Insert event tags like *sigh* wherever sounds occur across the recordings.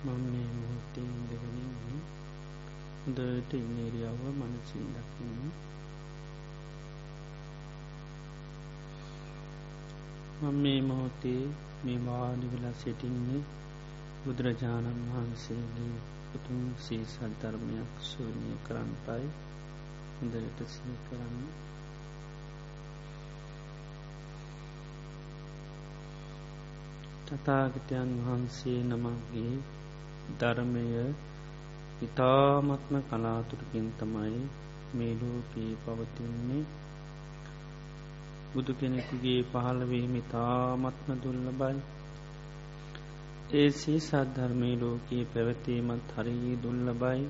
මම මේ මොහොත්තේ ඉඳගෙනන්නේ හොඳට ඉන්නේරියාව මනසින් දකින්න. මම මේ මොහොතේ මේ වාඩි වෙලා සිටින්නේ බුදුරජාණන් වහන්සේගේ උතුම් සීසත් ධර්මයක් ශූනය කරන්න පයි හොඳට සිහි කරන්න. තතාගතයන් වහන්සේ නමගේ ධර්මය ඉතාමත්ම කලාතුරකින් තමයි මේ ලෝකී පවතින්නේ. බුදු කෙනෙකුගේ පහළවීම ඉතාමත්ම දුල්ල බයි ඒසේ සද්ධර්මය ලෝකයේ පැවතීමත් හරී දුල්ල බයි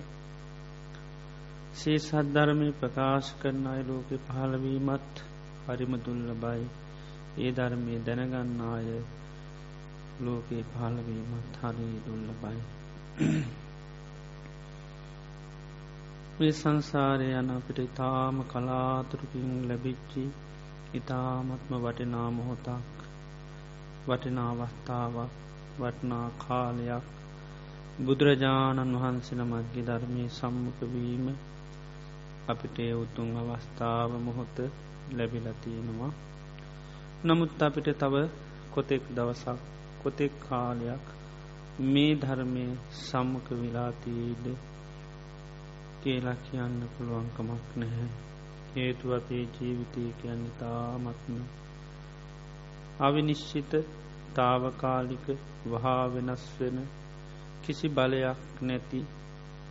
සේ සද්ධර්මය ප්‍රකාශ කරන අය ලෝකෙ පහළවීමත් හරිම දුල්ල බයි ඒ ධර්මය දැනගන්න අය ලෝකයේ පහළවීමත් හරී දුල්ල බයි *coughs* මේ සංසාරය යන අපිට ඉතාම කලාතුරකින් ලැබිච්චි ඉතාමත්ම වටිනා මොහොතක් වටිනාවස්ථාවක් වටනා කාලයක්. බුදුරජාණන් වහන්සෙන මගේ ධර්මය සම්මුඛවීම අපිට උතුන් අවස්ථාව මොහොත ලැබිලතියෙනවා නමුත් අපිට තව කොතෙක් දවසක් කොතෙක් කාලයක් මේ ධර්මය සම්මක විලාතිීද කියලා කියන්න පුළුවන්කමක් නැහැ. හේතු අපේ ජීවිතය කියන්න තාමත්ම අවිනිශ්චිත තාවකාලික වහා වෙනස් වෙන කිසි බලයක් නැති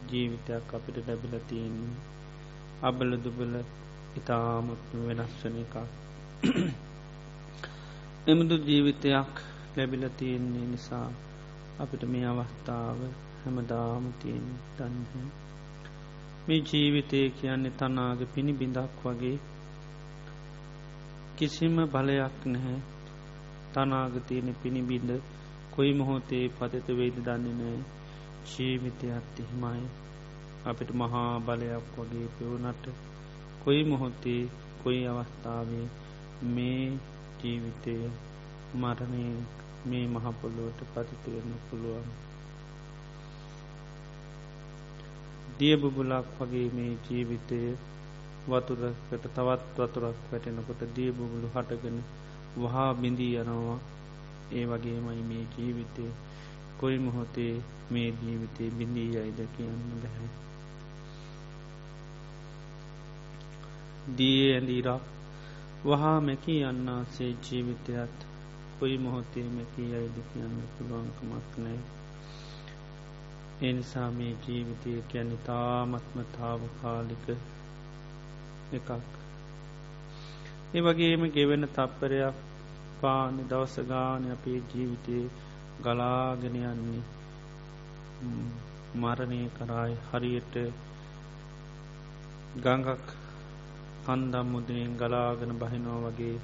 ජීවිතයක් අපිට ලැබිල තියෙන්නේ. අබල දුබල ඉතාමත්ම වෙනස් වන එකක්. එමුදු ජීවිතයක් ලැබිල තියෙන්නේ නිසා අපිට මේ අවස්ථාව හැමදාම තියෙන් දන්හ මේ ජීවිතය කියන්නේ තනාග පිණි බිඳක් වගේ කිසිම බලයක් නැහැ. තනාගතියන පිණිබිඳ කොයි මොහොතේ පතත වෙයිද දන්නේ නෑ ජීවිතයත් එහෙමයි. අපිට මහා බලයක් වගේ පෙවුනට කොයි මොහොත්තේ කොයි අවස්ථාවේ මේ ජීවිතය මරණය මේ මහපොල්ලුවට පතිතිවෙන්න පුළුවන්. දියබුබුලක් වගේ මේ ජීවිතය වතුරකට තවත් වතුරක් වැටෙනකොට දියබුබුලු හටගෙන වහා බිඳී යනවා. ඒ වගේමයි මේ ජීවිතය. කොයි මොහොතේ මේ ජීවිතය බිඳී අයිද කියන්න බැහැ. දී ඇඳීරක් වහා මැකී අන්නාසේ ජීවිතයත් කොයි මොහොතේ මැකී අයිද කියන්න පුළුවන්කමක් නෑ එනිසා මේ ජීවිතය කියැන තාමත්ම තාවකාලික එකක්. ඒ වගේම ගෙවෙන තප්පරයක් පාන දවසගාන අපේ ජීවිතයේ ගලාගෙන යන්නේ මරණය කරායි හරියට ගංගක් කන්දම් මුදනෙන් ගලාගෙන බහිනෝ වගේ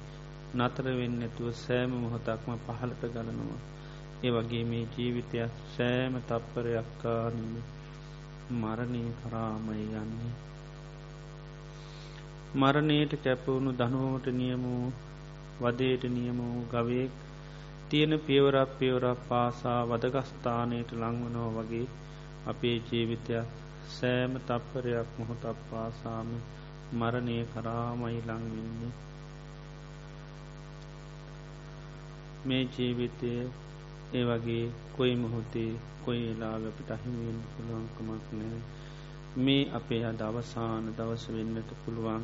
නතර වෙන්න ඇතුව සෑම මොහොතක්ම පහළට ගලනවා. ඒ වගේ මේ ජීවිතයක් සෑම තප්පරයක්කානීම මරණය කරාමය යන්නේ. මරණයට කැපවුණු දනුවට නියමූ වදේට නියම වූ ගවයෙක් තියෙන පියවරක් පියවරක් පාසා වදගස්ථානයට ලංවනෝ වගේ අපේ ජීවිතයක් සෑම තප්පරයක් මොහොතක් පාසාම මරණය කරාමයි ලංවෙන්නේ. මේ ජීවිතය ඒ වගේ කොයි මොහොතේ කොයි එලාගපිට අහිමියෙන් පුළුවන්කමක් නෑ මේ අපේ අද අවසාන දවස වෙන්නට පුළුවන්.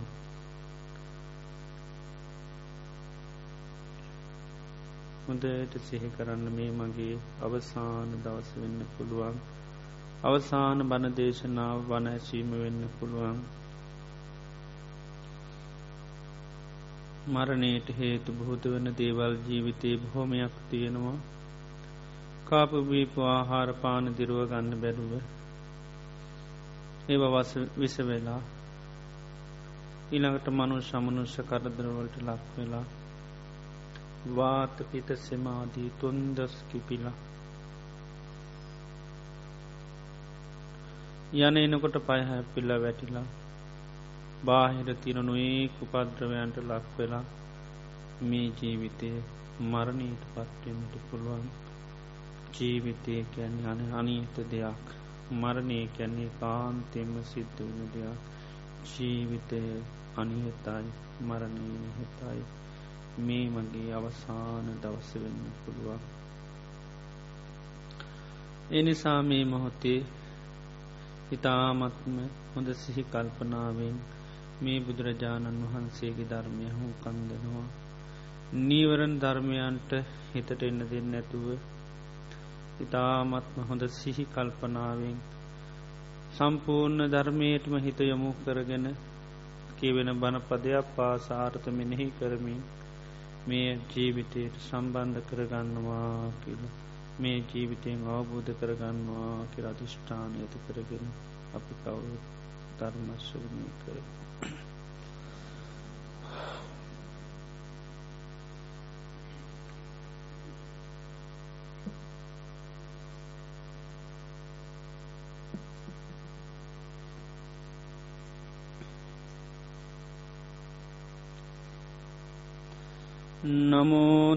හොඳට සිහි කරන්න මේ මගේ අවසාන දවස වෙන්න පුළුවන්. අවසාන බණ දේශනාව වන ඇසීම වෙන්න පුළුවන්. මරණයට හේතු බොහෝත වන දේවල් ජීවිතයේ බොහොමයක් තියෙනවා. කාපබීප ආහාරපාන දිරුව ගන්න බැරුව. ඒව වස විස වෙලා ඊළඟට මනු සමනුෂ්‍ය කරදරවලට ලක් වෙලා වාතපිත සෙමාදී තුන්දස් කිපිලා. යන එනකොට පයහැපිල්ල වැටිලා. බාහිර තිරනුයේ කුපද්‍රවයන්ට ලක් වෙලා මේ ජීවිතය මරණීට පත්වෙන්ට පුළුවන්. ජීවිතය කියන්නේ අන අනීත දෙයක්. මරණය කියන්නේ කාන්තෙම සිද්ධ වන දෙයක්. ජීවිතය අනිහතයි මරණය නිහතයි මේ මගේ අවසාන දවස වෙන්න පුළුවන්. එනිසා මේ මොහොතේ ඉතාමත්ම හොඳ සිහි කල්පනාවෙන් මේ බුදුරජාණන් වහන්සේගේ ධර්මය හු කන්දනවා නීවරන් ධර්මයන්ට හිතට එන්න දෙන්න ඇතුව ඉතාමත්ම හොඳ සිහි කල්පනාවෙන් සම්පූර්ණ ධර්මයටම හිත යොමු කරගෙන කියවෙන බණපදයක් පාසාර්ථ මෙනෙහි කරමින් මේ ජීවිතයට සම්බන්ධ කරගන්නවා කියල මේ ජීවිතයෙන් අවබෝධ කරගන්නවා කියර අධිෂ්ඨානය ඇති කරගෙන අපි කවු ධර්මශ්වනය කර.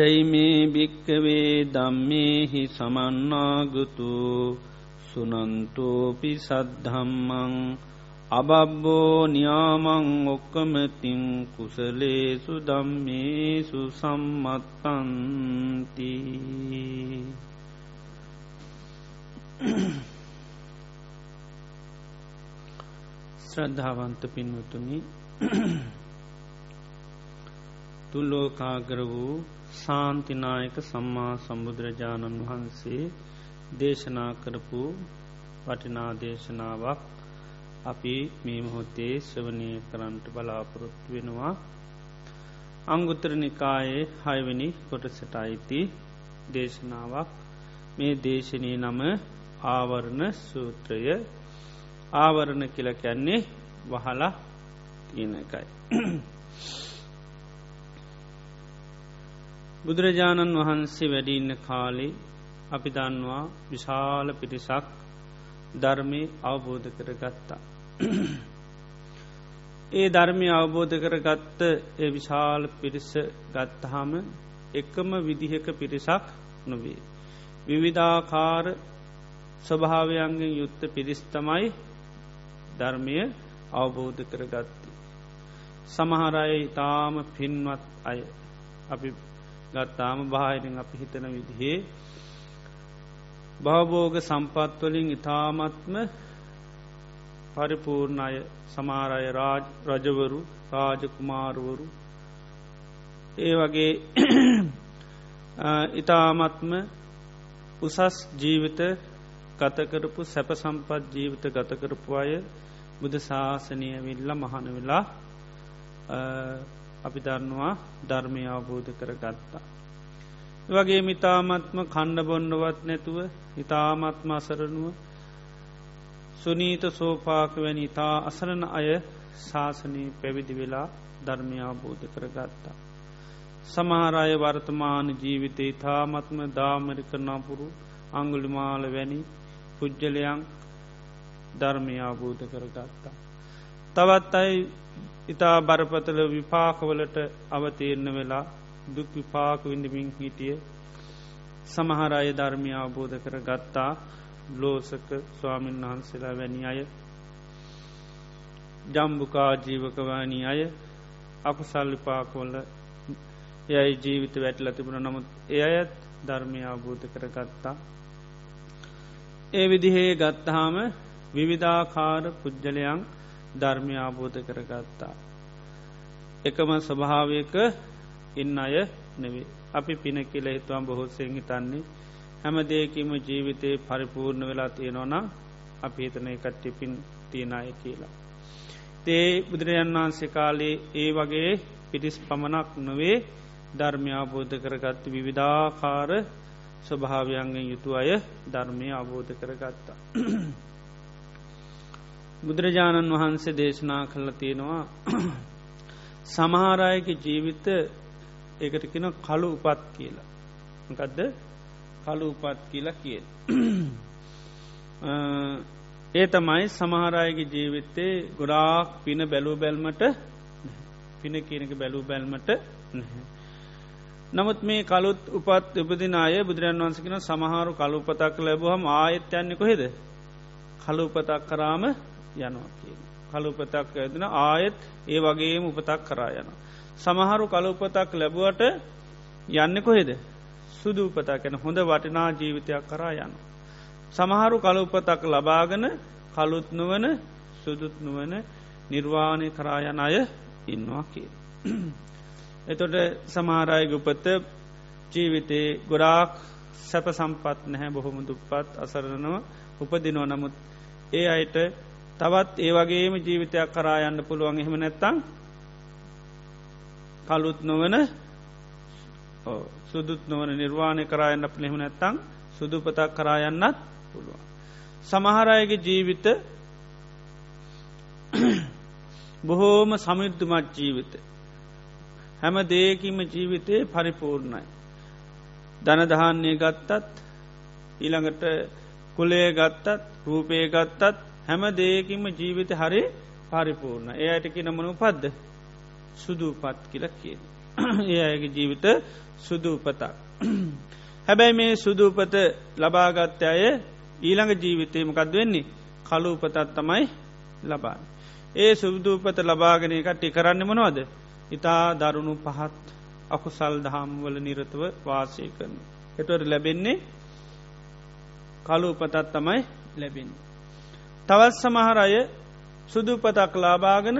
චයිමේ භික්කවේ දම්මේහි සමන්නාගතු සුනන්තෝපි සද්ධම්මං අබබ්බෝ නියාමං ඔක්කමතින් කුසලේසු දම්මේසු සම්මත්තන්ති. ශ්‍රද්ධාවන්ත පින්වතුනි තුල්ලෝකාගර වූ සාන්තිනායක සම්මා සම්බුදුරජාණන් වහන්සේ දේශනා කරපු වටිනා දේශනාවක් අපි මේ මොහොතේ ශ්‍රවනය කරන්ට බලාපොරොත්තු වෙනවා. අංගුත්තර නිකායේ හයවැනි කොටසට අයිති දේශනාවක්. මේ දේශනී නම ආවරණ සූත්‍රය. ආවරණ කියල කැන්නේ වහලා තියෙන එකයි. බුදුරජාණන් වහන්සේ වැඩිඉන්න කාලේ අපි දන්නවා විශාල පිරිසක් ධර්මය අවබෝධ කර ගත්තා. ඒ ධර්මය අවබෝධ කර ගත්ත ඒ විශාල පිරිස ගත්තහම එකම විදිහක පිරිසක් නොවේ. විවිධාකාර ස්වභාවයන්ගෙන් යුත්ත පිරිස්තමයි ධර්මය අවබෝධ කර ගත්ති. සමහරය ඉතාම පින්වත් අය අපි ගත්තාම බාහිරින් අපි හිතන විදිහේ භවබෝග සම්පත්වලින් ඉතාමත්ම පරිපූර්ණ අය සමාරය රාජ රජවරු රාජකුමාරුවරු. ඒ වගේ *clears throat* ඉතාමත්ම උසස් ජීවිත ගතකරපු සැප සම්පත් ජීවිත ගතකරපු අය බුද ශාසනය විල්ල මහන වෙලා අපි දන්නවා ධර්මය අවබෝධ කර ගත්තා. වගේ මිතාමත්ම කණ්ඩ බොන්ඩවත් නැතුව ඉතාමත්ම අසරනුව සුනීත සෝපාක වැනි ඉතා අසරණ අය ශාසනී පැවිදි වෙලා ධර්මයාබෝධ කරගත්තා. සමහරය වර්තමාන ජීවිතය ඉතාමත්ම දාමරිකනාපුරු අංගුලිමාල වැනි පුද්ගලයන් ධර්මයාබෝධ කරගත්තා. තවත් අයි ඉතා බරපතල විපාකවලට අවතීරණ වෙලා දුක් විපාක විඳමින් හිටිය සමහර අය ධර්මය අවබෝධ කර ගත්තා ලෝසක ස්වාමීන් වහන්සේලා වැනි අය ජම්බුකා ජීවකවානි අය අකුසල් විපාකොල්ල එයයි ජීවිත වැටල තිබුණ. නමුත් එය අයත් ධර්මය අවබෝධ කර ගත්තා ඒ විදිහේ ගත්තහාම විවිධාකාර පුද්ගලයන් ධර්මය ආබෝධ කරගත්තා. එකම ස්වභාවයක ඉන්න අය නෙවේ. අපි පින කියල හිතුවම් බොහෝසයෙන් හිතන්නේ හැම දෙයකිම ජීවිතය පරිපූර්ණ වෙලා තියෙනවන අපි හිතන කට්ටි පින් තියෙනය කියලා. තේ බුදුරජන් වහන්සේ කාලේ ඒ වගේ පිටිස් පමණක් නොවේ ධර්මයාබෝධ කරගත්ත විවිධාකාර ස්වභාවයන්ගෙන් යුතු අය ධර්මය අවබෝධ කරගත්තා. බුදුරජාණන් වහන්සේ දේශනා කල්ල තියෙනවා *clears throat* සමහාරයක ජීවිත ඒකට කෙන කළු උපත් කියලා. කදද කළු උපත් කියලා කිය. *clears throat* ඒ තමයි සමහරයගේ ජීවිත්තේ ගොඩාක් පින බැලූ බැල්මට පින කියනක බැලූ බැල්මට නැහැ. නමුත් මේ කළුත් උපත් උපදින අය බුදුරන් වන්සකින සමහරු කළුපතක් ලැබුවහම ආයත් යන්නේ කොහෙද කළුපතක් කරාම යනවා කිය. කළුපතක් ඇදෙන ආයෙත් ඒ වගේම උපතක් කරා යන. සමහරු කළුපතක් ලැබුවට යන්න කොහෙද සුදු උපතක් ඇන හොඳ වටිනා ජීවිතයක් කරා යන. සමහරු කළුපතක් ලබාගෙන කළුත් නුවන සුදුත් නුවන නිර්වාණය කරායන අය ඉන්නවා කිය. එතොට සමහරයග උපත ජීවිතේ ගොඩාක් සැප සම්පත් නැහැ බොහොම දුප්පත් අසරණව උපදිනෝ නමුත් ඒ අයට තවත් ඒ වගේම ජීවිතයක් කරා යන්න පුළුවන් එහෙම නැත්තං කළුත් නොවන සුදුත් නොවන නිර්වාණය කරායන්න පලෙහෙම නැත්තං සුදුපතක් කරායන්නත් පුළුවන්. සමහරයගේ ජීවිත *clears throat* බොහෝම සමිද්ධමත් ජීවිත. හැම දේකිම ජීවිතය පරිපූර්ණයි. ධනදහන්නේ ගත්තත් ඊළඟට කුලේ ගත්තත් රූපය ගත්තත් හැම දේකින්ම ජීවිත හරි පරිපූර්ණ. ඒ අයටකි නමනු පද්ද සුදුපත් කියල කිය. ඒ අයගේ ජීවිත සුදුපතක්. හැබැයි මේ සුදුපත ලබාගත්ත අය ඊළඟ ජීවිතයමකද වෙන්නේ කලු උපතත් තමයි ලබාන්න. ඒ සුදුූපත ලබාගෙන කට්ටි කරන්න මනවද. ඉතා දරුණු පහත් අකුසල් දහම්වල නිරතව වාසය කරන. එතොට ලැබෙන්නේ කලු උපතත් තමයි ලැබෙන්නේ. තවත් සමහර අය සුදුපතක් ලාබාගෙන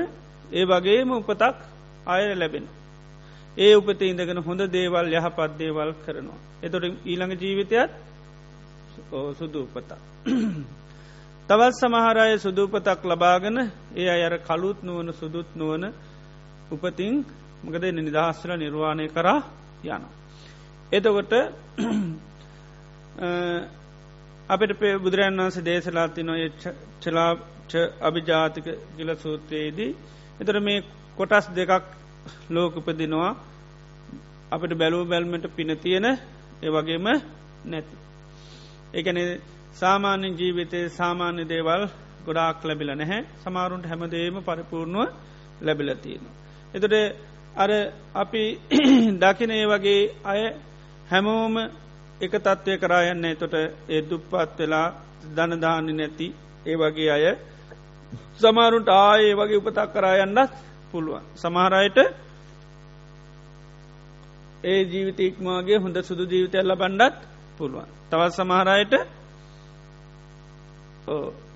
ඒ වගේම උපතක් අය ලැබෙන. ඒ උපත ඉඳගෙන හොඳ දේවල් යහපත් දේවල් කරනවා. එතොට ඊළඟ ජීවිතයත් සුදු උපතා. තවත් සමහරය සුදූපතක් ලබාගෙන ඒ අයර කළුත් නුවන සුදුත් නුවන උපතින් මකද නිදහස්සල නිර්වාණය කරා යන. එතකොට අපට පේ බුදුරන් වන්සේ දේශලාති නොය චලාච අභිජාතික ගිල සූත්‍රයේදී එතර මේ කොටස් දෙකක් ලෝකපදිනවා අපට බැලූ බැල්මට පින තියෙන ඒ වගේම නැති. එකන සාමාන්‍ය ජීවිතය සාමාන්‍ය දේවල් ගොඩාක් ලැබිල නැහැ සමාරුන්ට හැමදේම පරිපූර්ණුව ලැබිලතියෙනවා. එතට අර අපි *clears throat* දකින ඒ වගේ අය හැමෝම එක තත්ත්වය කරායන්න තොට ඒ දුප්පත් වෙලා ධනදානි නැති ඒ වගේ අය සමාරුන්ට ආයේ වගේ උපතක් කරායන්නත් පුළුවන්. සමහරයට ඒ ජීවිතීක්මගේ හොඳ සුදු ජීවිතයල්ල බණ්ඩත් පුළුවන්. තවත් සමහරයට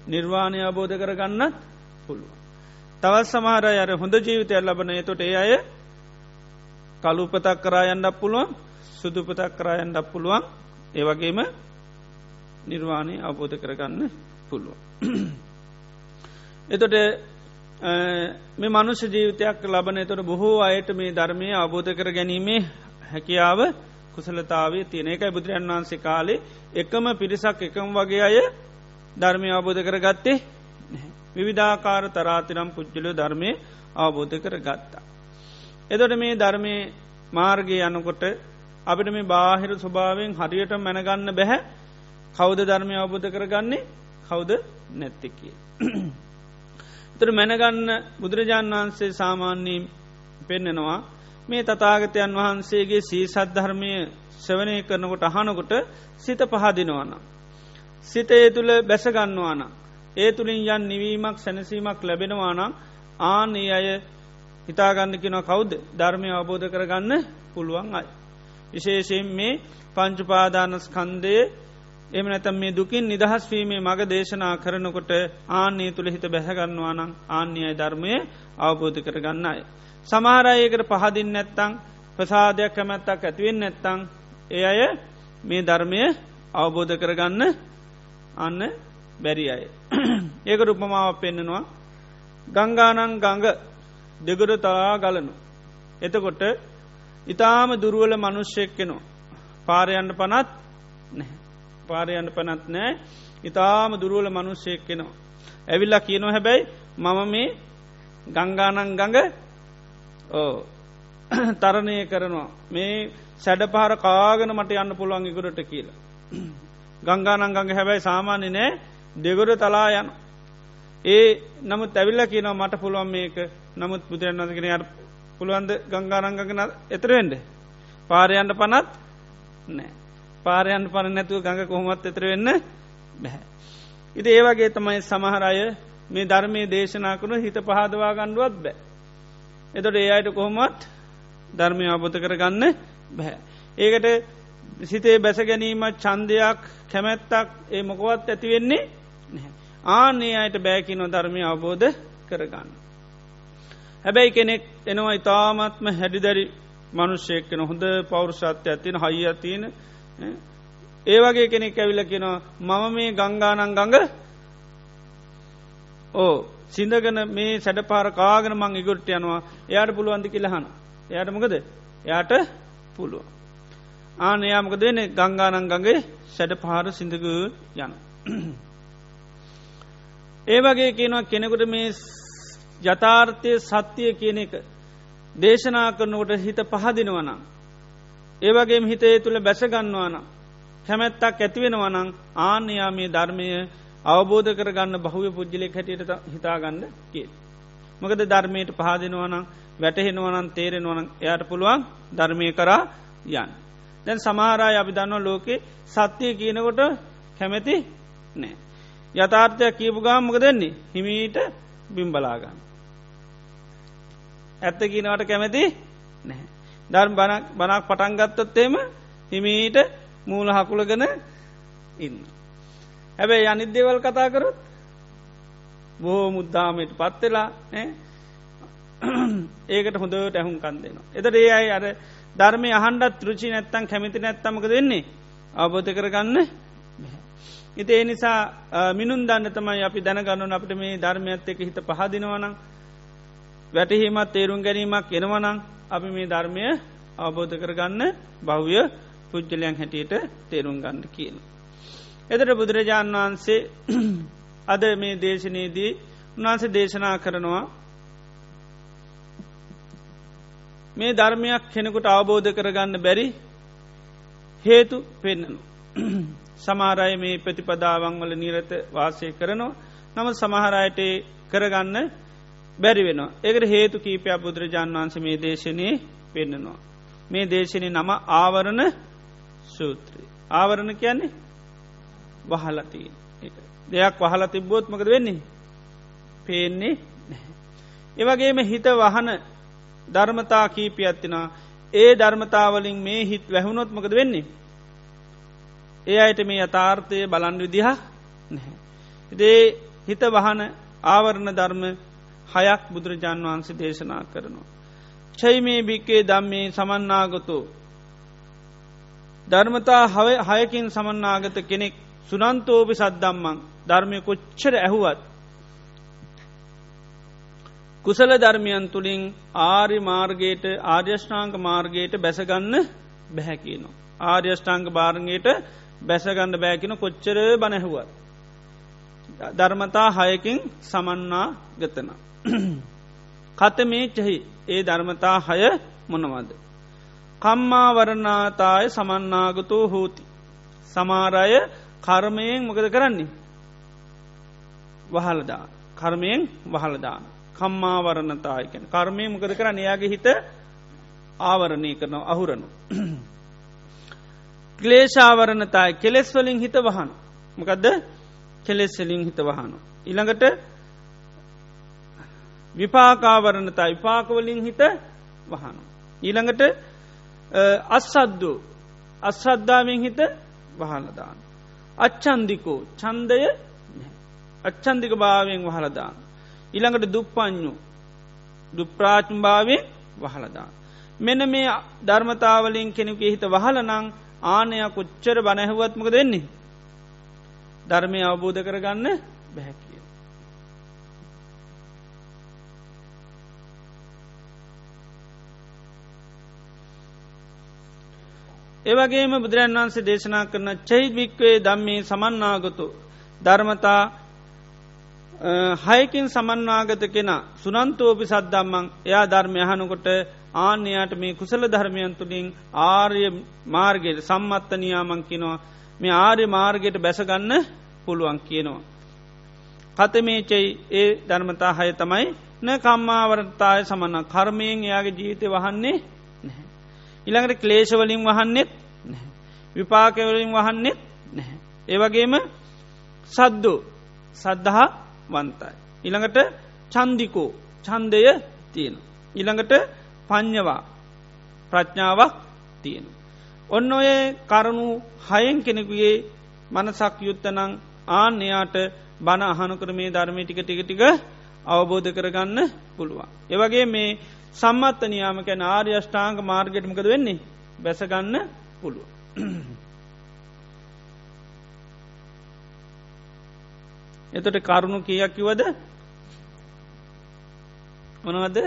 නිර්වාණය අබෝධ කරගන්නත් පුළුවන්. තවත් සමහර අර හොඳ ජීවිතයක් ලබන තොට ඒ අය කලුපතක් කරායන්නක් පුළුවන් සුදුපතක් කරායන්නක් පුළුවන් ඒවගේම නිර්වාණය අවබෝධ කරගන්න පුළුවන්. *clears throat* එතොට මේ මනුෂ්‍ය ජීවිතයක් ලබන තොට බොහෝ අයට මේ ධර්මය අවබෝධ කර ගැනීමේ හැකියාව කුසලතාවේ තියෙන එකයි බුදුරන් වහන්සේ කාලේ එකම පිරිසක් එකම් වගේ අය ධර්මය අවබෝධ කර ගත්තේ විවිධාකාර තරාතිනම් පුද්ජලය ධර්මය අවබෝධ කර ගත්තා. එදොට මේ ධර්මය මාර්ගය යනකොට අපිට මේ බාහිර ස්වභාවෙන් හරියට මැනගන්න බැහැ කෞද ධර්මය අවබෝධ කරගන්නේ කෞද නැත්තෙකිය. තර මැනගන්න බුදුරජාණන් වහන්සේ සාමාන්‍යීම් පෙන්නෙනවා මේ තතාගතයන් වහන්සේගේ සී සද්ධර්මය සවනය කරනකොට අහනකොට සිත පහදිනවනම්. සිතේ තුළ බැසගන්නවාන. ඒ තුළින් යන් නිවීමක් සැනසීමක් ලැබෙනවානම් ආනී අය හිතාගන්න කෙන කවුද ධර්මය අවබෝධ කරගන්න පුළුවන් අයි. විශේෂයෙන් මේ පංචුපාදානස්කන්දය එම නැතම් මේ දුකින් නිදහස්වීමේ මග දේශනා කරනකොට ආන්නේ තුළ හිත බැහැගන්නවානම් ආන්‍යයි ධර්මය අවබෝධ කරගන්න අය. සමාරයකට පහදින් නැත්තං ප්‍රසාධයක් කැමැත්තක් ඇතිවෙන් නැත්තං ඒ අය මේ ධර්මය අවබෝධ කරගන්න අන්න බැරි අය. *clears throat* ඒක රුපමාව පෙන්න්නනවා ගංගානං ගඟ දෙගොඩ තරා ගලනු. එතකොට ඉතාම දුරුවල මනුෂ්‍යයක් කෙනවා. පාරයන්න පනත් නැහැ. පාරයන්න පනත් නෑ ඉතාම දුරුවල මනුස්සයෙක් කෙනවා. ඇවිල්ලා කියනො හැබැයි මම මේ ගංගානං ගඟ ඕ *clears throat* තරණය කරනවා මේ සැඩ පහර කාගන මට යන්න පුළුවන් ඉගුරට කියලා. *clears throat* ගංගානංගඟ හැබැයි සාමාන්‍ය නෑ දෙගොඩ තලා යන. ඒ නමුත් ඇවිල්ල කියනවා මට පුළුවන් මේක නමුත් බුදුරන් වදගෙන යට පුළුවන්ද ගංගානංගගෙන එතරවෙන්ඩ. පාරයන්ට පනත් නෑ. පාරයන් පන නැතුව ගඟ කොහොමත් එතර වෙන්න බැහැ. ඉති ඒවගේ තමයි සමහරය මේ ධර්මය දේශනා කනු හිත පහදවා ගණ්ඩුවත් බෑ. එතොට ඒ අයට කොහොමත් ධර්මය අබොත කරගන්න බැහැ. ඒකට සිතේ බැස ගැනීමත් චන්දයක් කැමැත්තක් ඒ මොකවත් ඇතිවෙන්නේ නැහැ. ආනේ අයට බෑකිනො ධර්මය අවබෝධ කරගන්න. හැබැයි කෙනෙක් එනවා ඉතාමත්ම හැඩිදැරි මනුෂ්‍යයක්කෙන හොඳ පෞරුෂත්ය ඇතින හයිය තියෙන ඒ වගේ කෙනෙක් ඇවිල කෙනවා මම මේ ගංගානං ගඟ ඕ සිින්දගන මේ සැඩ පාර කාගෙන මං ඉගොට්ට යනවා. එයාට පුළුවන්දි කියලහන එයාට මොකද? එයාට පුළුව ආනයාමක දෙන ගංගානං ගගේ සැඩ පහර සිින්දග යන *clears throat* ඒ වගේ කියනවා කෙනෙකුට මේ යථාර්ථය සත්‍යය කියන එක දේශනා කරනකොට හිත පහදිනවනම් ඒවගේ හිතේ තුළ බැසගන්නවාන කැමැත්තක් ඇතිවෙනවනං ආන්‍යයා මේ ධර්මය අවබෝධ කරගන්න බහුව පුද්ජලෙක් හැටියට හිතාගන්න කිය. මොකද ධර්මයට පහදිනවනම් වැටහෙනවනන් තේරෙනවන එයට පුළුවන් ධර්මය කරා යන්. දැන් සමාරය අපි දන්න ලෝකෙ සත්‍යය කියනකොට කැමැති නෑ. යථාර්ථයක් කියපු ගාමක දෙන්නේ හිමීට බිම්බලාගන්න. ඇත්ත කියනවට කැමැති නැහැ. ධර්ම බනක් බනක් පටන්ගත්තොත්තේම හිමීට මූල හකුලගෙන ඉන්න. හැබැයි අනිද්‍යවල් කතා කරොත් බෝ මුද්දාමට පත්වෙලා ඒකට හොඳට ඇහුම් කන් දෙනවා. එතට ඒ අයි අර ධර්මය අහන්ඩත් ෘචි නැත්තන් කැමිති නැත්තමක දෙන්නේ අවබෝධ කරගන්න ඉති ඒ නිසා මිනුන් දන්න තමයි අපි දැනගන්නන අපට මේ ධර්මයත් එක හිත පහදිනවනම් වැටහීමත් තේරුම් ගැනීමක් එනවනං අපි මේ ධර්මය අවබෝධ කරගන්න බහ්‍ය පුද්ජලයන් හැටියට තේරුම් ගන්න කියන. එදට බුදුරජාණන් වහන්සේ *clears throat* අද මේ දේශනයේදී උන්වහන්සේ දේශනා කරනවා මේ ධර්මයක් කෙනෙකුට අවබෝධ කරගන්න බැරි හේතු පෙන්න්නනු. *clears throat* සමාරය මේ ප්‍රතිපදාවන් වල නිරත වාසය කරනවා නම සමහරයට කරගන්න බැරි වෙනවා. ඒකට හේතු කීපයක් බුදුරජාන් වන්ස මේ දේශනය පෙන්න්නනවා. මේ දේශනය නම ආවරණ සූත්‍රී. ආවරණ කියන්නේ වහලතිී දෙයක් වහල තිබ්බෝත්මකද වෙන්නේ පේන්නේ ඒවගේම හිත වහන ධර්මතා කීපය ඇත්තිනා ඒ ධර්මතාවලින් මේ හිත් වැැහුණොත්මකද වෙන්නේ ඒ අයට මේ යථාර්ථය බලන් විදිහ නැහැ. ඉදේ හිත වහන ආවරණ ධර්ම හයක් බුදුරජාන් වහන්සේ දේශනා කරනවා. චයි මේ භික්කේ දම්මේ සමන්නාගතු ධර්මතා හයකින් සමන්නාගත කෙනෙක් සුනන්තෝපි සද්දම්මං ධර්මය කොච්චර ඇහුවත් කුසල ධර්මයන් තුළින් ආරි මාර්ගයට ආර්යෂ්ඨාංක මාර්ගයට බැසගන්න බැහැකිනවා. ආර්යෂ්ඨාංක භාරගයට බැසගන්න බෑකින කොච්චර බනැහුවත්. ධර්මතා හයකින් සමන්නා ගතන. *coughs* කත මේ චහි ඒ ධර්මතා හය මොනවද. කම්මාවරණාතාය සමන්නාගතෝ හෝති. සමාරය කර්මයෙන් මොකද කරන්නේ. වහලදා කර්මයෙන් වහලදාන. කම්මාවරණතායකෙන කර්මය මොකද කරන්න එයාගේ හිත ආවරණය කරනවා අහුරනු. *coughs* ක්ලේශාවරණතාය කෙලෙස් වලින් හිත වහන. මොකදද කෙලෙස්සලින් හිත වහනු. ඉළඟට විපාකාවරණතා විපාකවලින් හිත වහන. ඊළඟට අස්සද්දු අශ්‍රද්ධාවෙන් හිත වහලදාන. අච්චන්දිකෝ චන්දය අච්චන්දික භාවයෙන් වහලදාන. ඉළඟට දුප්පඥු දුප්‍රාචම්භාවෙන් වහලදාන. මෙන මේ ධර්මතාවලින් කෙනෙකු හිත වහලනං ආනයක් උච්චර බනැහුවත්මක දෙන්නේ. ධර්මය අවබෝධ කරගන්න බැහැකි. ඒවගේම බුදුරන් වන්සේ දේශනා කරන චෛවික්වේ දම්මේ සමන්නාගතු ධර්මතා හයකින් සමන්නාගත කෙන සුනන්තෝපි සද්දම්මං එයා ධර්මය හනකොට ආන්‍යයාට මේ කුසල ධර්මයන් තුළින් ආර්ය මාර්ගයට සම්මත්තනයාමං කිනවා මේ ආර්ය මාර්ගයට බැසගන්න පුළුවන් කියනවා. කතමේචයි ඒ ධර්මතා හය තමයි න කම්මාවරතාය සමන්න කර්මයෙන් එයාගේ ජීවිතය වහන්නේ නැහැ. ඉළඟට ක්ලේශවලින් වහන්නෙත් නැහැ. විපාකවලින් වහන්නෙත් නැහැ. ඒවගේම සද්දු සද්ධහා වන්තයි. ඉළඟට චන්දිකෝ චන්දය තියෙන. ඉළඟට පං්ඥවා ප්‍රඥාවක් තියෙන. ඔන්න ඔය කරුණු හයෙන් කෙනෙකුගේ මනසක් යුත්තනං ආන් එයාට බණ අහනකර මේ ධර්මය ටික ටික ටික අවබෝධ කරගන්න පුළුවන්. ඒවගේ මේ සම්මත්ත නියාමකැන ආර්ය අෂ්ඨාංග මාර්ගටමකද වෙන්නේ? බැසගන්න පුළුව. එතට කරුණු කියක් කිවද මොනවද?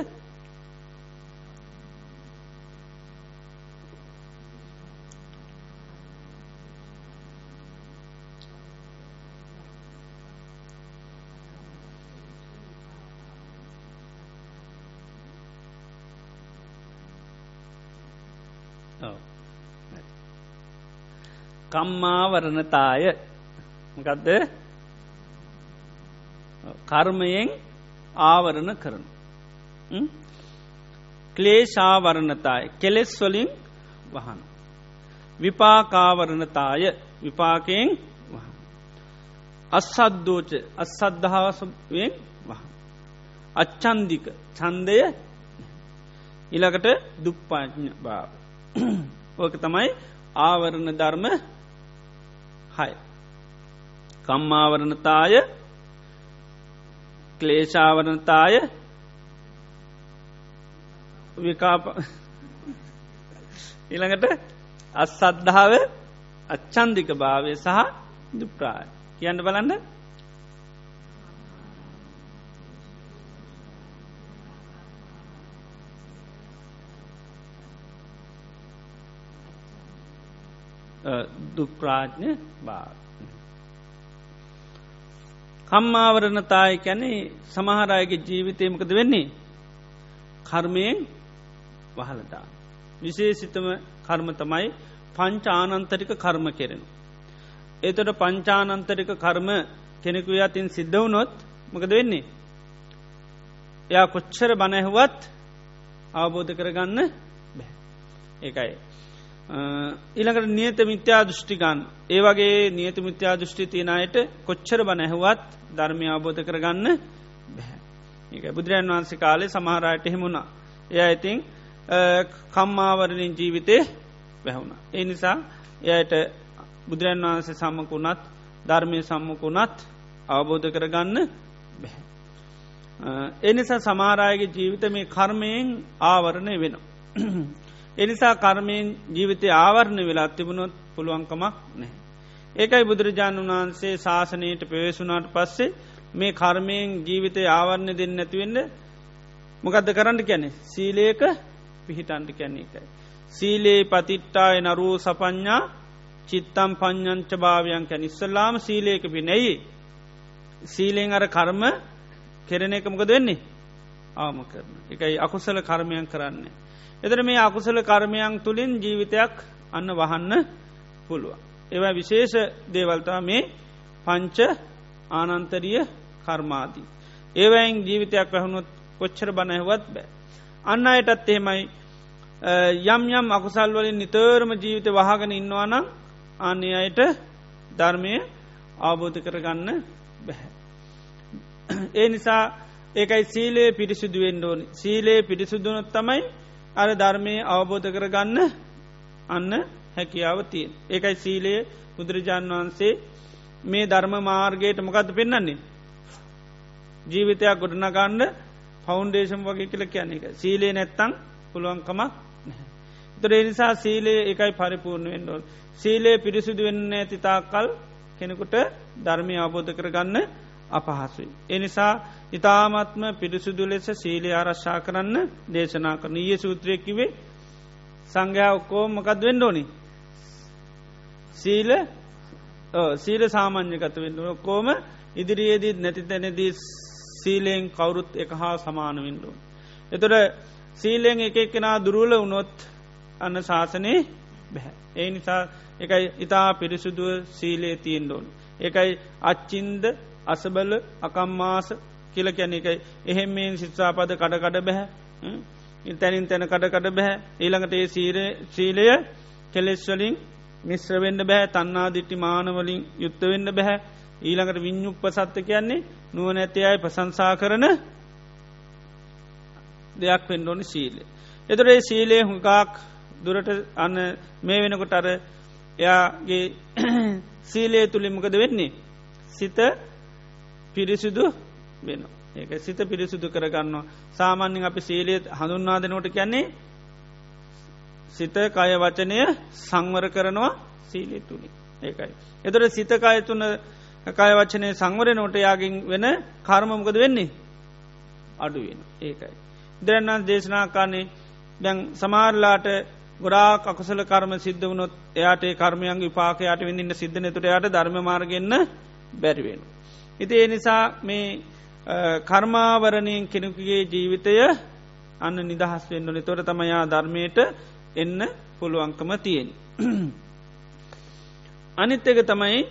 කම්මාවරණතාය. මකදද? කර්මයෙන් ආවරණ කරන ක්ලේශාවරණතාය. කෙලෙස් වලින් වහන විපාකාවරණතාය විපාකයෙන් වහන අස්සද්දෝච අස්සද්ධාවසයෙන් වහන අච්චන්දික චන්දය ඉළකට දුප්පාඥ භාව *clears throat* ඕක තමයි ආවරණ ධර්ම හය. කම්මාවරණතාය ක්ලේශාවරණතාය විකාප ඊළඟට අස් සද්ධාව අච්චන්දික භාවය සහ දුප්‍රාය කියන්න බලන්න දුප්‍රාඥ බා කම්මාවරණතාය කැනේ සමහරයගේ ජීවිතයමකද වෙන්නේ කර්මයෙන් වහලදා. විශේසිතම කර්ම තමයි පංචානන්තරික කර්ම කෙරෙන. ඒතොට පංචානන්තරික කර්ම කෙනෙකු අතින් සිද්ධ වනොත් මකද වෙන්නේ. එයා කොච්චර බණැහුවත් අවබෝධ කරගන්න බැ. ඒකයි ඊළඟට නියත මිත්‍යා දෘෂ්ටිකන් ඒ වගේ නියත මිත්‍යා දෘෂ්ටි තියනයට කොච්චර බ නැහුවත් ධර්මය අබෝධ කරගන්න බැහැ. ඒ බුදුරජන් වහන්සේ කාලේ සමහරයට හෙමුණා. එය ඉතිං කම්මාවරණින් ජීවිතය වැැහුණ. ඒ නිසා එයට බුදුරන් වහන්සේ සම්මකුණත් ධර්මය සම්මකුණත් අවබෝධ කරගන්න බැහැ. එනිසා සමාරයගේ ජීවිත මේ කර්මයෙන් ආවරණය වෙන. එනිසා කර්මයෙන් ජීවිතය ආවරණ වෙලා තිබුණොත් පුළුවන්කමක් නෑ. ඒකයි බුදුරජාණන් වහන්සේ ශාසනයට පෙවේසුනාට පස්සේ මේ කර්මයෙන් ජීවිතය ආවරණ දෙන්න නැතිවෙන්න මොකදද කරන්න කැනෙ සීලේක පිහිටන්ට කැන්නේ එකයි. සීලේ පතිට්ටාය නරූ සපඥා චිත්තම් පඥංච භාවයන් කැන ඉස්සල්ලාම සීලේක පිනෙයි. සීලෙන් අර කර්ම කෙරෙන එකමකද වෙන්නේ ආම කරන. එකයි අකුසල කර්මයන් කරන්නේ. එතර මේ අකුසල කර්මයන් තුළින් ජීවිතයක් අන්න වහන්න පුළුව. ඒවා විශේෂ දේවල්තා මේ පංච ආනන්තරිය කර්මාදී. ඒවයින් ජීවිතයක් වැහුණුත් කොච්චර බණහවත් බෑ. අන්න අයටත් එහෙමයි යම් යම් අකුසල් වලින් නිතරම ජීවිත වහගෙන ඉන්නවානම් අන්නේ අයට ධර්මය අවබෝධ කරගන්න බැහැ. ඒ නිසා ඒකයි සීලේ පිරිසිදුවෙන් ඕනි සීලේ පිරිසුදුනොත් තමයි අර ධර්මය අවබෝධ කරගන්න අන්න හැකියාව තියෙන්. ඒකයි සීලයේ බුදුරජාණන් වහන්සේ මේ ධර්ම මාර්ගයට මොකද පෙන්න්නන්නේ. ජීවිතයක් ගොඩනගන්න ෆෞන්ඩේෂන් වගේ කියල කියන එක සීලේ නැත්තං පුළුවන්කමක් තොරේ නිසා සීලේ එකයි පරිපූර්ණ වෙන්ඩෝල් සීලේ පිරිසුදු වෙන්න ඇතිතාකල් කෙනෙකුට ධර්මය අවබෝධ කරගන්න අපහසුයි. එනිසා ඉතාමත්ම පිරිසුදු ලෙස සීලය ආරශ්ා කරන්න දේශනා කරන ඒ සූත්‍රයකිවේ සංඝයා ඔක්කෝ මකද වෙන්ඩෝනි සීල සීල සාමාන්‍යගත වෙන්න කෝම ඉදිරියේදී නැති තැනදී සීලයෙන් කවුරුත් එක හා සමාන වින්ඩුව. එතොට සීලෙන් එක එක්කෙනා දුරුවල වුණොත් අන්න ශාසනයේ බැහැ. ඒ නිසා එකයි ඉතා පිරිසුදුව සීලේ තියෙන්ඩෝන්. එකයි අච්චින්ද අසබල අකම්මාස කියල කැන එකයි එහෙම මේ ශිත්සාපද කඩකඩ බැහැ. තැනින් තැන කඩකඩ බැහැ. ඊළඟට ඒ සීලය කෙලෙස්වලින් මිශ්‍රවෙන්න බැහැ. තන්නා දිට්ටි මානවලින් යුත්තවෙන්න බැහැ. ඊළඟට විඤ්ඥුප්ප සත්ත කියන්නේ නුව නැති අයි ප්‍රසංසා කරන දෙයක් පෙන්ඩෝනි සීලය. එතුරේ සීලය හුකාක් දුරට අන්න මේ වෙනකොට අර එයාගේ *clears throat* සීලය තුළිමකද වෙන්නේ. සිත පිරිසිදු වෙන. ඒක සිත පිරිසිදු කරගන්නවා. සාමාන්‍යින් අපි සීලයත් හඳුන්වා දෙනෝට කියන්නේ සිත කය වචනය සංවර කරනවා සීලය තුළි. ඒකයි. එතොට සිතකාය තුන්න කය වචනය සංවර නොට යාගින් වෙන කර්මමකද වෙන්නේ අඩුවෙන ඒකයි. දෙරන්නන් දේශනාකාන්නේ දැන් සමාරලාට ගොඩා අකුසල කර්ම සිද්ධ වනොත් එයාට කර්මයන් විපාකයාට වෙන්න සිද්ධන තුට යායට ධර්ම මාර්ගන්න බැරිවෙන. ඉති ඒ නිසා මේ කර්මාවරණයෙන් කෙනෙකුගේ ජීවිතය අන්න නිදහස් වෙන්නනි තොර තමයා ධර්මයට එන්න පුළුවන්කම තියෙන්. *clears throat* අනිත් එක තමයි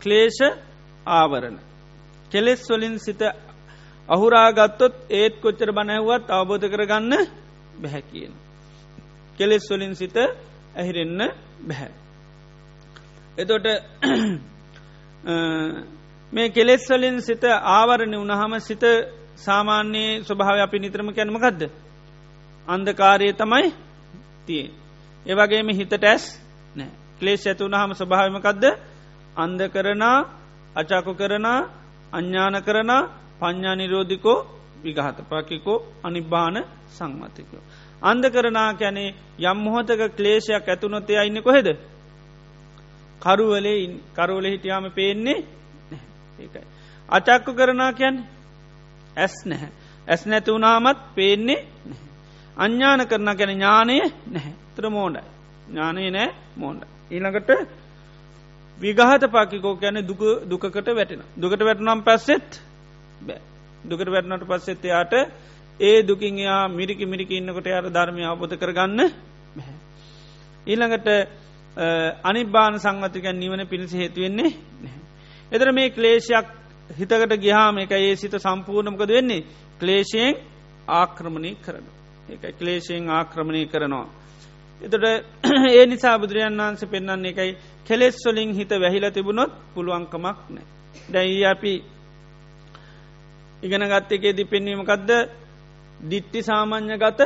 ක්ලේෂ ආවරණ. කෙලෙස් වලින් සිත අහුරාගත්තොත් ඒත් කොච්චර බණැහුවත් අවබෝධ කරගන්න බැහැ කියන. කෙලෙස් වලින් සිත ඇහිරෙන්න බැහැ. එතොට *clears throat* මේ කෙලෙස් වලින් සිත ආවරණය වුණහම සිත සාමාන්‍යයේ ස්වභාව අපි නිත්‍රම කැනමකක්ද. අන්දකාරය තමයි තියෙන්. ඒවගේම හිතට ඇස් නෑ ක්ලේෂ ඇතුවනහම ස්වභාවමකක්ද අන්ද කරනා අචාකු කරනා අඥ්ඥාන කරනා පඤ්ඥා නිරෝධිකෝ විගහත පකිකෝ අනිබ්බාන සංමතිකෝ. අන්ද කරනා කැනේ යම් මොහොතක ක්ලේෂයක් ඇතුනොත්තේ අයින්න කොහෙද. කරුවලේ කරුවල හිටියාම පේන්නේ ඒකයි. අචක්කු කරනා කියැන් ඇස් නැහැ. ඇස් නැතිවුණාමත් පේන්නේ අඥ්ඥාන කරන කැන ඥානය නැහැ තර මෝඩයි. ඥානය නෑ මෝන්ඩ. ඊළඟට විගහත පාකිකෝ කියන දුකට වැටෙන. දුකට වැටනම් පස්සෙත් බෑ. දුකට වැටනට පස්සෙත් එයාට ඒ දුකින් එයා මිරිකි මිරිකි ඉන්නකොට යාර ධර්මය අවබෝධ කරගන්න බැහැ. ඊළඟට අනිබාන සංවතිකන් නිවන පිණිසි හේතුවෙන්නේ එතර මේ ක්ලේෂයක් හිතකට ගිහාම එක ඒ සිත සම්පූර්ණමකද වෙන්නේ ක්ලේෂයෙන් ආක්‍රමණය කරන. එක ක්ලේෂයෙන් ආක්‍රමණය කරනවා. එතට *clears throat* ඒ නිසා බුදුරජන් වන්ස පෙන්න්න එකයි කෙලෙස් වලින් හිත වැහිල තිබුණොත් පුළුවන්කමක් නෑ. දැයි අපි ඉගෙන ගත්ත එකේ දී පෙන්වීමකක්ද දිට්ටි සාමාන්‍ය ගත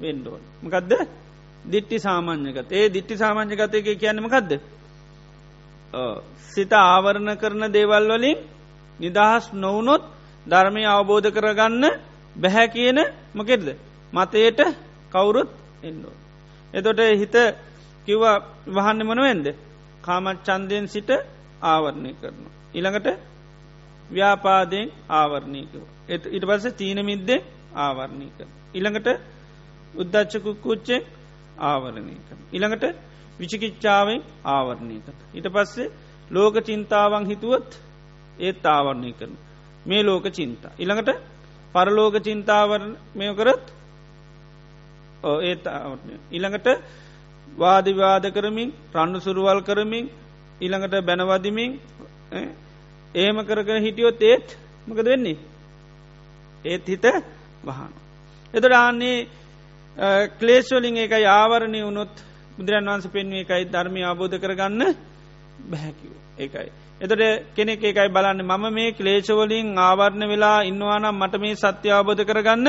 වෙන්ඩෝන්. මකදද දිට්ටි සාමාන්‍යගත ඒ දිට්ටි සාමාන්‍යගත එක කියන්නමකක්ද. සිත ආවරණ කරන දේවල් වලින් නිදහස් නොවනොත් ධර්මය අවබෝධ කරගන්න බැහැ කියන මකෙද. මතයට කවුරුත් එන්නෝ. එතොට හිත කිව්ව වහන්න මොනවෙන්ද කාමත් චන්දයෙන් සිට ආවරණය කරන. ඉළඟට ව්‍යාපාදයෙන් ආවරණයකව. ඉට පස තීනමිද්ද ආවරණය කර. ඉළඟට උද්දච්චකුක්කුච්චෙන් ආවරණය කර. ඉළඟට විචිකිච්චාවෙන් ආවරණය කර. ඉට පස්සේ ලෝක චින්තාවන් හිතුවත් ඒත් ආවරණය කරන. මේ ලෝක චින්තා. ඉළඟට පරලෝක චින්තාවර මෙය කරත් ඒත් ආවරණය. ඉළඟට වාදිවාද කරමින් රණ්ඩු සුරුවල් කරමින් ඊළඟට බැනවදිමින් ඒම කරක හිටියොත් ඒත් මකද වෙන්නේ ඒත් හිත වහන. එතට ආන්නේ ක්ලේශවලින් එකයි ආවරණය වුණොත් බුදුරන් වන්ස පෙන්වේ එකයි ධර්මය අබෝධ කරගන්න බැහැකිව ඒකයි. එතට කෙනෙක් එකයි බලන්න. මම මේ ක්ලේශවලින් ආවරණ වෙලා ඉන්නවානම් මට මේ සත්‍ය අවබෝධ කරගන්න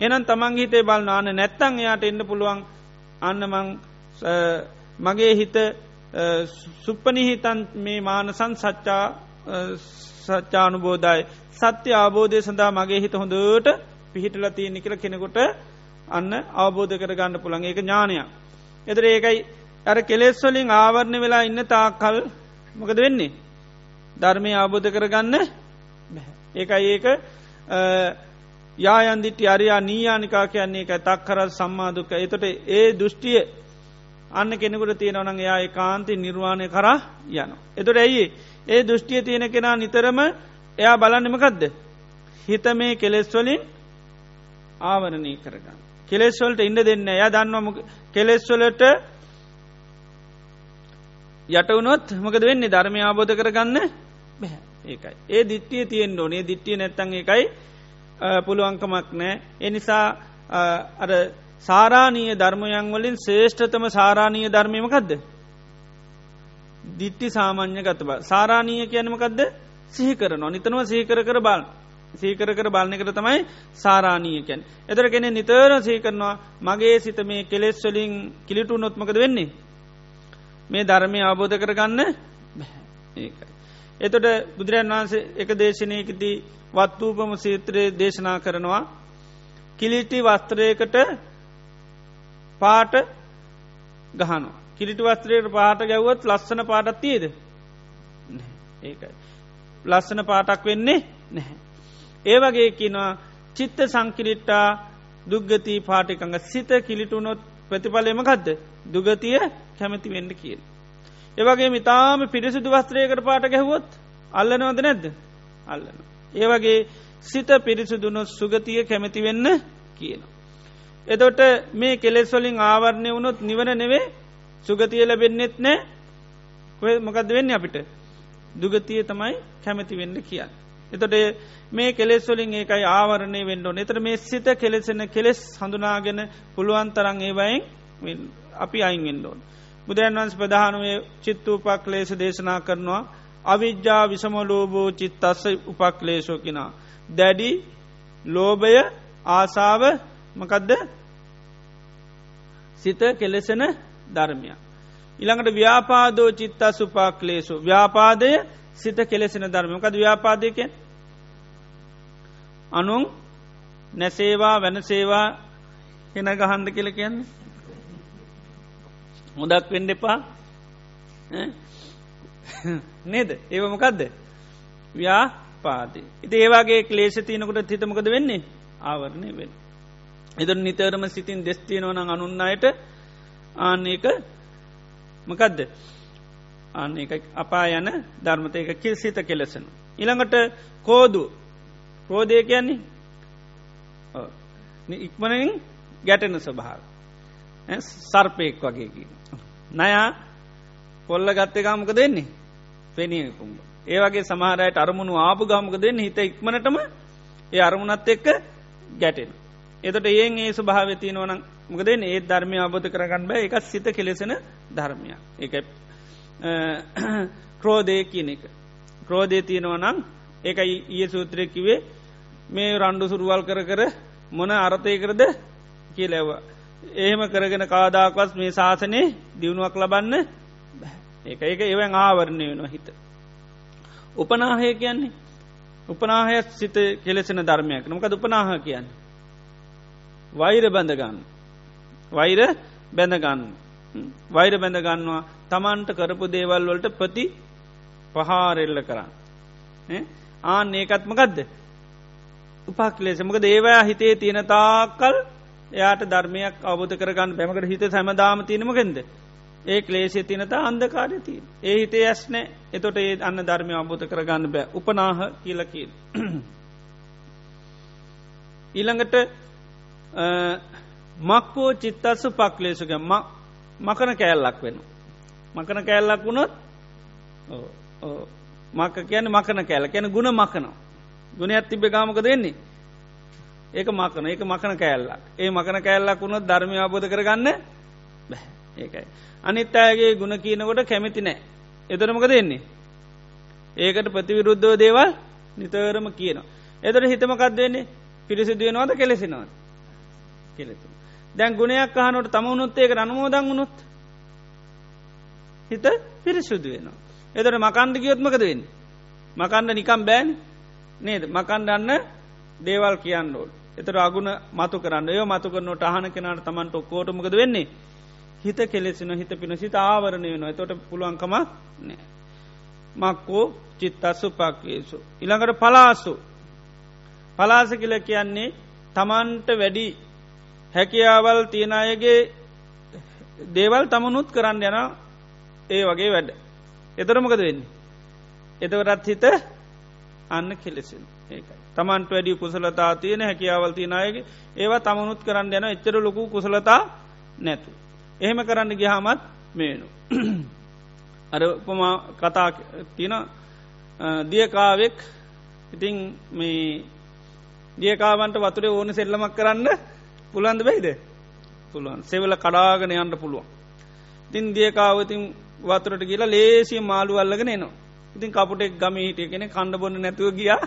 එනම් තමන් හිතේ බලනාන්න නැත්තං එයාට එන්න පුළුවන්. අන්නමං මගේ හිත සුප්පනිහිතන් මේ මානසන් සච්චා සච්චානුබෝධයි. සත්‍ය අවබෝධය සඳහා මගේ හිත හොඳට පිහිටල තියෙනෙ කියල කෙනෙකුට අන්න අවබෝධ කරගන්න පුළන් ඒක ඥානයක්. එතර ඒකයි අර කෙලෙස්වලින් ආවරණ වෙලා ඉන්න තා කල් මොකද වෙන්නේ. ධර්මය අවබෝධ කරගන්න ඒකයි ඒක යායන්දිටි අරයා නීයානිකා කියන්නේ එක තක් කර සම්මාධක එතොට ඒ දෘෂ්ටිය අන්න කෙනෙකුට තියෙනවනං එයා කාන්ති නිර්වාණය කරා යන. එතොට ඇයි ඒ දෘෂ්ටිය තියෙන කෙනා නිතරම එයා බලන්නමකදද. හිත මේ කෙලෙස්වලින් ආවරණය කරගන්න. කෙලෙස්වලට ඉන්න දෙන්න එය දන්නවම කෙලෙස්වලට යටවනොත් මොකද වෙන්නේ? ධර්මය ආබෝධ කරගන්න බැහැ ඒකයි. ඒ දිට්ටිය තියෙන් ඕනේ. දිට්ටිය නැත්තන් එකයි පුළුවන්කමක් නෑ. එනිසා අර සාරානීය ධර්මයන් වලින් ශේෂ්ඨතම සාරානීය ධර්මයමකක්ද. දිට්ටි සාමාන්‍ය ගතබ සාරානීය කියනමකක්ද සිහි කරනවා. නිතනව සීකර කර බාල් සීකර කර බලන්නකට තමයි සාරානීයකැන්. එතර කෙනෙ නිතර සීකරනවා මගේ සිත මේ කෙලෙස් වලින් කිලිටු නොත්මකද වෙන්නේ. මේ ධර්මය අවබෝධ කරගන්න ඒකයි. එතොට බුදුරන් වහන්සේ එක දේශනයකදී වත්වූපම සීත්‍රයේ දේශනා කරනවා කිලිටි වස්ත්‍රයකට පාට ගහනවා. කිලිටි වස්ත්‍රයට පාට ගැව්වත් ලස්සන පාටත් තියද ඒකයි. ලස්සන පාටක් වෙන්නේ නැහැ. ඒවගේ කිනවා චිත්ත සංකිරිට්ටා දුග්ගතිී පාටිකඟ සිත කිලිටුනොත් ප්‍රතිඵලයම ගදද දුගතිය කැමති වෙන්න කියල්. ඒවගේ මිතාම පිරිසිදු වස්ත්‍රයකට පාට ගැහුවොත් අල්ලනවද නැද්ද අල්ලන. ඒවගේ සිත පිරිසිදුනො සුගතිය කැමති වෙන්න කියන. එතොට මේ කෙලෙස්වලින් ආවරණය වුණොත් නිවන නෙවේ සුගතිය ලැබෙන්නෙත් නෑ මොකද වෙන්න අපිට දුගතිය තමයි කැමති වෙන්න කියන්න. එතොට මේ කෙලෙස්වලින් ඒකයි ආවරණය වෙන්ඩෝ එතර මේ සිත කෙලෙසෙන කෙලෙස් හඳුනාගෙන පුළුවන් තරන් ඒවයින් අපි අයින් වෙන්ඩෝන්. බුදුරන් වන්ස් ප්‍රධානුවේ චිත්ත උපක්ලේශ දේශනා කරනවා අවිද්‍යා විසමලෝබෝ චිත්තස්ස උපක්ලේශෝකිනා. දැඩි ලෝභය ආසාව මකදද සිත කෙලෙසෙන ධර්මය. ඉළඟට ව්‍යාපාදෝ චිත්තා සුපාක්ලේසු ව්‍යාපාදය සිත කෙලෙසෙන ධර්මයකද ව්‍යාපාදයකෙන් අනුන් නැසේවා වැනසේවා හෙන ගහන්ඩ කියල කියන්නේ. හොදක් වෙන්ඩ එපා. නේද? ඒවමකදද ව්‍යා පාති ඉති ඒවාගේ ක්ලේෂ තියනකොට හිතමකද වෙන්නේ? ආවරණය වෙන. එද නිතරම සිතින් දෙස්තියනවන අනුන්න අයට ආන්නේක මකදද? අන්න එක අපා යන ධර්මතයක කිල් සිත කෙලෙසන. ඉළඟට කෝදු. කෝදය කියන්නේ? ඉක්මනින් ගැටෙන ස්වභාව සර්පයෙක් වගේකි. නයා කොල්ල ගත්තේ ගාමක දෙන්නේ පෙනියකුම්. ඒවගේ සමහරයට අරමුණු ආපු ගාමක දෙන්න හිත ඉක්මනටම ඒ අරමුණත් එක්ක ගැටෙන. එතට ඒන් ඒ ස්වභාව තියනවන මොකද ඒ ධර්මය අබෝධ කරගන්න බෑ. එකත් සිත කෙලෙසෙන ධර්මය එක *clears throat* ක්‍රෝධය කියන එක ක්‍රෝධය තියෙනවා නම් ඒකයි ඊය සූත්‍රයකිවේ මේ රණ්ඩු සුරුවල් කර කර මොන අරතය කරද කියලැවා එහෙම කරගෙන කාදාකවස් මේ ශාසනය දියුණුවක් ලබන්න ඒක ඒක එවන් ආවරණය වෙනවා හිත. උපනාහය කියන්නේ උපනාහය සිත කෙලෙසෙන ධර්මයක් නොකද උපනාහ කියන්න. වෛර බැඳගන්න. වෛර බැඳගන්න. වෛර බැඳගන්නවා තමන්ට කරපු දේවල් වලට ප්‍රති පහාරෙල්ල කරන්න. ආන ඒකත්මකදද. උපක්ලේස මොක දේවයා හිතේ තියෙන තාකල් එයාට ධර්මයක් අවබධ කරගන්න බැමකට හිත සැමදාම තියනමකෙන්ද. ඒ ක්ලේෂය තිනතා අන්දකාරය තිය. ඒ හිතේ ඇස්නෑ එතොට ඒ අන්න ධර්මය අබෝධ කරගන්න බෑ උපනාහ කියලකිල්. *clears throat* ඊළඟට මක්කෝ චිත්තස්සු පක්ලේසුක මකන කෑල්ලක් වෙන. මකන කෑල්ලක් වුණොත් මක කියන මකන කෑල කියන ගුණ මකනවා. ගුණයක් තිබ ගාමක දෙන්නේ. ඒක මකන ඒක මකන කෑල්ලක් ඒ මකන කෑල්ලක් වුණොත් ධර්මය අබෝධ කරගන්න බැ ඒකයි. අනිත් අයගේ ගුණ කියනකොට කැමති නෑ. එතරමක දෙන්නේ. ඒකට ප්‍රතිවිරුද්ධව දේවල් නිතරම කියනවා. එතර හිතමකක් දෙන්නේ පිරිසිදුවෙනවාද කෙලෙසිනවාද කෙලෙතු. දැන් ගුණයක් අහනට තම උනුත් ඒක අනුමෝදන් වුණොත් හිත පිරිසුදු වෙනවා. එතට මකණ්ඩ ගියොත්මකද වෙන්න. මකණ්ඩ නිකම් බෑන් නේද මකණ්ඩන්න දේවල් කියන්න ඕල්. එතර අගුණ මතු කරන්න යෝ මතු කරනට අහන කෙනට තමන්ට ඔක්කෝටමකද වෙන්නේ. හිත කෙලෙසින හිත පින සිත ආවරණය වෙනවා තොට පුළුවන්කමක් නෑ. මක්කෝ චිත්තස්සු පක්කේසු. ඉළඟට පලාසු. පලාස කියල කියන්නේ තමන්ට වැඩි හැකියාවල් තියෙන අයගේ දේවල් තමනුත් කරන්න යන ඒ වගේ වැඩ. එතරමකද වෙන්නේ. එතවරත් හිත අන්න කෙලෙසෙන ඒකයි. තමන්ට වැඩි කුසලතා තියෙන හැකියාවල් තියනයගේ ඒවා තමනුත් කරන්න යන එච්චර ලොකු කුසලතා නැතු. එහෙම කරන්න ගිහාමත් මේනු. *clears throat* අර උපමා කතා තියන දියකාවෙක් ඉතිං මේ දියකාවන්ට වතුරේ ඕන සෙල්ලමක් කරන්න පුළන්ද බයිද පුළුවන් සෙවල කඩාගෙන යන්න පුළුවන්. ඉතින් දියකාවතින් වතුරට කියලා ලේසිය මාළු අල්ලගෙන නවා. ඉතින් කපුටෙක් ගම හිටිය කෙන කණ්ඩ බොන්න නැතුව ගියා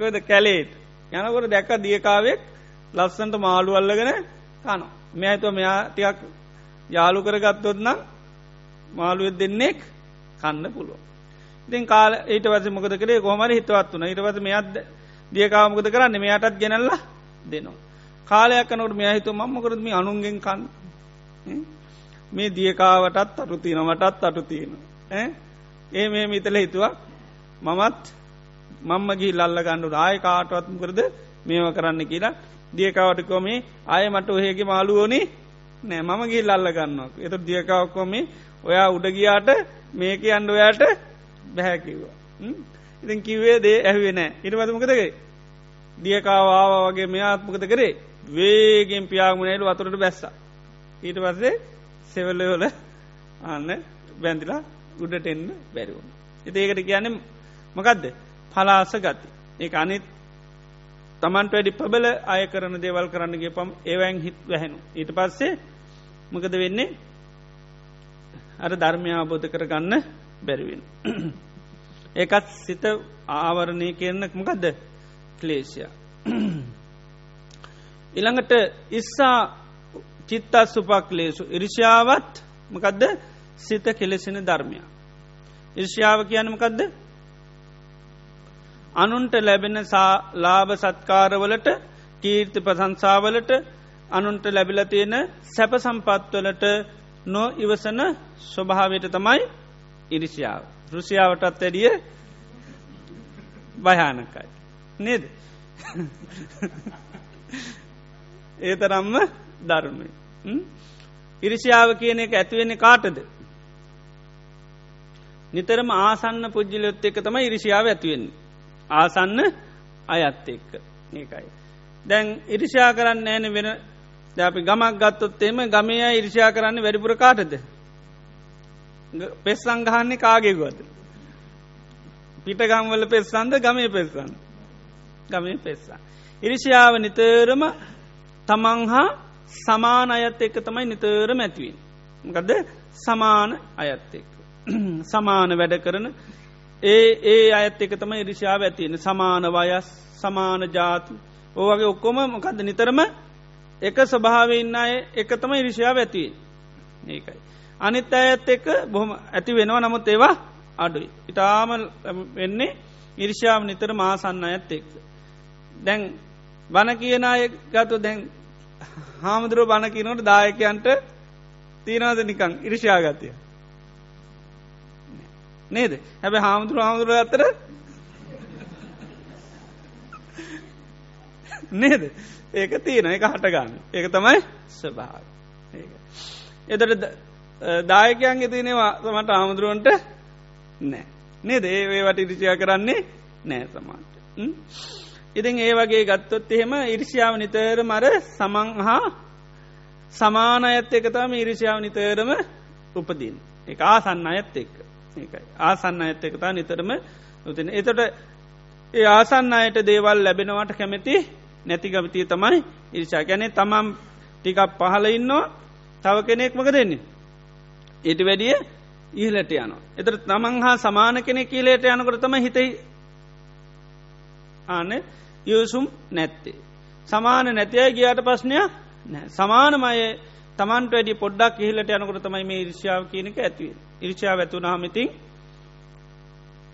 කොද කැලේට යනකොට දැක්ක දියකාවෙක් ලස්සන්ට මාළු අල්ලගෙන කනො. මෙඇතුව මෙයා ටියක් යාලු කරගත්තොත් නම් මාළුවත් දෙන්නෙක් කන්න පුළුව. ඉතින් කාල ඊට වස මොකද කරේ කොහමර හිතවත් වන ඊට වස මෙයත් දියකාමකද කරන්න මෙයාටත් ගෙනල්ල දෙනවා. කාලයක් කනකට මෙයා හිතු මම්මකරත්ම අනුන්ගෙන් කන්න මේ දියකාවටත් අටු තියනවටත් අටු තියෙන. ඒ මේ මිතල හිතුවක් මමත් මම්ම ගී ලල්ල ගණ්ඩු ආය කාටවත්ම කරද මේව කරන්න කියලා. දියකාවටකොමේ ආය මට ඔහේගේ මාළුවෝනි නෑ. මම ගී ලල්ල ගන්නක් එත දියකාවක්කොමේ ඔයා උඩගියාට මේක අන්ඩ ඔයාට බැහැකිව්වා ඉතින් කිවේ දේ ඇහුවේ නෑ. ඉටමතමකදගේ දියකාවාව වගේ මෙයාත්මකත කරේ? වේගෙන් පියාගුණේලු වතුරට බැස්ස. ඊට පස්සේ සෙවල්ලවල අන්න බැඳිලා උඩට එන්න බැරිවුණ. එතඒකට කියන්න මකදද පලාස ගති. ඒ අනිත් තමන්ට වැඩි පබල අය කරන දේවල් කරන්නගේ පම් ඒවැන් හිත් වැහැනු. ඊට පස්සේ මකද වෙන්නේ අර ධර්මය අබෝධ කරගන්න බැරිවෙන. *clears throat* ඒකත් සිත ආවරණය කරනක් මොකදද ක්ලේෂය. ඉළඟට *clears throat* ඉස්සා චිත්තත් සුපක්ලේසු ඉරිෂාවත් මකදද සිත කෙලෙසෙන ධර්මය. ඉර්ෂාව කියනමකදද අනුන්ට ලැබෙන ලාභ සත්කාරවලට කීර්ති ප්‍රසංසාවලට අනුන්ට ලැබිල තියෙන සැප සම්පත්වලට නො ඉවසන ස්වභාවයට තමයි ඉරිසියාව. රුසියාවටත් ඇඩිය භයානකයි. නේද. *laughs* ඒ තරම්ම ධර්මය. ඉරිසියාව කියන එක ඇතිවෙන්නේ කාටද. නිතරම ආසන්න පුද්ජිලයොත් එක තමයි ඉරිසියාව ඇතිවෙන්නේ. ආසන්න අයත් එක්ක ඒකයි. දැන් ඉරිෂා කරන්න ෑන වෙන අපි ගමක් ගත්තොත් එම ගමයා ඉරිෂා කරන්න වැඩිපුර කාටද. පෙස් සංගහන්නේ කාගෙගුවද. පිටගම්වල පෙස්සන්ද ගමේ පෙස්සන් ගමේ පෙස්සා. ඉරිෂාව නිතරම තමන් හා සමාන අයත් එක්ක තමයි නිතරම ඇතිවෙන්. ගදද සමාන අයත් එක්ක. *clears throat* සමාන වැඩ කරන ඒ ඒ අයත් එක තම ඉරිෂාව ඇතියෙන සමාන වයස් සමාන ජාති ඕවගේ ඔක්කොම මොකද නිතරම එක ස්වභාවඉන්න අය එක තම ඉරිෂාව ඇතිය ඒකයි. අනිත් අයත් එක බොහොම ඇති වෙනවා නමුත් ඒවා අඩුයි. ඉතාම වෙන්නේ ඉරිෂාව නිතර මාසන්න අයත් එක්. දැන් බණ කියන අය ගතු දැන් හාමුදුරුව බණ කියනට දායකයන්ට තියෙනවද නිකං ඉරිෂාගතය. නේද? හැබ හාමුදුර හාමුදුර අතර නේද? ඒක තියෙන එක හටගන්න ඒක තමයි ස්වභාව එතට දායකයන්ගේ තියෙනවා සමට හාමුදුරුවන්ට නෑ. නේද? ඒ වට ඉරිසියා කරන්නේ නෑ සමාන්ට ඉතින් ඒ වගේ ගත්තොත් එහෙම ඉරිසියාව නිතර මර සමං හා සමාන අයත් එක තම ඉරිසියාව නිතරම උපදින් එක ආසන්න අයත් එක්ක. ඒකයි. ආසන්න ඇත්ත එකතා නිතරම උතින එතට ඒ ආසන්න අයට දේවල් ලැබෙනවට කැමැති නැතිගමතිය තමයි ඉරිෂා ගැනේ තමම් ටිකක් පහල ඉන්නවා. තව කෙනෙක්මක දෙන්නේ. ඒට වැඩිය ඉහලට යන. එතර තමන් හා සමාන කෙනෙ කියලේට යනකොට තම හිතයි ආන යසුම් නැත්තේ. සමාන නැතිය ගියාට ප්‍රශ්නයක් නෑ සමානමය තමන්ට වැඩි පොඩ්ඩක් ඉහලට යනකොට තමයි මේ ඉරිෂාව කියනක ඇතිවේ. ඉරිචා වැතුනාහමිතින්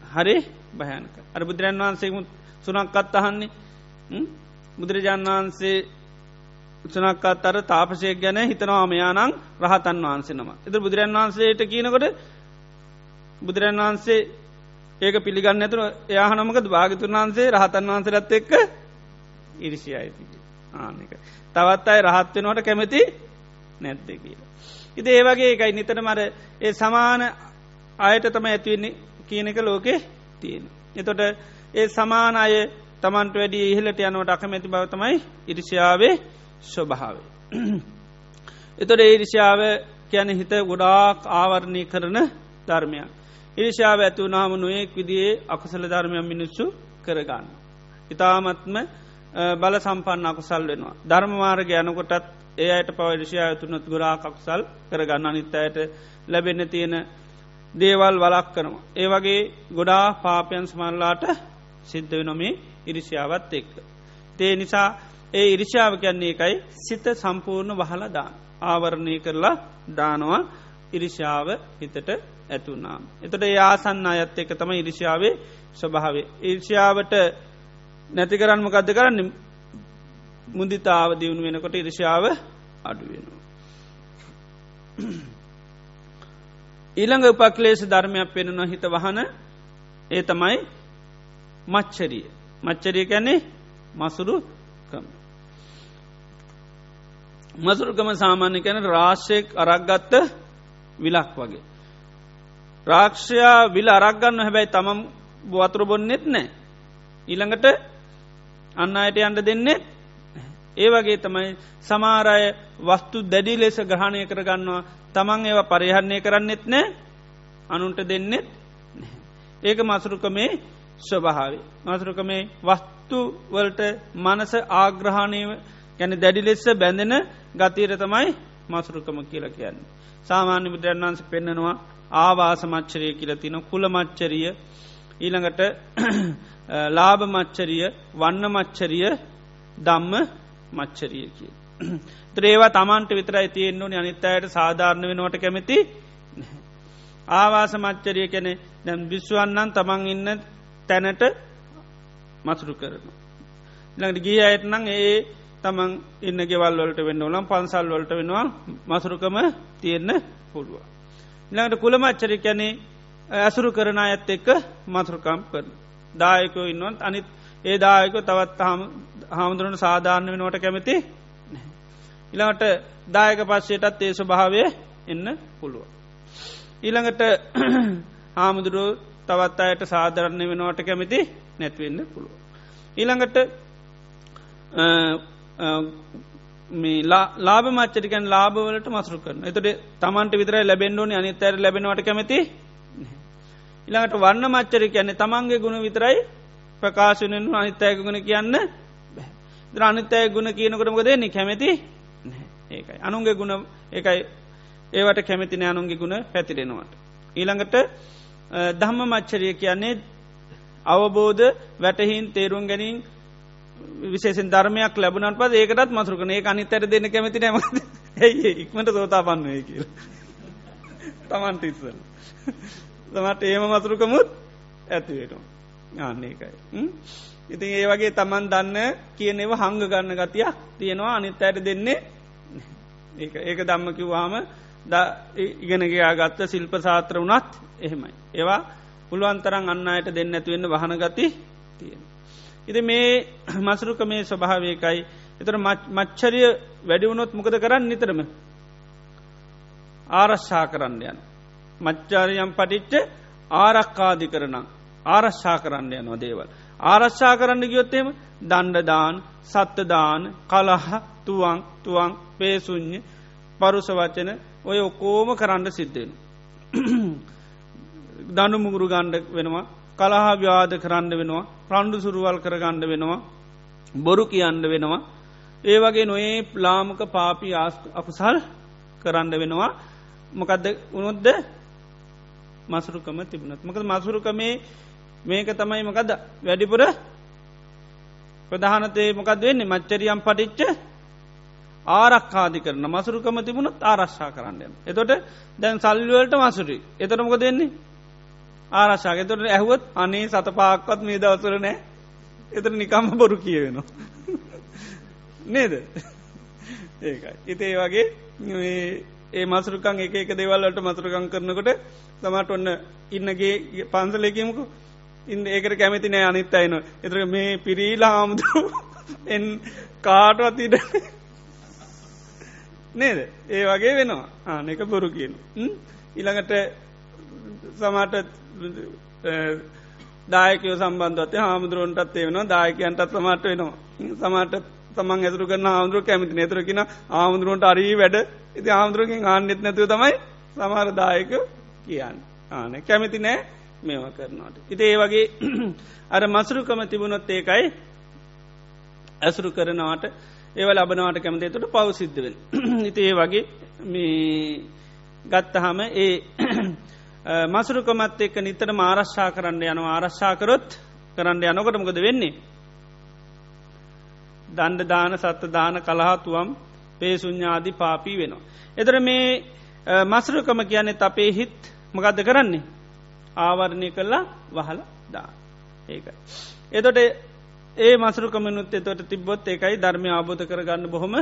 හරි භයනක අර බුදුරන් වහන්සේ සුනක්කත් අහන්නේ බුදුරජාණන් වහන්සේ උත්සනක්කත් අර තාපසය ගැන හිතනවාමයානං රහතන් වහන්සේනම. එත බුදුරන් වහන්සේට කියනකොට බුදුරන් වහන්සේ ඒක පිළිගන්න ඇතුර එයාහනමකද භාගතුන් වහන්සේ රහතන් වහන්සරත් එක්ක ඉරිසිය අයිති ආනක. තවත් අයි රහත්වෙනවට කැමති නැද්ද කියලා. ඉති ඒ වගේ එකයි නිතර මර ඒ සමාන අයට තම ඇතිවෙන්නේ කියනක ලෝකෙ තියෙන. එතොට ඒ සමාන අය තමන්ට වැඩි ඉහලට යනුවට අකමැති බව තමයි ඉරිෂාවේ ස්වභාවේ. එතොට ඒරිෂාව කියන හිත ගොඩාක් ආවරණය කරන ධර්මයක්. ඉරිෂාව ඇතිවුනාම නොයෙක් විදිේ අකුසල ධර්මයන් මිනිස්සු කරගන්න. ඉතාමත්ම බල සම්පන්න අකුසල් වෙනවා. ධර්මමාර්ග යනකොටත් ඒ අයට පවරිෂයා තුනත් ගුරා කකුසල් කරගන්න අනිත් අයට ලැබෙන්න තියෙන දේවල් වලක් කරනවා. ඒ වගේ ගොඩා පාපයන් සමල්ලාට සිද්ධ වෙනොමේ ඉරිෂාවත් එක්ක. තේ නිසා ඒ ඉරිෂාව කියන්නේ එකයි සිත සම්පූර්ණ වහල දාන. ආවරණය කරලා දානවා ඉරිෂාව හිතට ඇතුනාම්. එතට යාසන්න අයත් එක තම ඉරිෂාවේ ස්වභාවේ. ඉර්ෂාවට නැති කරන්න මොකක්ද කරන්න මුදිතාව දියුණු වෙනකොට ඉරිෂාව අඩුවෙනවා. ඊළඟ උපක්ලේෂ ධර්මයක් පෙනුන හිත වහන ඒ තමයි මච්චරිය. මච්චරිය කැන්නේ මසුරුකම. මසුරුකම සාමාන්‍ය කැන රාශ්‍යයක් අරක්ගත්ත විලක් වගේ. රාක්ෂයා විල අරක්ගන්න හැබැයි තමම් වතුර බොන්නෙත් නෑ. ඊළඟට අන්න අයට අන්ඩ දෙන්නේ ඒ වගේ තමයි සමාරය වස්තු දැඩි ලෙස ග්‍රහණය කරගන්නවා තමන් ඒව පරිහරණය කරන්නෙත් නෑ අනුන්ට දෙන්නෙත් ඒක මසුරුකමේ ස්වභාවේ. මසුරුකමේ වස්තු වලට මනස ආග්‍රහණය ගැන දැඩි ලෙස්ස බැඳෙන ගතීර තමයි මසුරුකම කියල කියන්නේ. සාමාන්‍ය බුදුරන් වන්ස පෙන්න්නනවා ආවාස මච්චරය කියලතින කුල මච්චරිය ඊළඟට *clears throat* ලාභ මච්චරිය වන්න මච්චරිය දම්ම මච්චරිය කිය. ත්‍රේවා තමන්ට විතරයි තියෙන්න්නු අනිත් අයට සාධාරණ වෙනවට කැමති ආවාස මච්චරිය කැනෙ දැම් විශ්වන්නන් තමන් ඉන්න තැනට මසුරු කරන. ළඟට ගිය අයටනං ඒ තමන් ඉන්න ගෙවල්වලට වෙන්න ඕනම් පන්සල් වලට වෙනවා මසුරුකම තියෙන්න පුළුව. ළඟට කුළමච්චරි කැනේ ඇසුරු කරන ඇත් එක්ක මසුරුකම් කරන. දායකෝ ඉන්නවත් අනිත් ඒ දායක *clears throat* තවත් හාමුදුරන සාධාරණ වෙනවට කැමති ඉළඟට දායක පස්සයටත් ඒ ස්වභාවය එන්න පුළුව. ඊළඟට හාමුදුරුව තවත් අයට සාධරණ වෙනවට කැමති නැත්වෙන්න පුළුව. ඊළඟට ලාබ මච්චරිකන් ලාබවලට මසරු කරන එතට තමන්ට විතරයි ලැබෙන්ඩෝනි අනිත්තර ලැබෙනවට කැමති ඉළඟට වන්න මච්චරි කියන්නේ තමන්ගේ ගුණ විතරයි ප්‍රකාශනයෙන් අනිත්තය ගුණ කියන්න ද අනිත්තය ගුණ කියනකොටමක දෙන්නේ කැමති ඒකයි. අනුන්ගේ ගුණ එකයි ඒවට කැමතින අනුන්ගේ ගුණ පැතිරෙනවට. ඊළඟට දහම්ම මච්චරිය කියන්නේ අවබෝධ වැටහින් තේරුම් ගැනින් විශේෂෙන් ධර්මයක් ලැබුණට පද ඒකටත් මසරුකන ඒ අනිතර දෙන්න කැමති නෑම *laughs* ඇයි ඉක්මට සෝතා පන්නුවේ කියල. තමන්ට *laughs* ඉස්සල් තමට *laughs* ඒම මසරුකමුත් ඇතිවේට ආන්නේකයි ඉතින් ඒ වගේ තමන් දන්න කියනෙව හංග ගන්න ගතියක් තියෙනවා. අනිත් අයට දෙන්නේ ඒ ඒක දම්ම කිව්වාම ද ඉගෙනගයා ගත්ත ශිල්ප සාත්‍ර වනත් එහෙමයි. ඒවා පුළුවන්තරන් අන්න අයට දෙන්න ඇතිවෙන්න වහන ගති තියෙන. ඉති මේ මසරුක මේ ස්වභාවයකයි එතර මච්චරිය වැඩිවුණොත් මොකද කරන්න නිතරම ආරශ්ෂා කරන්න යන. මච්චාරයම් පටිච්ච ආරක්කාදි කරන ආරශ්ෂා කරන්න යනවා දේවල්. ආරශ්ෂා කරන්න ගියොත්තේම දණ්ඩදාන් සත්තදාන කලහ තුවන් තුවන් පේසුං්ඥ පරුස වචන ඔය ඔකෝම කරන්න සිද්ධෙන. *clears throat* දනු මුගුරු ගණ්ඩ වෙනවා කලහා ව්‍යාද කරන්න වෙනවා ප්‍රණ්ඩු සුරුවල් කරගණ්ඩ වෙනවා බොරු කියන්න වෙනවා. ඒ වගේ නොඒ ප්ලාමක පාපී අකුසල් කරන්න වෙනවා. මොකදද උනොද්ද මසුරුකම තිබුණත්. මකද මසුරුකමේ මේක තමයි මොකද වැඩිපුර ප්‍රධානතේ මොකද වෙන්නේ? මච්චරියම් පටිච්ච ආරක්කාදි කරන මසුරුකම තිබුණත් ආරශ්ා කරන්න. එතොට දැන් සල්ලුවලට මසුරි එතනමක දෙන්නේ ආරශාක තොට ඇහුවත් අනේ සත පාක්වත් මේ දවසර නෑ. එතර නිකම්ම බොරු කියවෙනවා. *laughs* නේද? ඒකයි. ඉතේ වගේ ඒ මසුරුකං එක එක දෙවල්ලට මසුරුකං කරනකොට තමට ඔන්න ඉන්නගේ පන්සලෙකමුකු ඉන්න ඒකට කැමති නෑ අනිත් අයින එතර මේ පිරීලා හාමුදුරු *laughs* එන් කාටවත් ඉඩ නේද? ඒ වගේ වෙනවා. ආන එක බොරු කියන ඉළඟට සමාට දායකව සම්බන්ධත හාමුදුරුවන්ටත් එවෙනවා දායකයන්ටත් සමට වෙනවා. සමට තමන් ඇතුරු කරන හාමුදුරුව කැමති නේතරකින ආමුදුරුවන්ට අරී වැඩ. ඉති ආමුදුරුවකින් ආන්නෙත් නැතුව තමයි සමහරදායක කියන්න. ආන කැමති නෑ මේවා කරනවාට. ඉති ඒ වගේ *clears throat* අර මසුරුකම තිබුණොත් ඒකයි ඇසුරු කරනවාට ඒව ලබනවාට කැමති. තුට පවසිද්ධවෙන්. *clears throat* ඉති ඒ වගේ මේ ගත්තහම ඒ මසුරුකමත් එක්ක නිතර ආරශ්ා කරන්න යන ආරශ්ාකරොත් කරන්න යනකොටමකද වෙන්නේ. දණ්ඩ දාන සත්ත දාන කළහතුවම් පේසුඥාදී පාපී වෙනවා. එතර මේ මසරුකම කියන්නේ අපේ හිත් මකදද කරන්නේ. ආවරණය කල්ලා වහල දා ඒකයි. එතොට ඒ මසරුකමනුත් එතොට තිබ්බොත් ඒකයි ධර්මය ආබෝධ කරගන්න බොහොම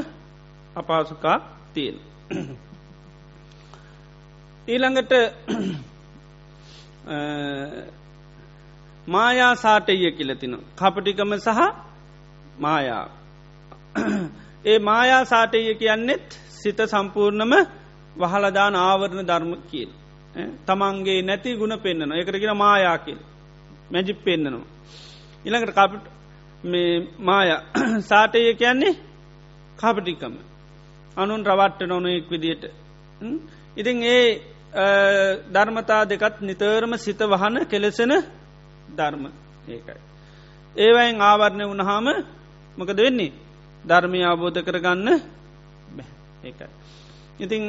අපාසුකා තියෙන්. ඊළඟට මායා සාටය කියලතින. කපටිකම සහ මායා. ඒ මායා සාටය කියන්නෙත් සිත සම්පූර්ණම වහලදාන ආවරණ ධර්ම කියල්. තමන්ගේ නැති ගුණ පෙන්න්නන එකරගෙන මායාකිල් මැජිප් පෙන්න්නනවා. ඉළඟට කපට මේ මාය *coughs* සාටය කියන්නේ කපටිකම අනුන් රවට්ට නොනෙක් විදියට. ඉතින් ඒ ධර්මතා දෙකත් නිතරම සිත වහන කෙලෙසෙන ධර්ම ඒකයි. ඒවයින් ආවරණය වුණහාම මොකද වෙන්නේ ධර්මය අවබෝධ කරගන්න ඒකයි. ඉතිං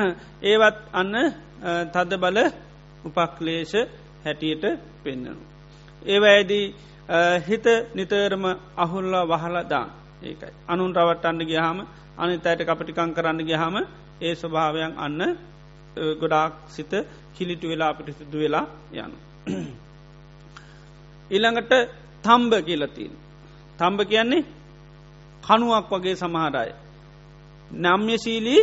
*clears throat* ඒවත් අන්න තද බල උපක්ලේශ හැටියට පෙන්න්නනු. ඒවඇදී හිත නිතරම අහුල්ලා වහල දාන් ඒකයි. අනුන් රවට අන්න ගියහම අනිත අයට කපටිකං කරන්න ගියහම ඒ ස්වභාවයන් අන්න ගොඩාක් සිත කිලිටු වෙලා අපිට සිදු වෙලා යනු. *clears throat* ඊළඟට තම්බ කියලතින්. තම්බ කියන්නේ කනුවක් වගේ සමහරයි. නම්්‍යශීලී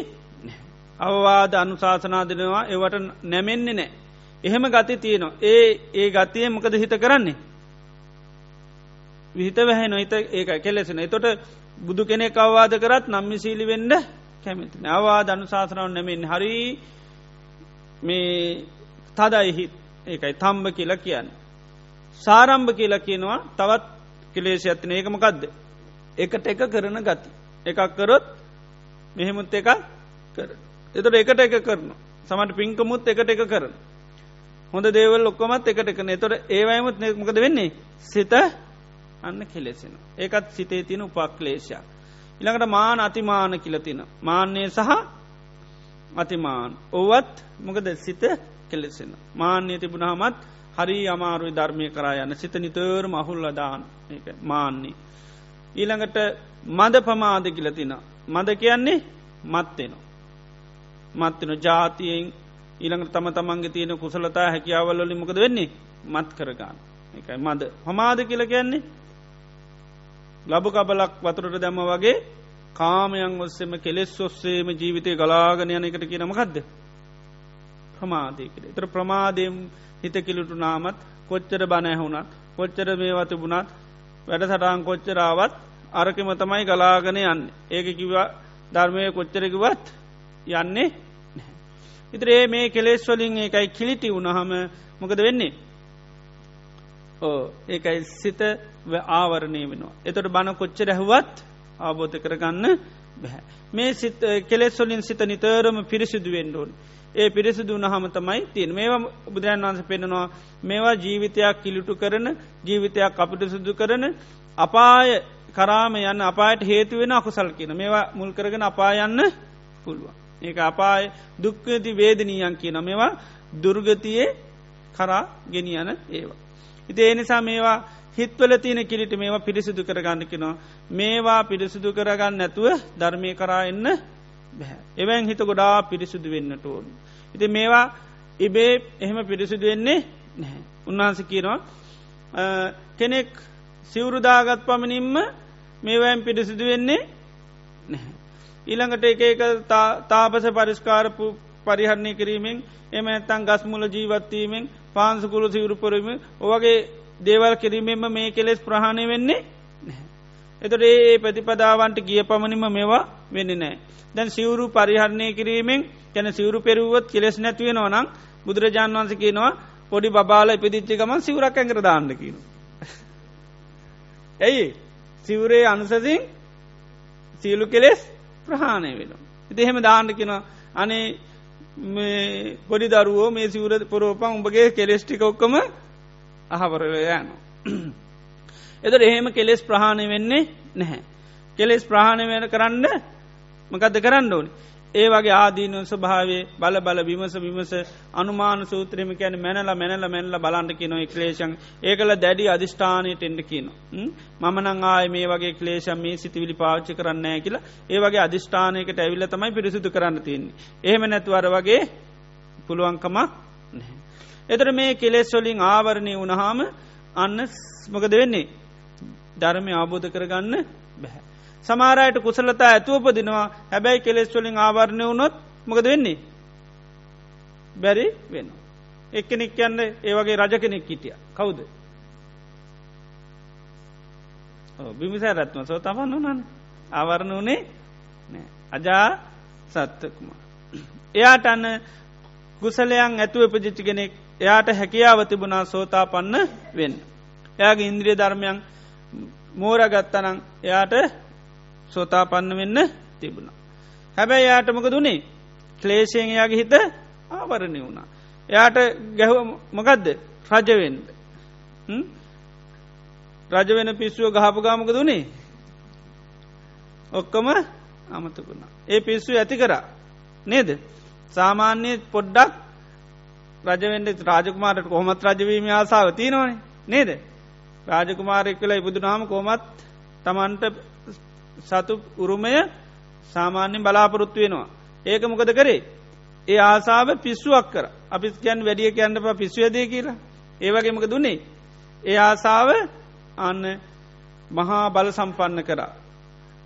අවවාද අනුශාසනා දෙනවා ඒවට නැමෙන්නේ නෑ. එහෙම ගති තියෙනවා. ඒ ඒ ගතිය මොකද හිත කරන්නේ. විහිත වැහැ නොහිත ඒක කෙලෙසෙන. එතොට බුදු කෙනෙ අවවාද කරත් නම්මිසීලි වෙන්ඩ කැමති. අවා දනුශාසනාව නැමෙන් හරි මේ තදයිහි ඒකයි තම්බ කියලා කියන්න. සාරම්භ කියලා කියනවා තවත් කෙලේශ ඇතින ඒකමකක්ද. එකට එක කරන ගති. එකක් කරොත් මෙහෙමුත් එක කර. එතට එකට එක කරන. සමට පින්කමුත් එකට එක කරන. හොඳ දේවල් ඔක්කොමත් එකට එකන එතොට ඒවයමුත් මොකද වෙන්නේ සිත අන්න කෙලෙසෙන. ඒකත් සිතේ තියෙන උපක්ලේශයක්. ඉළඟට මාන අතිමාන කියලතින. මාන්‍යය සහ අතිමාන් ඔවත් මොකද සිත කෙලෙසෙන. මාන්‍යය තිබුණහමත් හරි අමාරුයි ධර්මය කරා යන්න සිත නිතර මහුල්ලදාන් මාන්නේ. ඊළඟට මද පමාද කියලතින. මද කියන්නේ මත්වෙනවා. මත්වෙන ජාතියෙන් ඊළඟට තම තමන්ගේ තියෙන කුසලතා හැකියාවල්ලොලි මොකද වෙන්නේ මත් කරගන්න. එකයි මද හමාද කියල කියන්නේ ලබු කබලක් වතුරට දැම්ම වගේ කාමයන් ඔස්සෙම කෙලෙස් ඔස්සේම ජීවිතය ගලාගන යන එකට කියන මකක්ද ප්‍රමාදයකට එතර ප්‍රමාදයෙන් හිත කිලුටු නාමත් කොච්චර බනැහුණත් කොච්චර මේ වතිබුණත් වැඩ සටහන් කොච්චරාවත් අරකම තමයි ගලාගන යන්න. ඒක කිවා ධර්මය කොච්චරකිවත් යන්නේ ඉතරේ මේ කෙලෙස් වලින් ඒකයි කිලිටි වුණහම මොකද වෙන්නේ? ඕ ඒකයි සිත ආවරණය වෙනවා. එතොට බණ කොච්චර ඇහුවත් ආබෝධ කරගන්න බැහැ. මේ කෙලෙස්වලින් සිත නිතරම පිරිසිදුවෙන්ඩුවන්. ඒ පිරිසිදු වනහම තමයි තියෙන් මේවා බුදුරන් වන්ස පෙන්නවා මේවා ජීවිතයක් කිලිටු කරන ජීවිතයක් අපිට සිදු කරන අපාය කරාම යන්න අපායට හේතුවෙන අකුසල් කියන මේවා මුල් කරගෙන අපායන්න පුළුවන්. ඒක අපාය දුක්කති වේදනීයන් කියන මේවා දුර්ගතියේ කරා ගෙනියන ඒවා. ඉති ඒ නිසා මේවා හිත්වල තියෙන කිලිට මේවා පිරිසිදු කරගන්නකිනවා. මේවා පිරිසිදු කරගන්න නැතුව ධර්මය කරා එන්න බැහැ. එවැන් හිත ගොඩා පිරිසිදු වෙන්නට ඕන්. ඉති මේවා ඉබේ එහෙම පිරිසිදු වෙන්නේ නැහැ. උන්වහන්ස කියනවා කෙනෙක් සිවුරුදාගත් පමණින්ම මේවෑම් පිරිසිදු වෙන්නේ නැහැ. ඊළඟට එක එක තාපස පරිස්කාරපු පරිහරණය කිරීමෙන් එම ඇත්තන් ගස්මුල ජීවත්වීමෙන් පාන්සකුළු සිවුරුපරම ඔවගේ දේවල් කිරීමෙන්ම මේ කෙලෙස් ප්‍රහණය වෙන්නේ එතොට ඒ ප්‍රතිපදාවන්ට ගිය පමණිම මේවා වෙන්න නෑ. දැන් සිවුරු පරිහරණය කිරීමෙන් ගැන සිවරු පෙරුවොත් කෙලෙස් නැතිවෙන නම් බුදුරජාන් වන්ස කියනවා පොඩි බාල ඉපදිච්චි ගමන් සිවරක් ඇඟර දාන්න කියන. ඇයි සිවරේ අනුසසින් සීලු කෙලෙස් ප්‍රහාණය වෙන. ඉති එහෙම දාන්න කියෙන අනේ පොඩි දරුවෝ මේ සිවර පුරෝපන් උඹගේ කෙලෙස්ටික ඔක්කම අහවරයන. එදර එහෙම කෙලෙස් ප්‍රහාණය වෙන්නේ නැහැ. කෙලෙස් ප්‍රහාණය වෙන කරන්න මකදද කරන්න ඕනි. ඒ වගේ ආදීන ස්වභාවේ බල බල විමස විමස අනුමාන සූත්‍රම කියන මැනල මැනල මැනල බලන්ට කියන ක්ලේෂන් ඒකල දැඩි අධිෂ්ඨානයට එන්ඩ කියන. මමනං ආය මේ වගේ ක්ලේෂම් මේ සිතිවිලි පාච්චි කරන්නෑ කියලා ඒ වගේ අධිෂ්ඨානයකට ඇවිල්ල තමයි පිරිසිදු කරන්න තියන්නේ. එහෙම නැතුවර වගේ පුළුවන්කමක් නැහැ. එතර මේ කෙලෙස් වලින් ආවරණය වුණහාම අන්න මොකද වෙන්නේ? ධර්මය ආබෝධ කරගන්න බැහැ. සමාරයට කුසලතා ඇතුවපදිනවා හැබැයි කෙලෙස්වලින් ආවරණය වුණොත් මොකද වෙන්නේ? බැරි වෙන. එක්කෙනෙක් කියන්න ඒ වගේ රජ කෙනෙක් හිටිය. කවුද? බිමිසෑ රත්ම සෝ තමන්න නන ආවරණ වනේ අජා සත්තකුමා. එයාට අන්න කුසලයන් ඇතුව පජිච්චි කෙනෙක් එයාට හැකියාව තිබුණා සෝතා පන්න වෙන්න. එයාගේ ඉන්ද්‍රිය ධර්මයන් මෝරගත්තනං එයාට සෝතා පන්න වෙන්න තිබුණා. හැබැයි යාටමක දුනේ ක්ලේෂයෙන් යාගේ හිත ආවරණය වුණා. එයාට ගැහුව මොකදද රජවෙන්ඩ රජ වෙන පිස්සුව ගහපු ගාමක දුනේ ඔක්කොම අමතකුණා. ඒ පිස්සු ඇති කරා නේද. සාමාන්‍ය පොඩ්ඩක් රජවෙන්ට රාජකුමාරට කොහොමත් රජවීම ආසාාව තියනවනේ නේද. රාජකුමාරෙක් කළ ඉබුදු නාම කොමත් තමන්ට සතු උරුමය සාමාන්‍යෙන් බලාපොරොත්තු වෙනවා. ඒක මොකද කරේ. ඒ ආසාාව පිස්සුවක් කර අපි කියන් වැඩිය කියන්නප පිස්සුවදය කියලා ඒවගේමක දුන්නේ. ඒ ආසාාව අන්න මහා බල සම්පන්න කරා.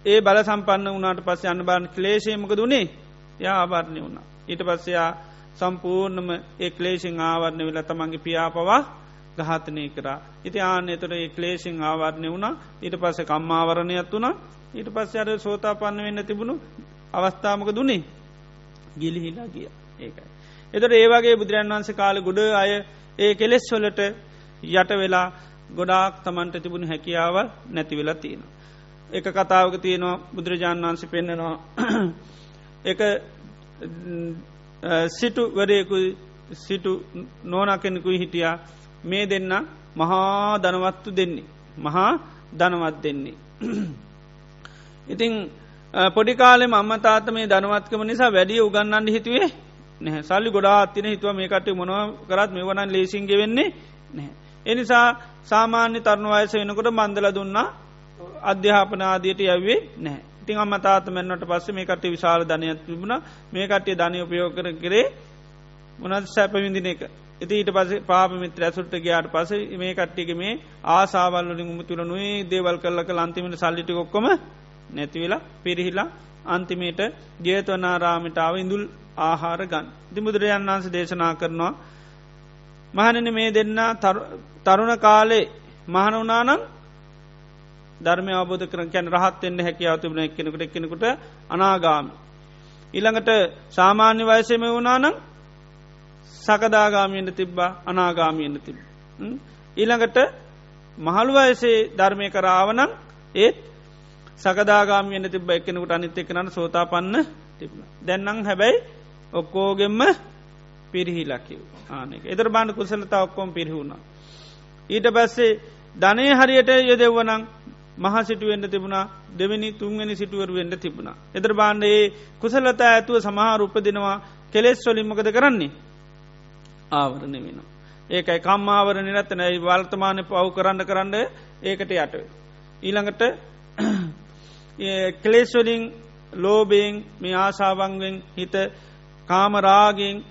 ඒ බල සම්පන්න වනාට පස්ස අන්න බාන ක්ලේශයමක දුන්නේ යා ආවරණය වුණා. ඊට පස්සයා සම්පූර්ණම ඒ ක්ලේෂෙන් ආවරණය වෙලා තමන්ගේ පියාපවා ගහතනය කරා. ඉති ආන එතොට ඒ ක්ලේෂෙන් ආවරණය වුණා ඊට පස්ස කම්මාවරණයක් වුණා ඊට පස්ස අර සෝතා පන්න වෙන්න තිබුණු අවස්ථාමක දුන්නේ ගිලිහිලා ගිය ඒකයි. එතට ඒවාගේ බුදුරන් වන්ස කාල ගොඩ අය ඒ කෙලෙස් වලට යට වෙලා ගොඩාක් තමන්ට තිබුණු හැකියාව නැති වෙලා තියෙනවා. එක කතාවක තියෙනවා බුදුරජාණන් වන්සේ පෙන්න්නනවා *clears throat* එක සිටුවරයෙකු සිටු නෝන කෙනෙකුයි හිටියා මේ දෙන්න මහා දනවත්තු දෙන්නේ. මහා දනවත් දෙන්නේ. *clears throat* ඉතිං පොඩිකාලෙ මම තාත මේ දනවත්කම නිසා වැඩිය උගන්නන්න හිතුවේ නැහ සල්ලි ගොඩා අත්තින හිතුව මේකට මොනව කරත් මේ වනන් ලේසින්ගේ වෙන්නේ නැහැ. එනිසා සාමාන්‍ය තරුණ වයස වෙනකොට මන්දල දුන්නා අධ්‍යාපනාදියට යවේ නැහැ. ඉතින් අම තාත මෙන්නට පස්ස මේ කට විශාල ධනයක් තිබුණ මේ කට්ටිය ධනය උපයෝ කර කරේ මොනත් සැපවිඳින එක. ඉති ඊට පස පාපමිත්‍ර ඇසුට්ට ගයාට පස මේ කට්ටික මේ ආසාවල්ලින් උමතුර නුවේ දේවල් කල්ලක ලන්තිමට සල්ලිටි කොක්කොම නැතිවෙලා පිරිහිලා අන්තිමේට ජේතවනාරාමිටාව ඉඳුල් ආහාර ගන්. දිමුදුරයන් වන්ස දේශනා කරනවා. මහනන මේ දෙන්න තරුණ කාලේ මහනවනානම් ධර්මය අවබෝධ කරන කැන රහත්වෙන්න හැකියාව තිබන එක්කෙනෙකුට එක්කෙනෙකුට අනාගාමි. ඉළඟට සාමාන්‍ය වයසම වුණානම් සකදාගාමියෙන්ට තිබ්බා අනාගාමියෙන්ට තිබ. ඊළඟට මහළු වයසේ ධර්මය කරාවනම් ඒත් සකදාගාමියන්න තිබ එක්කෙනෙකුට අනිත් එක්කනට සෝතා පන්න තිබුණ. දැන්නම් හැබැයි ඔක්කෝගෙම්ම පිරිහිලකිව ආනෙක එදර බාණ්ඩ කුසලතා ඔක්කොම් පිරිහුණා. ඊට පස්සේ ධනය හරියට යොදෙව්වනං මහ සිටුවෙන්ට තිබුණා දෙවැනි තුන්වැනි සිටුවර වෙන්ඩ තිබුණා. එදර බාණ්ඩයේ කුසලතා ඇතුව සමහර උපදිනවා කෙලෙස් වලින්මකද කරන්නේ ආවරණ වෙන. ඒකයි කම්මාවර නිරත්තනයි වර්තමානය පව් කරන්න කරන්න ඒකට යට. ඊළඟට *clears throat* කලේස්වලින් ලෝබයෙන් මේ ආසාවන්ගෙන් හිත කාමරාගෙන්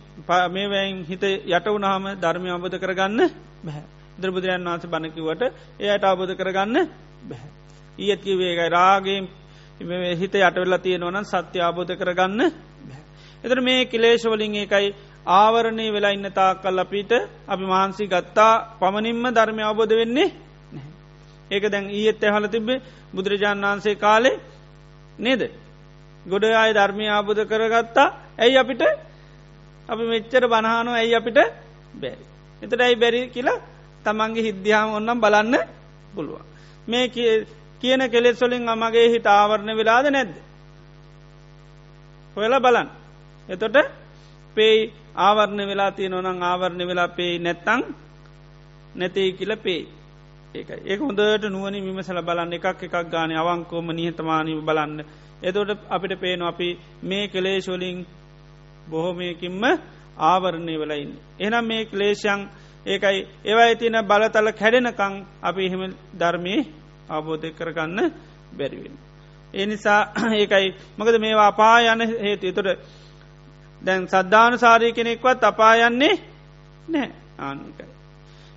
මේවැයින් හිත යටවුනහම ධර්මය අබධ කරගන්න බැහැ. ද්‍රබුදුරයන් වන්ස බණකිවට එයට අබධ කරගන්න බැහැ. ඊයත්කිවේකයි රාගෙන් හිත යටවෙල්ලා තියෙනවන සත්‍ය අබෝධ කරගන්න එතර මේ කිලේශවලින් ඒකයි ආවරණය වෙලා ඉන්න තා කල් අපිට අපි මහන්සි ගත්තා පමණින්ම ධර්මය අවබෝධ වෙන්නේ ඒක දැන් ඊත් ඇහල තිබේ බුදුරජාණන් වහන්සේ කාලේ නේද. ගොඩ අය ධර්මය ආබුධ කරගත්තා ඇයි අපිට අපි මෙච්චර බණහානො ඇයි අපිට බැරි. එතට ඇයි බැරි කියලා තමන්ගේ හිද්‍යාම ඔන්නම් බලන්න පුළුවන්. මේ කියන කෙලෙස් වලින් අමගේ හිට ආවරණ වෙලාද නැද්ද. හොයලා බලන්. එතොට පේයි ආවරණ වෙලා තිය නොනං ආවරණ වෙලා පේයි නැත්තං නැතේ කියල පේ ඒකයි ඒ හොඳට නුවනි විමසල බලන්න එකක් එකක් ගාන අවංකෝම නිහතමානීව බලන්න එතොට අපිට පේන අපි මේ කලේශවලින් බොහෝමයකින්ම ආවරණය වෙලයින්. එනම් මේ ක්ලේෂයන් ඒකයි ඒවයි තින බලතල කැඩෙනකං අපි එහෙම ධර්මය අවබෝධය කරගන්න බැරිවෙන්. ඒ නිසා *clears throat* ඒකයි මකද මේවා අපා යන හේතු තුට දැන් සද්ධාන සාරී කෙනෙක්වත් අපා යන්නේ නෑ ආනිකයි.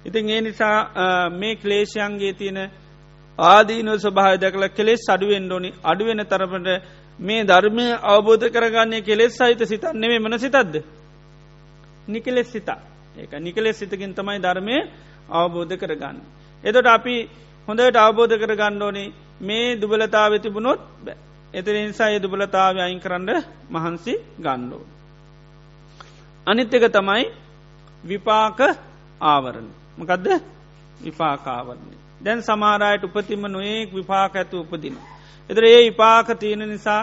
ඉතින් ඒ නිසා මේ ක්ලේෂයන්ගේ තියෙන ආදීන ස්වභාය දැකල කෙලෙස් අඩුවෙන් ඩොනි අඩුවෙන තරපට මේ ධර්මය අවබෝධ කරගන්නේ කෙලෙස් සහිත සිතන් නෙවේ මන සිතද්ද. නිකලෙස් සිතා ඒක නිකලෙස් සිතකින් තමයි ධර්මය අවබෝධ කරගන්න. එතොට අපි හොඳට අවබෝධ කර ගණ්ඩෝනි මේ දුබලතාව තිබුණොත් බෑ. එතර නිසා ඒ දුබලතාව අයින් කරන්න මහන්සි ගණ්ඩෝ. අනිත්‍යක තමයි විපාක ආවරණ. මකදද විපාකාවරන්නේ. දැන් සමාරයට උපතිම නොයෙක් විපාක ඇතු උපදින. එතර ඒ විපාක තියෙන නිසා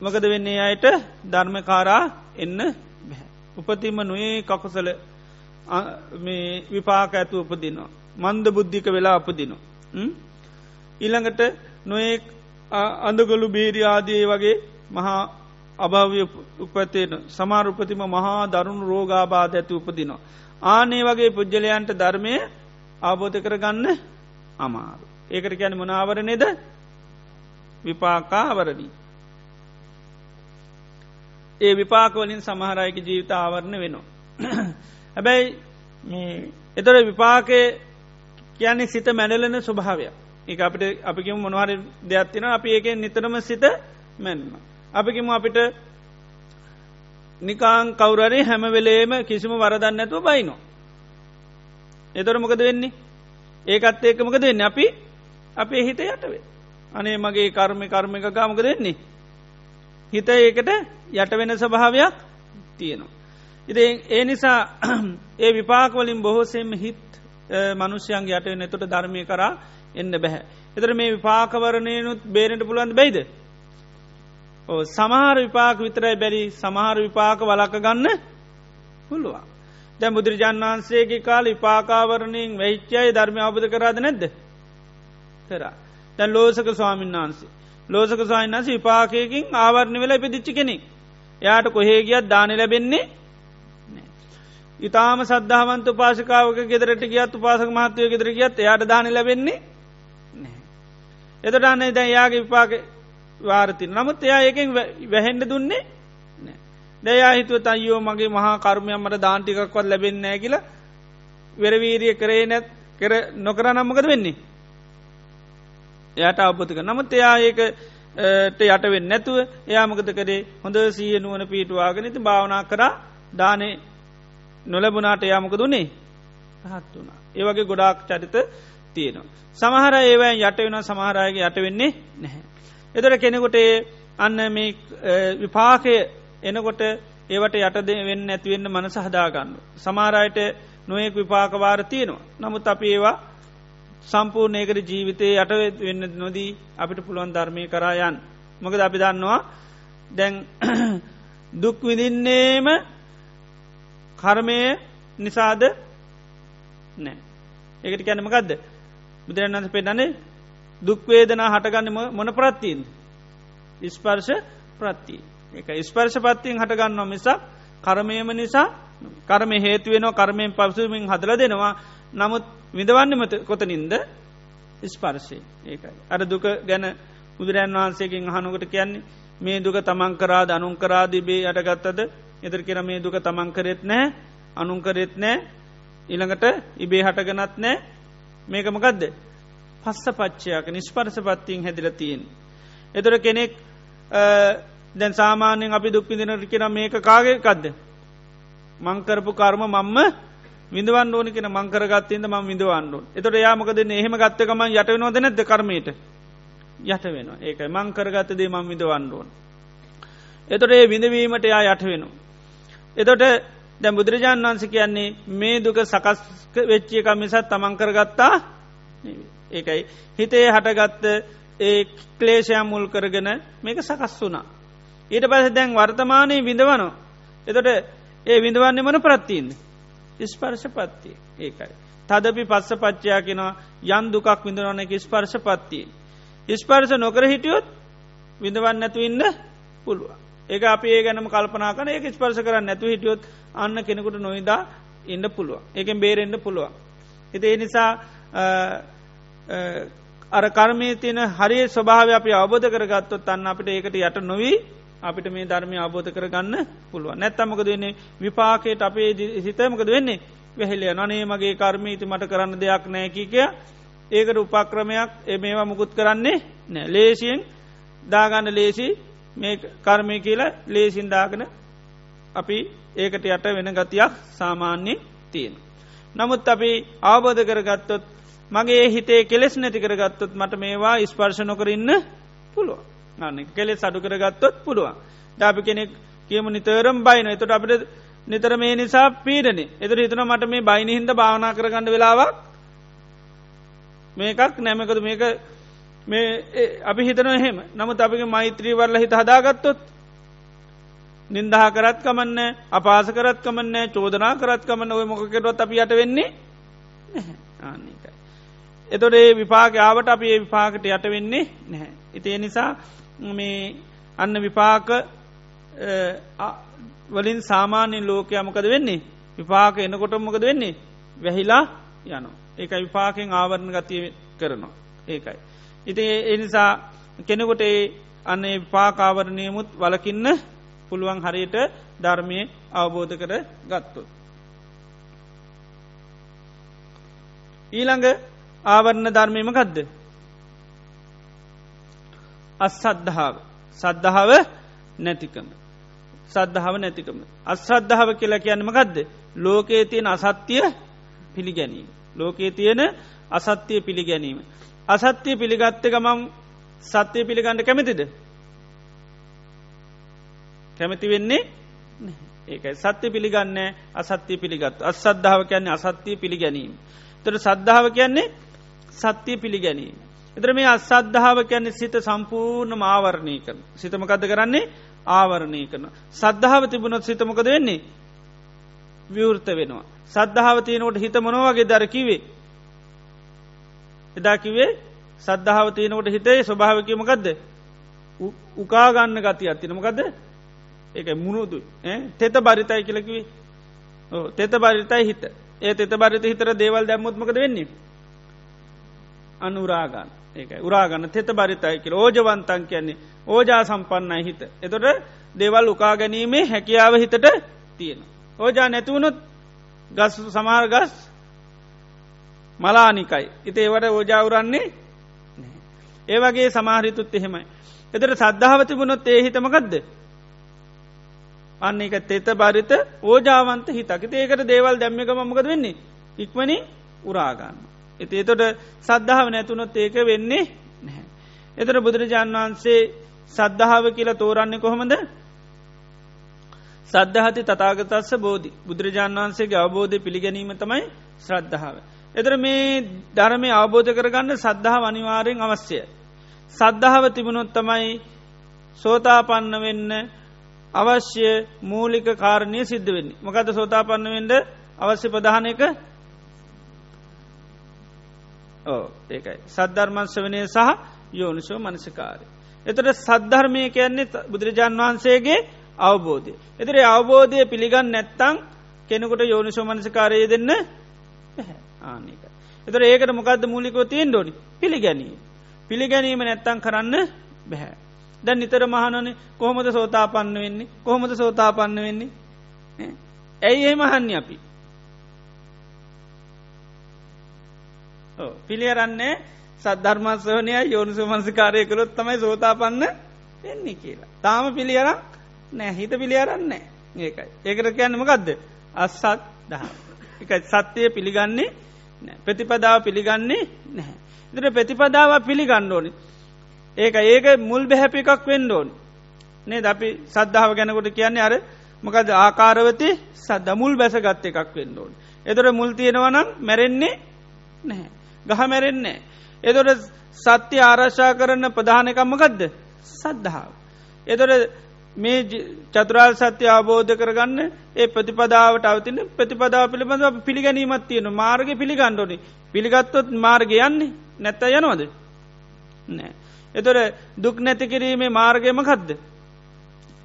මකද වෙන්නේ අයට ධර්මකාරා එන්න බැහැ. උපතිම නොයේ කකුසල විපාක ඇතු උපදිනවා. මන්ද බුද්ධික වෙලා අපදිනවා. ඊළඟට නොයෙක් අඳගොලු බේරි ආදයේ වගේ මහා අභාවය උපතේන සමාරුපතිම මහා දරුණු රෝගාබාධ ඇති උපදිනවා. ආනේ වගේ පුද්ගලයන්ට ධර්මය අවබෝධ කරගන්න අමාරු. ඒකට ගැන මනාවරණෙද විපාකාවරණී. ඒ විපාකවලින් සමහරයක ජීවිත ආවරණ වෙනවා. *clears throat* හැබැයි එතොර විපාකය කියන්නේ සිත මැඩලන ස්වභාවය ඒ අපිට අපිකම මොනහරි දෙයක්ත්තින අපි ඒකෙන් නිතරම සිත මැන්ම. අපිකිම අපිට නිකාං කවුරරි හැමවෙලේම කිසිම වරදන්න ඇතුව බයිනෝ. එතොර මොකද වෙන්නේ ඒකත් ඒකමක දෙන්න අපි අපේ හිත යටවේ. අනේ මගේ කර්මය කර්මික ගාමක දෙන්නේ. හිත ඒකට යට වෙන ස්වභාවයක් තියෙනවා. ඉති ඒ නිසා *clears throat* ඒ විපාකවලින් බොහෝසෙම හිත් මනුෂ්‍යයන් යට වෙන එතොට ධර්මය කරා එන්න බැහැ. එතර මේ විපාකවරණයනුත් බේරෙන්ට පුළුවන්ද බයිද. සමහර විපාක විතරයි බැරි සමහර විපාක වලක ගන්න පුළුවන්. දැ බුදුරජාන් වහන්සේගේ කාල විපාකාවරණයෙන් වෙච්චයි ධර්මය අවබධ කරාද නැද්ද. කරා. දැන් ලෝසක ස්වාමීන් වහන්සේ. ලෝසක ස්වායින්න්ස විපාකයකින් ආවරණ වෙලා ඉපදිච්චි කෙනෙක්. යායට කොහේ ගියත් දාන ලැබෙන්නේ ඉතාම සද්ධාවන්ත පාසකාවක ගෙදරට ගියත් උපාසක මහත්තවය ගෙදර ගියත් එයාට දාන ලැබෙන්නේ එතට අන්න දැන් යාගේ විපාක වාරති නමුත් එයා ඒකෙන් වැහෙන්ඩ දුන්නේ දයා හිතුව අයෝ මගේ මහා කර්මයම් මට දාන්ටිකක්වත් ලැබෙන්නෑ කියලා වෙරවීරිය කරේ නැත් කර නොකර නම්මකද වෙන්නේ? එයට අවබෝධක නමුත් එයා ඒක යට වෙන්න නැතුව එයාමකද කරේ? හොඳ සීය නුවන පීටවාගෙනති භාවනා කරා දානේ නොලැබුණාට යාමක දුන්නේ හත් වුණා. ඒවගේ ගොඩාක් චරිත තියෙනවා. සමහර ඒවයි යට වෙන සමහරයගේ යට වෙන්නේ නැහැ. එතර කෙනෙකුට අන්න මේ විපාකය එනකොට ඒවට යටද වෙන්න ඇතිවෙන්න මනස හදාගන්න. සමාරයට නොයෙක් විපාකවාර තියෙනවා. නමුත් අපි ඒවා සම්පූර්ණයකට ජීවිතය යට වෙන්න නොදී අපිට පුළුවන් ධර්මය කරායන්. මොකද අපි දන්නවා දැන් *clears throat* දුක් විඳින්නේම කර්මය නිසාද? නෑ. ඒකට කැනමකක්ද බුදුරන් වන්ස පෙන්නන්නේ දුක්වේදනා හටගන්නම මොන ප්‍රත්තිීන් ඉස්පර්ශ ප්‍රත්තිී එක ස්පර්ශ පත්තියෙන් හටගන්නවා මිසක් කරමයම නිසා කරම හේතුවෙනවා කර්මයෙන් පවසුමින් හදල දෙනවා. නමුත් විඳවන්නමත කොතනින්ද? ස්පර්ශය ඒකයි. අර දුක ගැන බුදුරන් වහන්සේකින් හනුකට කියන්නේ මේ දුක තමන් කරා අනුන් කරාදිබේ අටගත්තද එදර කියර මේ දුක තමන් කරෙත් නෑ අනුන් කරෙත් නෑ ඉළඟට ඉබේ හටගනත් නෑ. මේකමකදද පස්ස පච්චයක නිස්පර්ස පත්තියෙන් හැදිල තියෙන්. එතොර කෙනෙක් දැන් සාමාන්‍යෙන් අපි දුක්පිදිනට කියෙන මේක කාගේ කදද. මංකරපු කර්ම මම්ම විඳවන් ඕනි කෙන මංකරගත්තින්ද ම විඳවන්නුන් එතොට යාමකද එහෙම ගත්තකම යට වෙනවද නැද කරමයට? යට වෙන ඒක මංකරගත්තදේ මං විඳවන්නුවන් එතොට ඒ විඳවීමට යා යට වෙන. එතොට දැ බුදුරජාණන් වන්ස කියන්නේ මේ දුක සකස් වෙච්චියක මිසත් තමන්කරගත්තා ඒකයි හිතේ හටගත්ත ඒ ක්ලේෂයම් මුල් කරගෙන මේක සකස් වුනා. ඊට පස දැන් වර්තමානය විඳවනෝ. එතොට ඒ විඳවන්නේ මන ප්‍රත්තියන්නේ. ස්පර්ශ පත්තිය ඒකයි. තදපි පස්ස පච්චයා කෙනවා යන් දුකක් විඳවන එක ස්පර්ශ පත්තිය. ස්පර්ශ නොකර හිටියොත් විඳවන්න නැතු ඉන්න පුළුව. ඒක අපි ඒ ගැනම කල්පනා කන ඒක ස්පර්ශ කරන්න නැතු හිටියොත් අන්න කෙනෙකුට නොයිදා ඉන්න පුළුව. ඒකෙන් බේරෙන්න්න පුළුවන්. එති ඒ නිසා අර කර්මය තියෙන හරි ස්වභාව අපි අවබෝධ කරගත්තොත් අන්න අපිට ඒකට යට නොවී අපිට මේ ධර්මය අවබෝධ කරගන්න පුළුව නැත්තමකද වෙන්නේ? විපාකයට අපේ හිතමකද වෙන්නේ? වැහෙලිය නනේ මගේ කර්මීති මට කරන්න දෙයක් නෑකි කිය ඒකට උපක්‍රමයක් එ මේවා මුකුත් කරන්නේ නෑ. ලේසියෙන් දාගන්න ලේසි මේ කර්මය කියලා ලේසින්දාගෙන අපි ඒකට යට වෙන ගතියක් සාමාන්‍යයෙන් තියෙන. නමුත් අපි අවබෝධ කරගත්තොත් මගේ හිතේ කෙලෙස් නැති කරගත්තොත් මට මේවා ස්පර්ශ නොකරන්න පුළුව අන්න කෙලෙ සඩු කරගත්තොත් පුළුවන්. ඩාපි කෙනෙක් කියම නිතරම් බයින එතට අපට නිතර මේ නිසා පීඩනේ. එතර හිතන මට මේ බයිනහින්ද භාවනා කරගන්න වෙලාවක් මේකක් නැමකද මේක මේ අපි හිතන එහෙම. නමුත් අපිගේ මෛත්‍රී වරල හිත හදාගත්තොත් නින්දහා කරත් කමන්න අපාස කරත් කමන්න චෝදනා කරත් කමන්න ඔය මොකකෙටවත් අපි යට වෙන්නේ ආන්නේකයි එතොට ඒ විපාක ආවට අප ඒ විපාකට යට වෙන්නේ නැහැ. ඉතිේ නිසා මේ අන්න විපාක වලින් සාමාන්‍යෙන් ලෝකයමකද වෙන්නේ? විපාක එනකොටමකද වෙන්නේ? වැහිලා යන ඒක විපාකෙන් ආවරණ ගතිය කරනවා. ඒකයි. ඉති එනිසා කෙනෙකොට ඒ අන්න විපාකාවරණයමුත් වලකින්න පුළුවන් හරියට ධර්මය අවබෝධ කර ගත්තු. ඊළඟ ආවරණ ධර්මයම ගදද. අස්සද්ධාව සද්ධාව නැතිකම. සද්ධාව නැතිකම. අශ්‍රද්ධාව කියලා කියන්නම ගදද. ලෝකයේ තියෙන අසත්‍යය පිළිගැනීම. ලෝකයේ තියෙන අසත්‍යය පිළිගැනීම. අසත්‍යය පිළිගත්ත ගමම් සත්‍යය පිළිගණඩ කැමතිද. කැමති වෙන්නේ ඒකයි සත්‍ය පිළිගන්න අසත්‍යය පිළිගත් අස්සද්ධාව කියන්නේ අසත්‍යය පිළිගැනීම. තොට සද්ධාව කියන්නේ සත්‍යය පිළිගැනීම. එතර මේ අසද්ධාව කියන්නේ සිත සම්පූර්ණ ආවරණය කරන සිතමකද කරන්නේ ආවරණය කරන. සද්ධාව තිබුණොත් සිතමකද වෙන්නේ විවෘත වෙනවා. සද්ධාව තියනකොට හිත මොනවගේ දරකිවේ. එදා කිවේ සද්ධාව තියනකොට හිතේ ස්වභාවකීමකක්ද උකාගන්න ගති අත්තිනමකද ඒක මුණුදු තෙත බරිතයි කියලකිවේ තෙත බරිතයි හිත. ඒ තෙත බරිත හිතර දේවල් දැම්මුත්මකද වෙන්නේ? අනුරාගන්න ඒකයි. උරාගන්න තෙත බරිතයි කියල. ඕජවන්තන් කියන්නේ ඕජා සම්පන්නයි හිත. එතොට දේවල් උකා ගැනීමේ හැකියාව හිතට තියෙන. ඕජා නැතිවුණුත් ගස් සමාර ගස් මලානිකයි. ඉති ඒවට ඕජාවරන්නේ ඒවගේ සමාහරිතුත් එහෙමයි. එතට සද්ධාවතිබුණොත් ඒ හිතමකක්ද. අන්න එක තෙත බරිත ඕජාවන්ත හිතක ඒකට දේවල් දැම්මික මමකද වෙන්නේ. ඉක්මනින් උරාගන්න. එති එතොට සද්ධාව නැතුනොත් ඒක වෙන්නේ නැහැ. එතට බුදුරජාණන් වහන්සේ සද්ධාව කියලා තෝරන්නේ කොහොමද සද්ධහති තතාගතස්ස බෝධි බුදුරජාණන් වහන්සේගේ අවබෝධය පිළිගැනීම තමයි ශ්‍රද්ධාව. එතර මේ ධර්මය අවබෝධ කරගන්න සද්ධහා අනිවාරයෙන් අවශ්‍යය. සද්ධාව තිබුණොත් තමයි සෝතාපන්න වෙන්න අවශ්‍ය මූලික කාරණය සිද්ධ වෙන්නේ මොකද සෝතාපන්න වෙන්ඩ අවශ්‍ය ප්‍රධානක ඕ ඒකයි සද්ධර්මංශ වනය සහ යෝනිසෝ මනසිකාරය. එතට සද්ධර්මය කියන්නේ බුදුරජාන් වහන්සේගේ අවබෝධය. එතර අවබෝධය පිළිගන්න නැත්තං කෙනෙකුට යෝනිසෝ මනසිකාරය දෙන්න ආනක. එතර ඒකට මොකක්ද මූලිකෝ තියෙන් ඩොනි පිළිගැනීම. පිළිගැනීම නැත්තං කරන්න බැහැ. දැන් නිතර මහනන කොහොමද සෝතාපන්න වෙන්නේ කොහොමද සෝතාපන්න වෙන්නේ ඇයි ඒ මහන්නේ අපි පිළියරන්නේ සද්ධර්මස්වනය යෝනිසු මන්සිකාරය කළොත් තමයි සෝතාපන්න වෙන්නේ කියලා. තාම පිළියරක් නෑ හිත පිළියරන්නේ ඒකයි. ඒකට කියන්නම ගදද අස්සත් දහ. එකයි සත්‍යය පිළිගන්නේ ප්‍රතිපදාව පිළිගන්නේ නැහැ. ඉදිර ප්‍රතිපදාව පිළිගන්න ඕනි. ඒක ඒක මුල් බැහැපි එකක් වෙන්න ඕනි. නේ ද අපි සද්ධාව ගැනකොට කියන්නේ අර මොකද ආකාරවති සද්ද මුල් බැසගත්ත එකක් වෙන්න ඕනි. එතොට මුල් තියෙනවනම් මැරෙන්නේ නැහැ. ගහ මැරෙන්නේ. එතොට සත්‍ය ආරශ්ා කරන්න ප්‍රධානකම්මකදද සද්ධාව. එතොට මේ චතුරාල් සත්‍ය අවබෝධ කරගන්න ඒ ප්‍රතිපදාවට අවතින ප්‍රතිපදාව පිළිබඳව පිළිගැනීමත් තියෙන මාර්ග පිළිගණ්ඩෝනි පිළිගත්තොත් මාර්ග යන්නේ නැත්ත යනවද නෑ. එතොර දුක් නැති කිරීමේ මාර්ගයම කදද.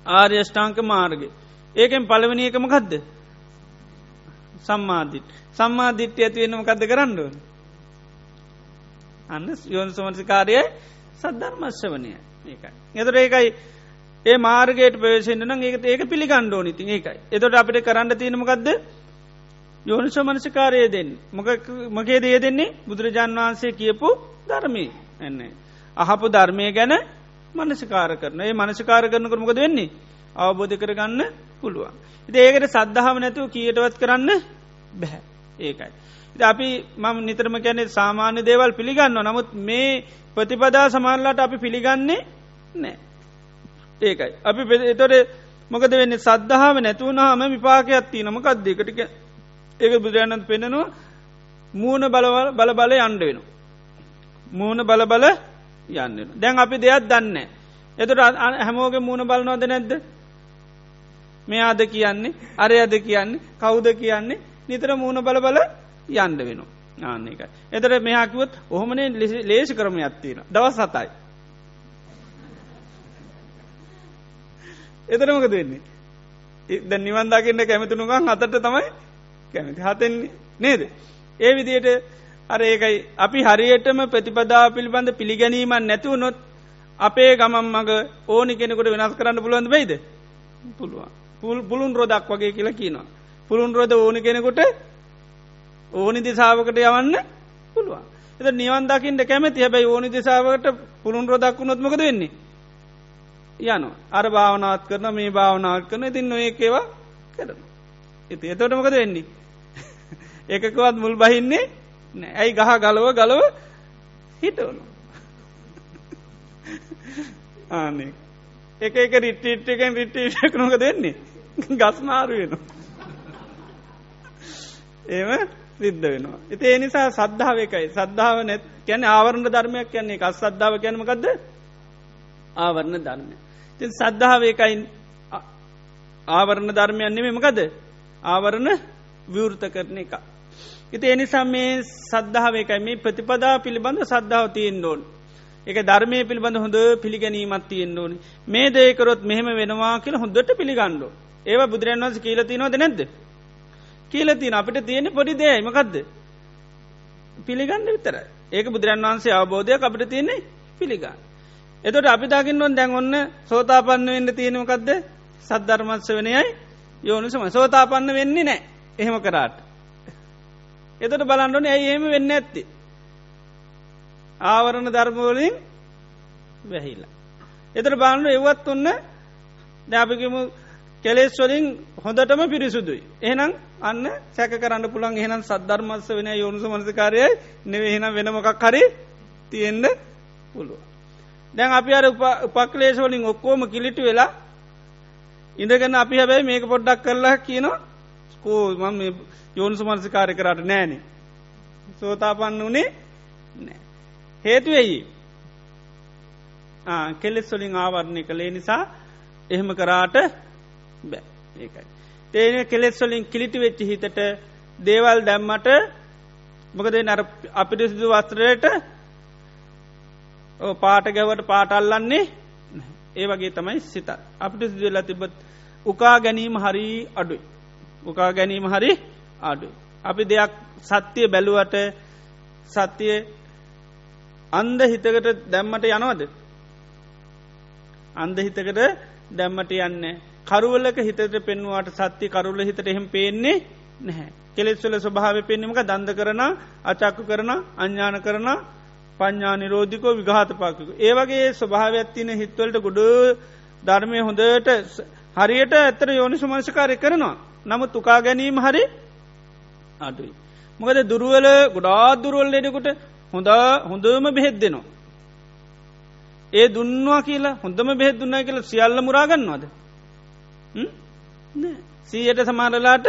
ආර්යෂ්ඨාංක මාර්ග. ඒකෙන් පළවනි එකම කදද. සම්මාධිට සම්මාධිට්්‍ය ඇතිවෙනම කද කරන්නඩුවන්. අන්න යෝන් සමන්සිකාරයයි සද්ධර්මශ්‍ය වනය ඒකයි. එතර ඒකයි ඒ මාර්ගයට ප්‍රවේශෙන්න්න නම් ඒක ඒක පිළිගණ්ඩෝ නිති ඒකයි. එතොට අපිට කරන්න තියෙනමකක්ද යෝනිසෝ මනසිකාරය දෙන්න මගේ දේ දෙන්නේ බුදුරජාන් වහන්සේ කියපු ධර්මී එන්නේ. අහපු ධර්මය ගැන මනසිකාර කරන ඒ මනසිකාර කරන කරමකද වෙන්නේ අවබෝධ කරගන්න පුළුවන්. ඉති ඒකට සද්ධාව නැතුව කියටවත් කරන්න බැහැ ඒකයි. අපි මම නිතරම කැනෙ සාමාන්‍ය දේවල් පිළිගන්න නමුත් මේ ප්‍රතිපදා සමාල්ලාට අපි පිළිගන්නේ නෑ. ඒකයි. අපි එතොට මොකද වෙන්න සද්ධාව නැතුවනාම විපාකයක් තියනම කක්දේකටික ඒක බුදුරජාණන් පෙනෙනවා මූුණ බලවල් බල බල අන්ඩ වෙන. මූුණ බල බල යන්න. දැන් අපි දෙයක් දන්න. එතුට හැමෝගේ මූුණ බලනවද නැද්ද. මේ අද කියන්නේ අරය අද කියන්නේ කවුද කියන්නේ නිතර මූුණ බල බල යන්ඩ වෙන. ආන්න එක. එතර මෙහාකිවත් ඔහොමනේ ලේසි කරම ඇත්තින. දවස් සතයි. එතරමකද වෙන්නේ. ද නිවන්දාකින්න කැමතිනුගන් අතට තමයි කැමති හතෙන්නේ නේද. ඒ විදියට අර ඒකයි අපි හරියටම ප්‍රතිපදා පිළිබඳ පිළිගැනීමන් නැතිවුණොත් අපේ ගමන් මග ඕනි කෙනෙකුට වෙනස් කරන්න පුළුවන්ද වෙයිද පුළුවන් පුළුන් රෝදක් වගේ කියලා කියනවා. පුළුන් රෝද ඕනි කෙනෙකුට ඕනි දිසාාවකට යවන්න පුළුවන්. එත නිවන්දකින්ට කැමති හැබැයි ඕනි දිසාාවට පුළුන් රෝදක් වුණොත්මකද වෙන්නේ. යනු අර භාවනාත් කරන මේ භාවනාත් කරන ඉතින් නොඒකේවා කරන. එති එතොටමකද වෙන්නේ. *laughs* එකකවත් මුල් බහින්නේ ඇයි ගහ ගලව ගලව හිටවනු. *laughs* ආනේ එක එක රිට්ටිට් එකෙන් රිට්ටීටක් නොක දෙන්නේ *laughs* ගස්මාරු වෙනවා. ඒම සිද්ධ වෙනවා. එති ඒ නිසා සද්ධාව එකයි සද්ධාව නැත් කියැන ආවරණ ධර්මයක් කියන්නේ එකස් සද්ධාව කැනමකක්ද ආවරණ ධර්මය. ති සද්ධාව එකයි ආවරණ ධර්මයන් නෙමේ මකද ආවරණ විවෘත කරන එක. ඉති එනිසා මේ සද්ධාව එකයි මේ ප්‍රතිපදා පිළිබඳ සද්ධාව තියෙන් ඕන්. එක ධර්මය පිළිබඳ හොඳ පිළිගැනීමත් තියෙන් ඕනි මේ දේකරොත් මෙහෙම වෙනවා කියල හොඳට පිළිගණ්ඩෝ ඒව බුදුරන් වන්ස කියලතිනවද නැද්ද. කියලතින අපිට තියෙන පොඩි දේයි මකක්ද. පිළිගන්න විතර ඒක බුදුරන් වහන්සේ අවබෝධයක් අපිට තියන්නේ පිළිගන්න. එතොට අපි දකින්නොන් දැන් ඔන්න සෝතාපන්න වෙන්න තියෙනමකක්ද සද්ධර්මත්ස වනයයි යෝනිසම සෝතාපන්න වෙන්නේ නෑ එහෙම කරාට. එතට බලන්ඩන ඇයි එහෙම වෙන්න ඇත්ති. ආවරණ ධර්මවලින් වැහිලා. එතට බාණ්ඩ එවත් ඔන්න දැපිකම කෙලෙස්වලින් හොඳටම පිරිසුදුයි. එහෙනම් අන්න සැක කරන්න පුළන් එහෙනම් සද්ධර්මස්ස වෙන යෝනිස මනසකාරයයි නෙවෙහෙනම් වෙනමොකක් හරි තියෙන්න්න පුළුව. දැන් අපි අර උපක්ලේශවලින් ඔක්කෝම කිලිටි වෙලා ඉඳගෙන අපි හැබැයි මේක පොඩ්ඩක් කරලා කියනවා කෝ මම යෝනිස මනසිකාරය කරට නෑනේ. සෝතාපන්න වනේ නෑ. හේතුවෙයි කෙලෙස් වලින් ආවරණය කළේ නිසා එහෙම කරාට බෑ ඒකයි. තේන කෙලෙස් වලින් කිලිටි වෙච්චි හිතට දේවල් දැම්මට මොකද නර අපිට සිදු වස්ත්‍රයට පාට ගැවට පාටල්ලන්නේ ඒ වගේ තමයි සිත අපිට සිදුවෙලා තිබත් උකා ගැනීම හරි අඩුයි. උකා ගැනීම හරි අඩු. අපි දෙයක් සත්‍යය බැලුවට සත්‍යය අන්ද හිතකට දැම්මට යනවද. අන්ද හිතකට දැම්මට යන්න. කරුවලක හිතට පෙන්වාට සත්‍ය කරුල්ල හිතට එහෙම පේන්නේ නැහැ. කෙලෙස්වල ස්වභාව පෙන්න්නමක දන්ද කරන අචක්කු කරන අඥ්ඥාන කරන පඥ්ඥා නිරෝධිකෝ විඝාත පාකික. ඒවගේ ස්වභාවඇත්තින හිත්වලට ගොඩ ධර්මය හොඳට හරියට ඇත්තර යෝනි සුමංශකාරය කරනවා. නමුත් තුකා ගැනීම හරි අඩුයි. මොකද දුරුවල ගොඩාත් දුරුවල් ලෙඩකුට හොඳ හොඳම බෙහෙත් දෙනවා. ඒ දුන්නවා කියලා හොඳම බෙහෙත් දුන්නා කියලා සියල්ල මුරාගන්නවාද සීයට සමාරලාට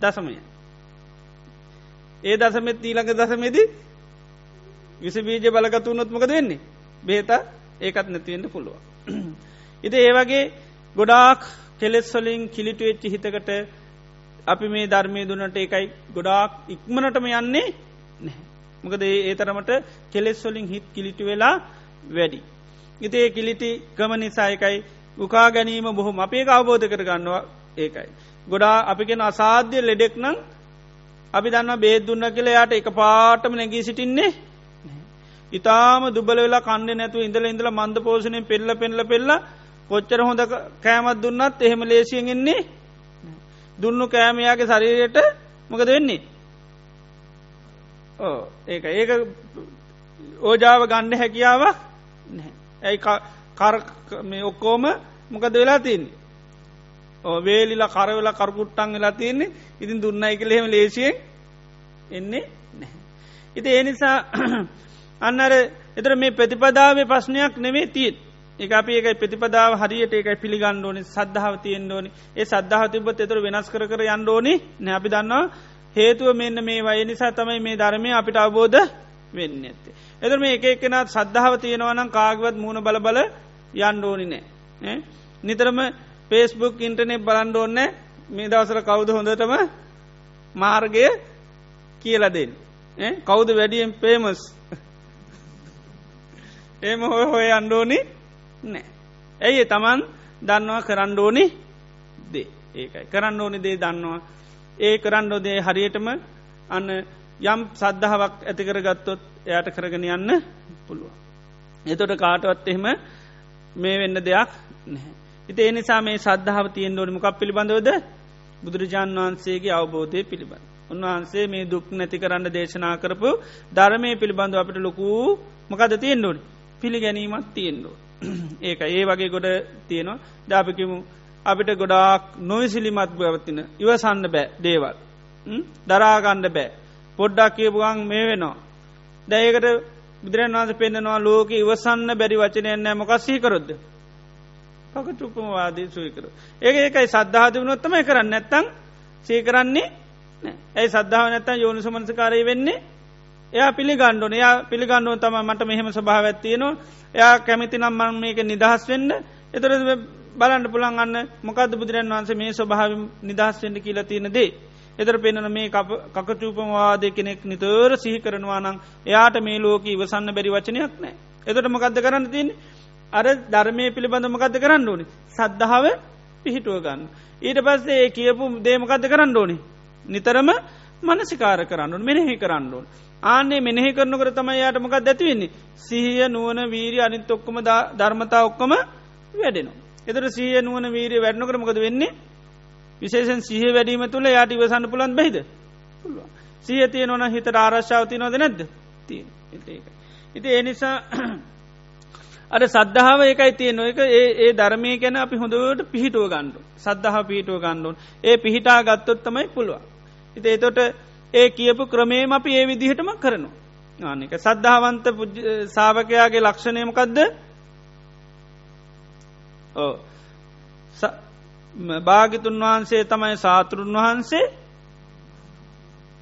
දසමය ඒ දසමෙත් ඊළඟ දසමේදී විස බීජ බලගතු නොත්මක වෙන්නේ බේත ඒකත් නැතිවෙන්න පුළුව. *clears throat* ඉති ඒවගේ ගොඩාක් කෙලෙස් වලින් කිලිටු වෙච්චි හිතකට අපි මේ ධර්මය දුන්නට ඒකයි ගොඩාක් ඉක්මනටම යන්නේ නැහැ. මොකද ඒ තරමට කෙලෙස් වලින් හිත් කිලිටි වෙලා වැඩි. ඉතේ කිලිටි ගම නිසායකයි උකා ගැනීම බොහොම අපේ අවබෝධ කර ගන්නවා ඒකයි. ගොඩා අපිගෙන අසාධ්‍ය ලෙඩෙක් නම් අපි දන්න බේත් දුන්න කියල යායට එක පාටම නැගී සිටින්නේ ඉතාම දුබල වෙලා කණ්ඩ නැතු ඉඳල ඉඳල මන්ද පෝෂණය පෙල්ල පෙල්ල පෙල්ල කොච්චර හොඳ කෑමත් දුන්නත් එහෙම ලේසියෙන්ගෙන්නේ දුන්නු කෑමයාගේ ශරීරයට මොකද වෙන්නේ? ඕ ඒක ඒක ඕජාව ගණ්ඩ හැකියාවක් ඇයි කර මේ ඔක්කෝම මොකද වෙලා තින්නේ වේලිලා කරවෙලා කරකුට්ටන් වෙලා තියන්නේ. ඉතින් දුන්නයි කළෙහෙම ලේසියෙන් එන්නේ නැහැ. ඉති ඒ නිසා අන්නර එතර මේ ප්‍රතිපදාවේ ප්‍රශ්නයක් නෙවේ තිීත් එක අප ඒක ප්‍රතිපදාව හරියට ඒකයි පිළිගන්න ඕනි සද්ධාව තියෙන් ඕනි. ඒ සද්ධාව තිබත් එතර වෙනස් කර කර යන්න ඕනි නැ. අපි දන්නවා හේතුව මෙන්න මේ වය නිසා තමයි මේ ධර්මය අපිට අවබෝධ වෙන්න ඇත්තේ. එතර මේ එක එකනත් සද්ධාව තියෙනවනම් කාගවත් මූුණ බල බල යන්න ඕනි නෑ. නිතරම පේස්බුක් ඉන්ටනෙට් බලන්ඩ ඕන්න මේ දවසර කවුද හොඳටම මාර්ගය කියලා දෙන්න. කවුද වැඩියෙන් පේමස් ඒම හොය හොය අන්ඩෝනි නෑ. ඇයි තමන් දන්නවා කරන්ඩෝනි දේ ඒකයි කරන්න ඕනි දේ දන්නවා ඒ කරන්නෝ දේ හරියටම අන්න යම් සද්ධාවක් ඇතිකර ගත්තොත් එයට කරගෙන යන්න පුළුව. එතොට කාටවත් එහෙම මේ වෙන්න දෙයක් නැහැ. ඉති එනිසා මේ සද්ධාව තියෙන් ෝනිමකක් පිළිබඳවද බුදුරජාන් වහන්සේගේ අවබෝධය පිළිබඳ. උන්වහන්සේ මේ දුක් නැති කරන්න දේශනා කරපු ධර්මය පිළිබඳව අපට ලොකූ මොකද තියෙන් ඩෝඩ පිළිගැනීමත් තියෙන්ඩෝ. *clears throat* ඒක ඒ වගේ ගොඩ තියෙනවා ජාපිකිමු අපිට ගොඩාක් නොවිසිලිමත් බවතින ඉවසන්න බෑ දේවල්. දරාගණ්ඩ බෑ. පොඩ්ඩක් කියපුගන් මේ වෙනවා. දැයකට බුදුරන් වන්ස පෙන්න්නවා ලෝක ඉවසන්න බැරි වචනයන්න මොකක්සී කරොද්ද. පකටුපමවාදී සුවිකර. ඒ ඒකයි සද්ධාතිවනොත්තමයි කරන්න නැත්තං සීකරන්නේ ඇයි සද්ධාව නැත්තන් යෝනු සමන්සකාරය වෙන්නේ එයා පිළිගණ්ඩුන එයා පිළිගණ්ඩුව තම මට මෙහෙම ස්භාව ඇත්තියනවා එයා කැමිති නම් මං මේක නිදහස් වෙන්න එතර බලන්න පුළන් අන්න මොකද බුදුරන් වන්සේ මේ ස්වභාව නිදහස් වෙන්න කියලා තියෙන දේ. එතර පෙනන මේ කකචූපමවාදය කෙනෙක් නිතර සිහි කරනවා නම් එයාට මේ ලෝක ඉවසන්න බැරි වචනයක් නෑ. එතට මොකක්ද කරන්න තියන්නේ අර ධර්මය පිළිබඳ මොකද කරන්න ඕනි සද්ධාව පිහිටුව ගන්න. ඊට පස්සේ ඒ කියපු දේමකද කරන්න ඕනි. නිතරම මනසිකාර කරන්න මෙනෙහි කරන්න ඕන. ආනේ මෙනෙහි කරනකර තමයි යාට මොකක් දැතිවෙන්නේ. සිහිය නුවන වීරී අනිත් ඔක්කොම ධර්මතා ඔක්කොම වැඩෙනවා. එතර සිහිය නුවන වීරී වැඩනකර මොකද වෙන්නේ? විශේෂන් සිහ වැඩීම තුළ යාට ඉවසන්න පුළන් බහිද සිය තිය නොන හිත ආරශ්ාවති නොද නැද්ද? තිය ඉති ඒ නිසා *clears throat* අර සද්ධාව ඒකයි තියෙන එක ඒ ඒ ධර්මය ගැන අපි හොඳට පිහිටුව ගණ්ඩු සද්ධහ පිහිටුව ගණ්ඩුන් ඒ පිහිටා ගත්තොත් තමයි පුළුවන්. ඉති එතොට ඒ කියපු ක්‍රමේම අපි ඒ විදිහටම කරනු. ආනික සද්ධාවන්ත සාාවකයාගේ ලක්ෂණයමකක්ද ඕ භාගිතුන් වහන්සේ තමයි සාතුරුන් වහන්සේ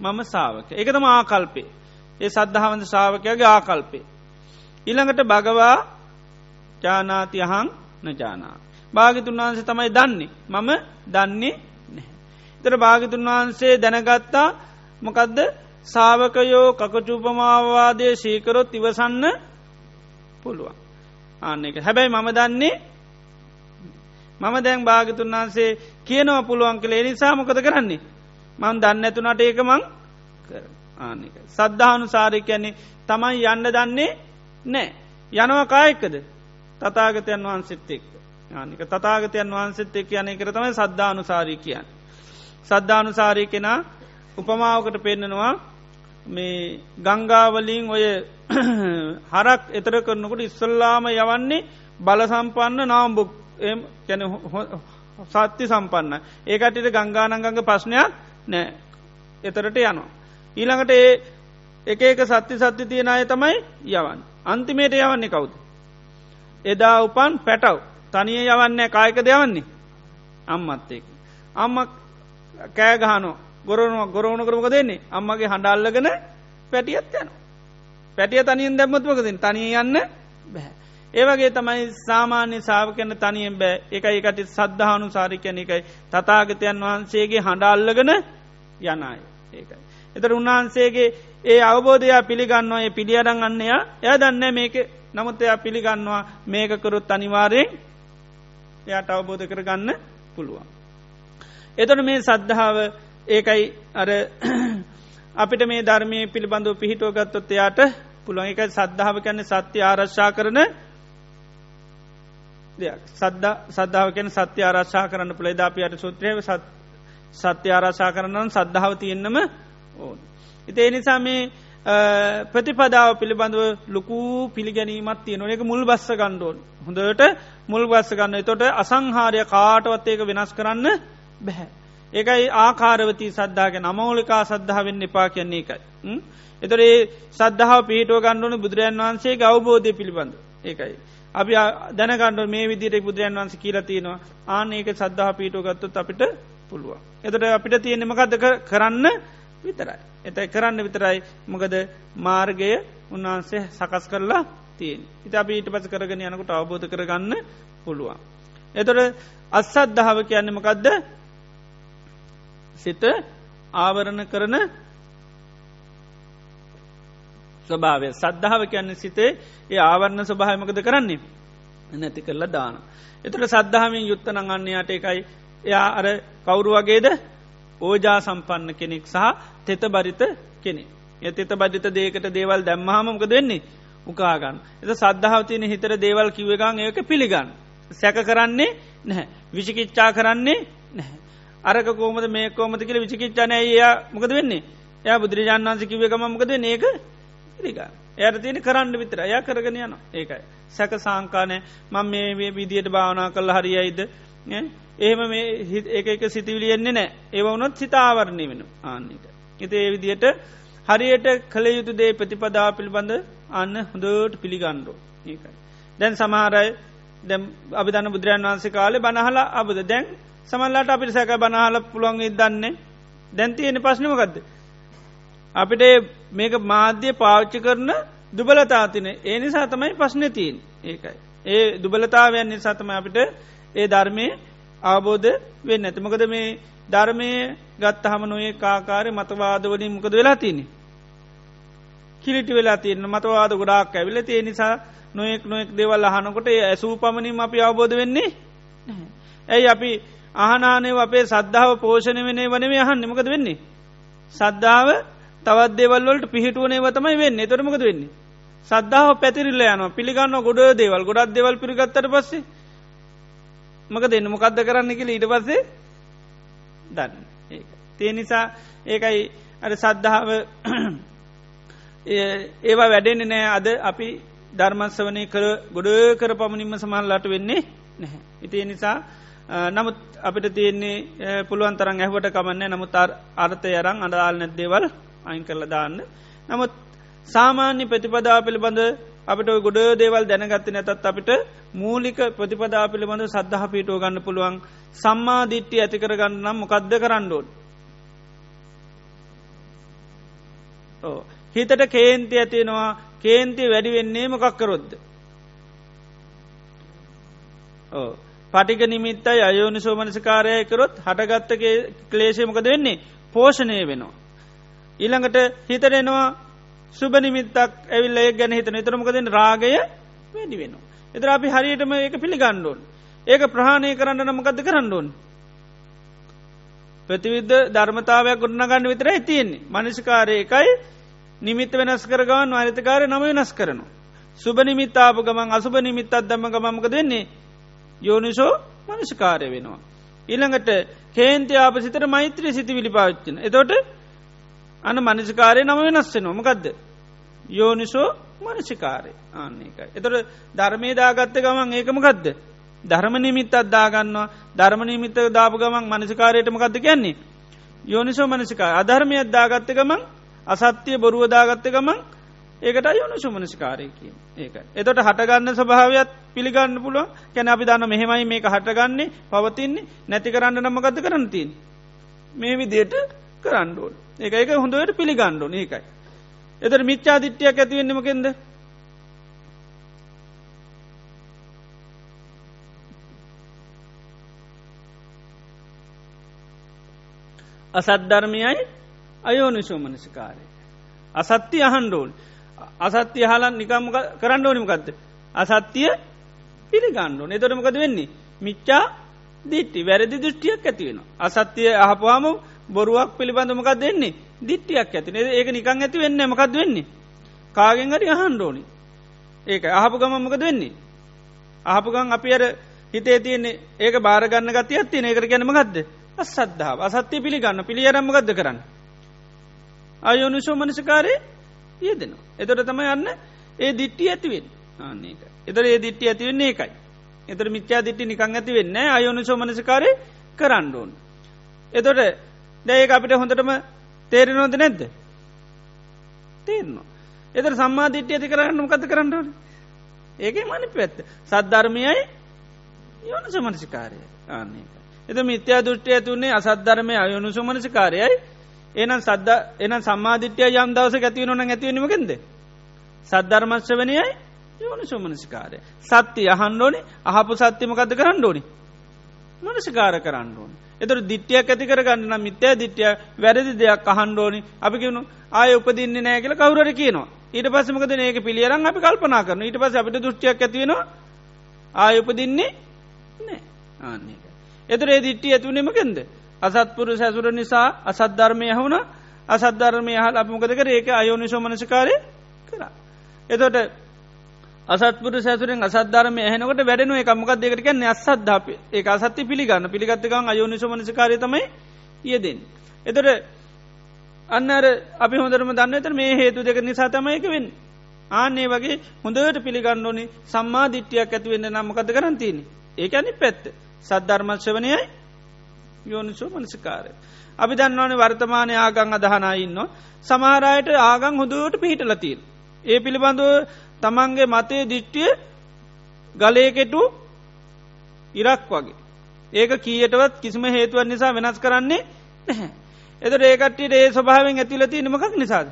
මම සාාවක එකතම ආකල්පේ ඒ සද්ධාවන්ත ශාවකයාගේ ආකල්පේ. ඉළඟට භගවා ජානාති අහං නජානා. භාගිතුන් වහන්සේ තමයි දන්නේ මම දන්නේ නැහැ. තර භාගිතුන් වහන්සේ දැනගත්තා මොකදද සාවකයෝ කකචූපමාවාදය ශීකරොත් ඉවසන්න පුළුවන්. ආන්න එක හැබැයි මම දන්නේ මම දැන් භාගිතුන් වහන්සේ කියනව පුළුවන් කළේ නිසා මොකද කරන්නේ. මං දන්න ඇතුනට ඒක මං ආනික. සද්ධානු සාරය කියන්නේ තමයි යන්න දන්නේ නෑ. යනවා කායකද තතාගතයන් වහන්සෙත් එක් ආනික තතාගතයන් වහන්සෙත් එක් යන කර තමයි සද්ධානුසාරී කියන්න. සද්ධානුසාරී කෙනා උපමාවකට පෙන්නනවා මේ ගංගාවලින් ඔය *clears throat* හරක් එතර කරනකොට ඉස්සල්ලාම යවන්නේ බල සම්පන්න නාම්බුක් කැන සත්‍ය සම්පන්න ඒකටට ගංගානංගඟ ප්‍රශ්නයක් නෑ එතරට යනවා. ඊළඟට ඒ එක එක සත්‍ය සත්‍ය තියෙන අය තමයි යවන්. අන්තිමේට යවන්නේ කවුද. එදා උපන් පැටව් තනිය යවන්නේ කායක දෙවන්නේ අම්මත්තෙක්. අම්ම කෑගහනෝ ගොරනුව ගොරවුණු කරමක දෙන්නේ අම්මගේ හඬල්ලගෙන පැටියත් යන. පැටිය තනියෙන් දැම්මත්මකදින් තනිය යන්න බැහැ. ඒවගේ තමයි සාමාන්‍ය සාාවකන තනියෙන් බෑ එක එකට සද්ධානු සාරිකයන එකයි තතාගතයන් වහන්සේගේ හඬල්ලගෙන යනයි ඒකයි. එතර උන්වහන්සේගේ ඒ අවබෝධයා පිළිගන්නවා ඒ පිළියරං අන්නයා එය දන්න මේක නමුත් එයා පිළිගන්නවා මේකකරුත් අනිවාරයෙන් එයාට අවබෝධ කරගන්න පුළුවන්. එතන මේ සද්ධාව ඒකයි අර *clears throat* අපිට මේ ධර්මය පිළිබඳව පිහිටුව ගත්තොත් එයාට පුළුවන්. එක සද්ධාව කැන්නේ සත්‍ය ආරශ්ා කරන දෙයක්. සද්ද සද්ධාව කැන සත්‍ය ආරශ්ා කරන්න පුළේ දාපියට සුත්‍රයව සත්‍ය ආරශා කරන්නන් සද්ධාව තියෙන්න්නම ඕන. ඉතේ නිසා මේ ප්‍රතිපදාව පිළිබඳව ලොකු පිළිගැනීමත් තිය නොක මුල් බස්ස ගණ්ඩෝන් හොඳට මුල් බස්ස ගන්න. තොට අසංහාරය කාටවත් ඒක වෙනස් කරන්න බැහැ. ඒකයි ආකාරවති සද්ධාග නමෝලිකා සද්ධාවෙන් එපා කියන්නේ එකයි. එතොරේ සද්ධාව පිහිටුව ගණ්ඩුවන බුදුරජන් වහන්සේ අවබෝධය පිළිබඳ ඒකයි. අපි දැනකණ්ඩ මේ විදිරෙක් බුදුරජන් වන්ස කියලතිනවා ආන ඒක සද්ධහ පිටුව ගත්තුත් අපිට පුළුවන්. එතට අපිට තියෙනෙමකද කරන්න විතරයි. එතයි කරන්න විතරයි මොකද මාර්ගය උන්වහන්සේ සකස් කරලා තියෙන්. ඉත අපි ඊට පස කරගෙන යනකුට අවබෝධ කරගන්න පුළුවන්. එතොට අස්සද්ධාව කියන්නමකදද සිත ආවරණ කරන ස්වභාවය සද්ධාව කියන්න සිතේ ඒ ආවරණ ස්වභාමකද කරන්නේ නැති කරලා දාන. එතුට සද්ධාමින් යුත්තන අන්නයාට එකයි එයා අර කවුරු වගේද ඕජා සම්පන්න කෙනෙක් සහ තෙත බරිත කෙනෙ. එ තෙත බරිත දේකට දේවල් දැම්මහමකද වෙන්නේ උකාගන්න. එත සද්ධාවතියන හිතර දේවල් කිවගන් ඒක පිළිගන්න. සැක කරන්නේ නැහැ. විශිකිච්චා කරන්නේ නැහැ. අරක කෝමද මේ කෝමති කියල විචිකිච්චානය එයා මොකද වෙන්නේ? එය බුදුරජාන් වන්ස කිවගම මොකද ඒක පිළිගන්න. එයට තියෙන කරන්න විතර අය කරගෙන යන ඒකයි. සැක සංකානය මං මේ විදියට භාවනා කල්ල හරියයිද? එහෙම මේ ඒ එක සිතිවිලියෙන්නේ නෑ. ඒවුනොත් සිතාවරණය වෙන ආන්නට. එති ඒ විදියට හරියට කළ යුතු දේ ප්‍රතිපදා පිළිබඳ අන්න හොඳට පිළිගණ්ඩෝ ඒකයි. දැන් සමහරයි දැ අභිධන බුදුරන් වන්සේ කාලේ බනහලා අබද දැන් සමල්ලාට අපිට සැක බනහල පුළුවන් දන්නේ දැන්තියෙන පශ්නමකක්ද. අපිට මේක මාධ්‍ය පාච්චි කරන දුබලතාතින ඒ නිසා තමයි ප්‍රශ්නතිීන් ඒකයි. ඒ දුබලතාවයන් නිසාතම අපිට ඒ ධර්මය අවබෝධ වෙන්න ඇතිමකද මේ ධර්මය ගත් හම නොඒ කාකාරය මතවාදවලින් මොකද වෙලා තියන්නේ. කිලිටි වෙලා තියන්න මතවාද ගොඩාක් ඇවිල ඒ නිසා නොයෙක් නොෙක් දෙවල් අහනකොට ඇසූ පමණින් අපි අවබෝධ වෙන්නේ ඇයි අපි අහනානය අපේ සද්ධාව පෝෂණය වනේ වනේ අහන් නිමකද වෙන්නේ. සද්ධාව තවත් දෙවල්වලට පිහිටුවනේ වතමයි වෙන්න තොරමකද වෙන්නේ. සද්ධාව පැතිරිල්ල යන පිළිගන්න ගොඩ දේවල් ගොඩක් දෙවල් පිරිගත්තට පස්සේ මක දෙන්න මොකක්ද කරන්න කියල ඊට පස්සේ දන්න ඒ. තිය නිසා ඒකයි අර සද්ධාව *clears throat* ඒවා වැඩෙන්නේ නෑ අද අපි ධර්මස්වනය කර ගොඩ කර පමණින්ම සමහල්ලාට වෙන්නේ නැහැ. ඉතිය නිසා නමුත් අපිට තියෙන්නේ පුළුවන් තරන් ඇහවට කමන්න නමුත් අර්ථය අරං අඩාල් නැද්දේවල් අයින් කරල දාන්න. නමුත් සාමාන්‍ය ප්‍රතිපදා පිළිබඳ අපට ගොඩ දේවල් දැනගත්ත නැතත් අපිට මූලික ප්‍රතිපදා පිළිබඳ සද්ධහ පිටුව ගන්න පුළුවන් සම්මා දිට්ටි ඇති කරගන්න නම් මොකක්ද කරන්නඩෝන්. හිතට කේන්ති ඇතිෙනවා කේන්ති වැඩි වෙන්නේ මොකක් කරොද්ද. පටික නිමිත්තයි අයෝනි සෝමනසිකාරය කරොත් හටගත්ත ක්ලේශයමකද වෙන්නේ පෝෂණය වෙනවා. ඊළඟට හිතරෙනවා සුබනිමිත්තක් ඇවිල්ල ඒ ගැන හිතන තරමකද රාගය වැඩි වෙන. එතර අපි හරියටම ඒක පිළිගණ්ඩුවන්. ඒක ප්‍රහණය කරන්න නමකද කරන්නඩුවන්. ප්‍රතිවිද්ධ ධර්මතාවයක් ගොඩනගන්න විතර තියෙන්නේ මනසිකාරය එකයි නිමිත්ත වෙනස් කරගවන් වාරිතකාරය නම වෙනස් කරනවා. සුබ නිමිත්තාප ගමන් අසුබ නිමිත්තත් දම ගමක දෙන්නේ යෝනිසෝ මනසිකාරය වෙනවා. ඊළඟට කේන්ති ආපසිතර මෛත්‍රී සිති විලි පාච්චන. එතොට අන මනසිකාරය නම වෙනස්සේ නොමකක්ද. යෝනිසෝ මනසිකාරය ආන්නේකයි. එතොට ධර්මය දාගත්ත ගමන් ඒකම ගදද. ධර්ම නිමිත් අත්දාගන්නවා ධර්ම නිමිත්ත දාප ගමන් මනසිකාරයට මකක්ද කියන්නේ. යෝනිසෝ මනසිකා අධර්මයක් දාගත්ත ගමන් අසත්‍යය බොරුවදාගත්ත ගමන් ඒකට යෝනිසු මනසිකාරය කිය ඒක. එතොට හටගන්න ස්භාවයක් පිළිගන්න පුළුව කැන අපි දන්න මෙහෙමයි මේක හටගන්නේ පවතින්නේ නැති කරන්න නමගත කරන්න තින් මේ විදියට කරන්නඩුවන් ඒක ඒක හොඳට පිළිගණ්ඩුන ඒකයි. එතර මිච්චා දිට්ටියක් ඇතිවෙන්නමකෙන්ද අසද්ධර්මයයි අයෝනිශෝමනසිකාරය. අසත්‍ය අහන්ඩෝන් අසත්‍ය හලන් නිකම් කරන්න ඕනිමකක්ද. අසත්‍යය පිළිගණ්ඩුවන් එතොටමකද වෙන්නේ. මිච්චා දිට්ටි වැරදි දෘෂ්ටියක් ඇතිවෙන. අසත්‍යය අහපුවාම බොරුවක් පිළිබඳමකක් දෙන්නේ දිට්ටියක් ඇතින ඒක නිකං ඇති වෙන්න මකක්ද වෙන්නේ. කාගෙන් හරි අහන්ඩෝනි. ඒක අහපු ගමමකද වෙන්නේ. අහපුගන් අපි අර හිතේ තියන්නේ ඒක බාරගන්න ගති ඇත්තින ඒකට ගැනම ගත්ද අසද්ධාව අසත්‍යය පිළිගන්න පිළියරම්ම ගදද කරන්න. අයෝනුෂෝ මනසකාරය යෙදෙනවා. එතොට තම යන්න ඒ දිට්ටි ඇතිවෙන් ආන්නේක. එතර ඒ දිට්ටි ඇතිවෙන්නේ එකයි. එතර මිච්චා දිට්ටි නිකං ඇති වෙන්න අයෝනුෂෝ මනසකාරය කරන්නඩෝන්. එතොට දැඒක අපිට හොඳටම තේරෙනවද නැද්ද. තේරනවා. එතර සම්මා දිට්ටි ඇති කරන්න මොකද කරන්නඩන. ඒක මනි පැත්ත සද්ධර්මයයි යෝනස මනසිකාරය ආන්නේක. එද මිත්‍යා දෘෂ්ටි ඇතුන්නේ අසද්ධර්මය අයුණු සුමනසිකාරයයි එනම් සද්ද එනම් සම්මාධිට්‍යය යම් දවස ඇතිව නොන ඇතිවීමකෙන්ද. සද්ධර්මශ්‍ය වනයයි යෝනු සුමනසිකාරය. සත්‍ය අහන්ඩෝනි අහපු සත්‍යමකද කරන්න ඕනි. මනසිකාර කරන්න ඕන. එතුර දිට්ටියක් ඇති කරගන්න මිත්‍ය දිට්ටිය වැරදි දෙයක් අහන්ඩෝනි අපි කිවුණු ආය උපදින්නේ නෑ කියල කවුර කියනවා ඊට පසමකද ඒක පිළියරන් අපි කල්පනා කරන ඊට පස අපිට දෘෂ්ටියක් ඇතිවෙනවා ආය උපදින්නේ නෑ ආන්නේ. එතුර ඒ දිට්ටි ඇතුනෙමකෙන්ද. අසත්පුරු සැසුර නිසා අසද්ධර්මය හවුණ අසද්ධර්මය හල් අපමකද කර ඒක අයෝනි සෝමනසිකාරය කරා. එතොට අසත්පුර සැසුරෙන් අසද්ධර්මය හනකට වැඩන එකමක් දෙකට කියන්නේ අසද්ධාප ඒ අසත්ති පිළිගන්න පිළිගත්තකන් අයෝනි සෝමනසිකාරය තමයි යෙදෙන්. එතොට අන්නර අපි හොඳරම දන්න එතර මේ හේතු දෙක නිසා තමයික වෙන්. ආන්නේ වගේ හොඳට පිළිගන්න ඕනි සම්මා දිට්ටියක් ඇතිවෙන්න නම්මකද කරන්තියනි ඒක අනි පැත්ත. සද්ධර්මශ්‍යවනයයි යෝනිසෝ මනසිකාරය. අපි දන්නවන වර්තමානය ආගං අදහනයින්න. සමහරයට ආගං හොදුවට පිහිටලතිීන්. ඒ පිළිබඳව තමන්ගේ මතය දිට්ටිය ගලයකෙටු ඉරක් වගේ. ඒක කීයටවත් කිසිම හේතුවන් නිසා වෙනස් කරන්නේ නැහැ. එතට ඒකට්ටියට ඒ ස්වභාවෙන් ඇතිලති නමකක් නිසාද.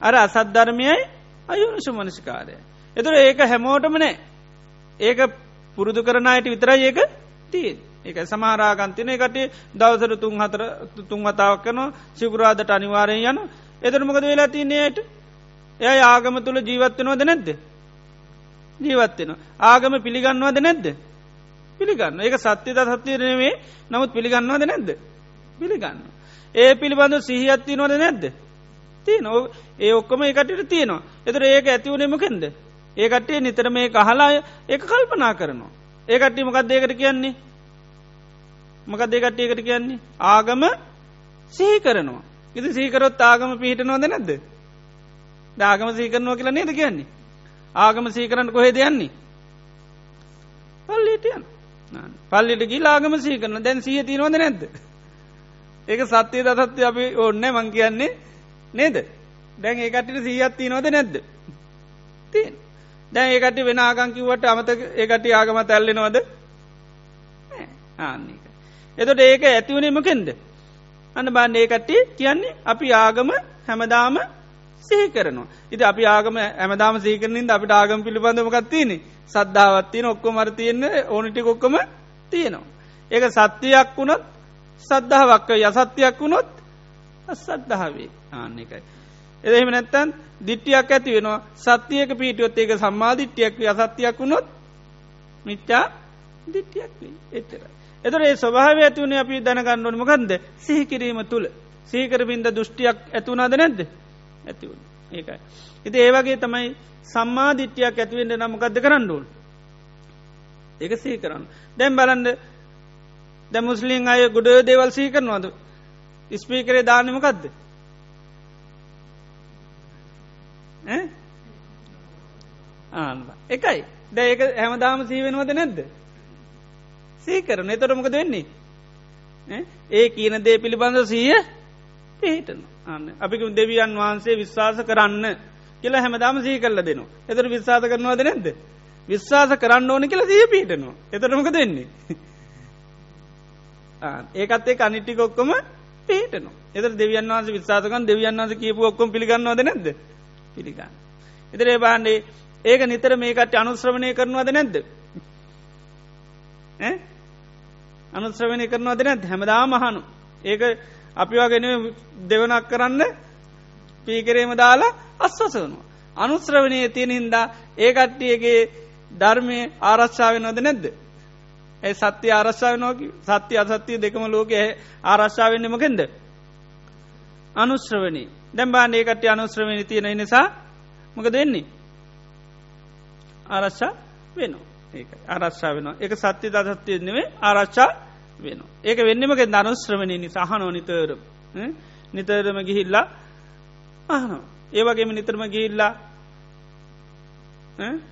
අර අසද්ධර්මයයි අයුනිසු මනසිකාරය. එතුර ඒක හැමෝටම නෑ ඒක පුරුදු කරනයට විතරයි ඒක තිය ඒක සමහරාගන්තින එකට දවසර තුන් හතර තුන් වතාවක් කන සිකුරාදට අනිවාරයෙන් යන එතරමකද වෙලා තින්නේයට එය ආගම තුළ ජීවත්වනවද නැද්ද? ජීවත්වෙන ආගම පිළිගන්නවද නැද්ද? පිළිගන්න ඒක සත්‍යත සත්‍යයනේ නමුත් පිළිගන්නවද නැද්ද? පිළිගන්න ඒ පිළිබඳ සිහියත්ති නොද නැද්ද? තිය නො ඒ ඔක්කොම එකටට තියෙනවා. එතර ඒක ඇතිවනෙමකෙන්ද ඒකටේ නිතර මේ කහලා එක කල්පනා කරනවා. ඒකට්ටි මොකක් දේකට කියන්නේ. මකක් දෙකට්ටියකට කියන්නේ. ආගම සිහි කරනවා. ඉති සීකරොත් ආගම පිහිට නොද නැද්ද. දාගම සීකරනවා කියලා නේද කියන්නේ. ආගම සීකරන්න කොහෙ දෙයන්නේ. පල්ලිටයන් පල්ලිට ගී ආගම සීකරන දැන් සිය තිනවද නැද්ද. ඒක සත්‍යය දසත්ය අපි ඕන්න මං කියන්නේ නේද. දැන් ඒකටට සීයත් තිනවද නැද්ද. තියෙන්. දැන් ඒකට වෙන ආගංකිවට අමත ඒකට ආගම තැල්ලෙනවද ආන්නක. එතොට ඒක ඇතිවනීමකෙන්ද. අන්න බාන්න ඒකට කියන්නේ අපි ආගම හැමදාම සිහි කරනවා. ඉති අපි ආගම ඇමදාම සීකරනින්ද අපිට ආගම පිළිබඳමකත්තියනෙ සද්ධාවත්තියන ඔක්කො මර තියෙන්න ඕනිටි කොක්කම තියෙනවා. ඒක සත්‍යයක් වුණොත් සද්ධාවක්ක යසත්‍යයක් වුණොත් අසද්ධාවේ ආන්න එකයි. එදෙහිම නැත්තන් දිට්ටියක් ඇති වෙනවා සත්‍යයක පිටියොත් ඒක සම්මාධිට්ටියක් අසත්‍යයක් වුණොත් මිච්චා දිට්ටියක් එතර. එතර ඒ ස්වභාව ඇතිවුණ අපි දැනගන්නඩුවන මකන්ද සිහිකිරීම තුළ සීකරබින්ද දෘෂ්ටියක් ඇතුුණාද නැද්ද? ඇතිවුණ ඒකයි. ඉති ඒවගේ තමයි සම්මාධිට්ටියක් ඇතිවෙන්ට නමකක්ද කරන්නඩුවන්. ඒක සී කරන්න. දැම් බලන්ඩ දැ මුස්ලිම් අය ගුඩ දේවල් සී කරනවාද? ස්පීකරේ දානමකක්ද ආන්න එකයි. ද ඒක හැමදාම සීවෙනවද නැද්ද? සීකරන එතොටමක වෙන්නේ? ඒ කියන දේ පිළිබඳ සීය පිහිටන අන්න. අපික දෙවියන් වහන්සේ විශ්වාස කරන්න කියලා හැමදාම සී කල්ල දෙනවා. එතර විශ්වාස කරනවාද නැද්ද? විශ්වාස කරන්න ඕන කියලා සිය පිහිටනවා. එතරමක දෙන්නේ *laughs* ඒකත් ඒ අනිට්ටික ඔක්කොම පිහිටනවා. එතර දෙවියන් වහන්ස විශ්වාසකන් දෙවියන් වහස කියපු ඔක්කොම පිළිගන්නවාද නැද්ද? පිළිගන්න. එතරේ බාන්ඩේ ඒක නිතර මේකට අනුශ්‍රවණය කරනවාද නැද්ද? අනුශ්‍රවණය කරනවාද නැත් හැමදා මහනු ඒක අපි වගෙන දෙවනක් කරන්න පීකරේම දාලා අස්වසවනවා. අනුශ්‍රවනය තියෙන හින්දා ඒ කට්ටියගේ ධර්මය ආරශ්ාව නොද නැද්ද. ඇ සත්‍ය ආරශ්ාව නෝක සත්‍ය අසත්‍යය දෙකම ලෝක ආරශ්ාවෙන්න්න මකෙන්ද. අනුශ්‍රවනී දැම්බාන් ඒකට අනුශ්‍රවනි තියෙන නිසා මක දෙන්නේ. ආරශ්ා වෙනවා. ඒ ආරශ්ා වෙන එක සත්‍ය දසත්‍යය නෙවේ ආරශ්ා වෙන. ඒක වෙන්නමක ධනුශ්‍රමණය නිසාහනෝ නිතර නිතරම. ගිහිල්ලා අහන ඒවගේම නිතරම ගිහිල්ලා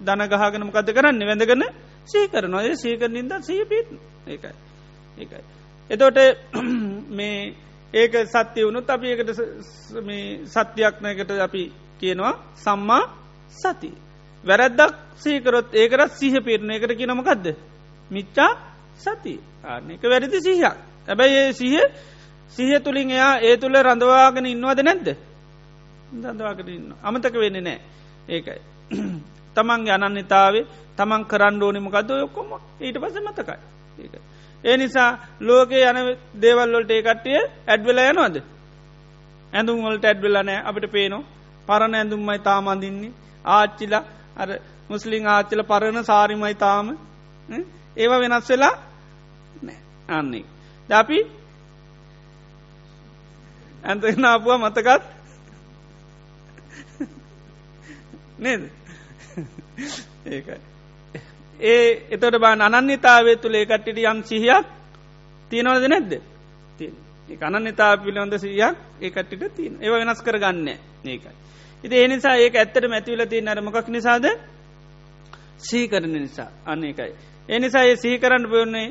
දන ගහගනම කද කරන්න? වැඳගන සීකර නොය සීකර නින්ද සී පිත් ඒකයි. ඒකයි. එතෝට මේ ඒක සත්‍යය වුණුත් අපි ඒකට සත්‍යයක්නයකට අපි කියනවා සම්මා සති. වැරැද්දක් සීකරොත් ඒකරත් සීහ පිරණ එකට කියනමකක්ද. මිච්චා සති ආනක වැරදි සිහයක්. ඇබැයි ඒ සිහ සිහ තුළින් එයා ඒ තුළ රඳවාගෙන ඉන්නවද නැද්ද? දඳවාගෙන ඉන්න. අමතක වෙන්න නෑ ඒකයි. *clears throat* තමන්ගේ අනන්‍යතාවේ තමන් කරන්න ඕනිමකක්ද ඔක්කොම ඊට පස මතකයි. ඒක ඒ නිසා ලෝකේ යන දේවල්වලට ඒ කට්ටිය ඇඩ්වෙල යනවාද? ඇඳුම් වලට ඇඩ්වෙල නෑ අපිට පේනවා. පරණ ඇඳුම්මයි තාමන්දින්නේ ආච්චිලා අර මුස්ලිං ආච්චල පරණ සාරිමයි තාම ඒවා වෙනස් වෙලා නෑ. අන්නේ දැපි ඇන්තනාපුව මතකත්? නේද? ඒකයි. ඒ එතොට බා අනන්‍යතාවේ තුළේ කට්ටිට යම් සිහියක් තියෙනවද නැද්ද? අනන්‍යතා පිළිබඳ සියක් ඒකට්ටිට තියන ඒව වෙනස් කර ගන්න ඒකයි. ඉති ඒ නිසා ඒක ඇත්තට මැතිවල තිය නරමකක් නිසාද සීකරන නිසා අන්න එකයි ඒ නිසා ඒ සිහි කරන්න පයන්නේ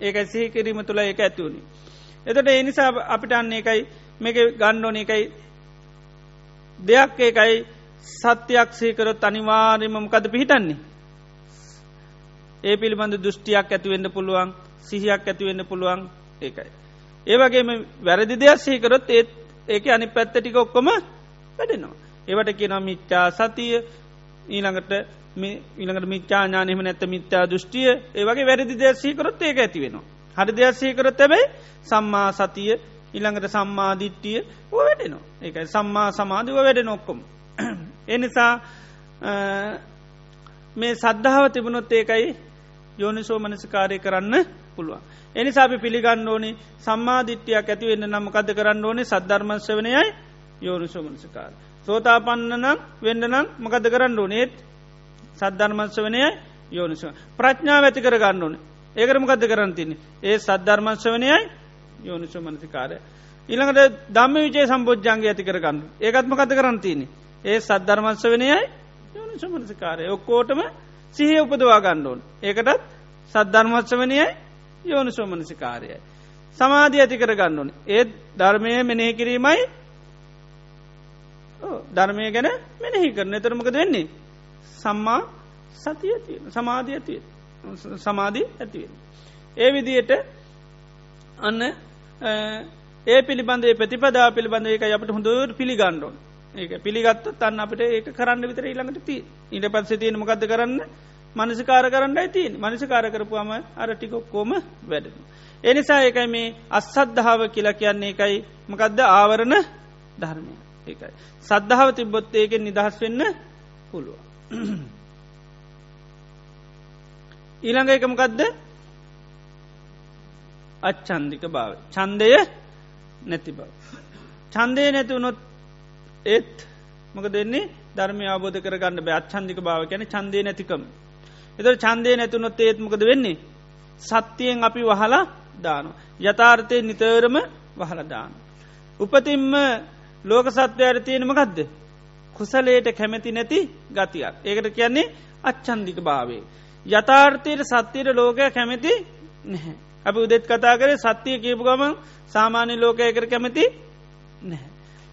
ඒක සිහි කිරීම තුළ ඒක ඇතිවුණි. එතට ඒ නිසා අපිට අන්නේ එකයි මේක ගණ්ඩෝන එකයි දෙයක් ඒකයි සත්‍යයක් සීකරොත් අනිවාර්යමකද පිහිටන්නේ. ඒ පිළිබඳ දෘෂ්ටියක් ඇතිවෙන්න පුළුවන් සිහියක් ඇතිවෙන්න පුළුවන් ඒකයි. ඒවගේම වැරදි දෙයක් සීකරොත් ඒත් ඒක අනි පැත්තටික ඔක්කොම වැඩෙනවා. ඒවට කියනම් මිච්චා සතිය ඊළඟට ඉළඟට මිච්චාඥානයම නැත මිත්‍යා දෘෂ්ටිය ඒවගේ වැරදි දෙයක්සීකරොත් ඒක ඇති වෙනවා. හරි දෙයක්සීකරොත් ඇබයි සම්මා සතිය ඉළඟට සම්මාධිට්ටිය ඕ වැඩෙනවා ඒකයි සම්මා සමාධිව වැඩ නොක්කොම. එනිසා *clears throat* මේ සද්ධාව තිබුණොත් ඒකයි යෝනිසෝ මනසිකාරය කරන්න පුළුවන්. එනිසා අපි පිළිගන්න ඕනි සම්මාධිට්්‍යයක් ඇතිවෙන්න නම් කද කරන්න ඕනේ සද්ධර්මංශවනයයි යෝනිසෝ මනසිකාර. සෝතාපන්න නම් වෙන්න නම් මකද කරන්න ඕනේත් සද්ධර්මංශ වනයයි යෝනිස. ප්‍රඥාව ඇති කර ගන්න ඕන ඒකරමකද කරන්තින ඒ සද්ධර්මංශ වනයයි යෝනිස මනසිකාරය. ඉළඟට දම්ම විචේ සම්බෝජ්ජන්ගේ ඇති කරගන්න. ඒකත්ම කත කරන්තින ඒ සද්ධර්මංශ වනයයි යෝනිස මනසිකාරය. ඔක්කෝටම සිහ උපදවා ගණ්ඩෝන් ඒකටත් සද්ධර්මංශ වනයයි යෝනිසෝ මනසිකාරයයි. සමාධී ඇති කර ගන්න ඕන. ඒත් ධර්මය මෙනෙහි කිරීමයි ධර්මය ගැන මෙනෙහි කරන. තරමකද වෙන්නේ? සම්මා සතිය තියෙන සමාධිය ඇතිය සමාධී ඇතිවෙන. ඒ විදියට අන්න ඒ පිළිබඳේ ප්‍රතිපදා පිළිබඳ එක අපට හොඳර පිළිගණ්ඩෝන් ඒක පිළිගත්ත තන්න අපට ඒක කරන්න විතර ඊළඟට ති ඉට පත්ස තියෙන මකද කරන්න? මනසිකාර කරන්න ඇතින් මනසිකාර කරපුවාම අර ටිකොක්කෝම වැඩ. එනිසා ඒකයි මේ අස්සද්ධාව කියලා කියන්නේ. එකයි මකදද? ආවරණ ධර්මය. ඒකයි. සද්ධාව තිබොත් ඒකෙන් නිදහස් වෙන්න පුළුව. *clears throat* ඊළඟ එකමකදද අච්චන්දික භාව. චන්දය නැති බව. චන්දය නැතිවුණොත් ඒත් මක දෙන්නේ ධර්මය අබෝධ කරගන්න බෑ අච්චන්දික භාව කැන චන්දය නැතිකම. එත චන්දය නැතුනොත් ඒත් මොකද වෙන්නේ. සත්‍යයෙන් අපි වහලා දානු. යථාර්ථය නිතරම වහල දාන. උපතින්ම ලෝක සත්වයට තියෙනමකක්ද. කුසලේට කැමැති නැති ගතියක්. ඒකට කියන්නේ අච්චන්දික භාවේ. යථාර්ථයට සත්‍යයට ලෝකය කැමැති නැහැ. අපි උදෙත් කතා කරේ සත්‍යය කියපු ගමන් සාමාන්‍ය ලෝකයකර කැමති නැහැ.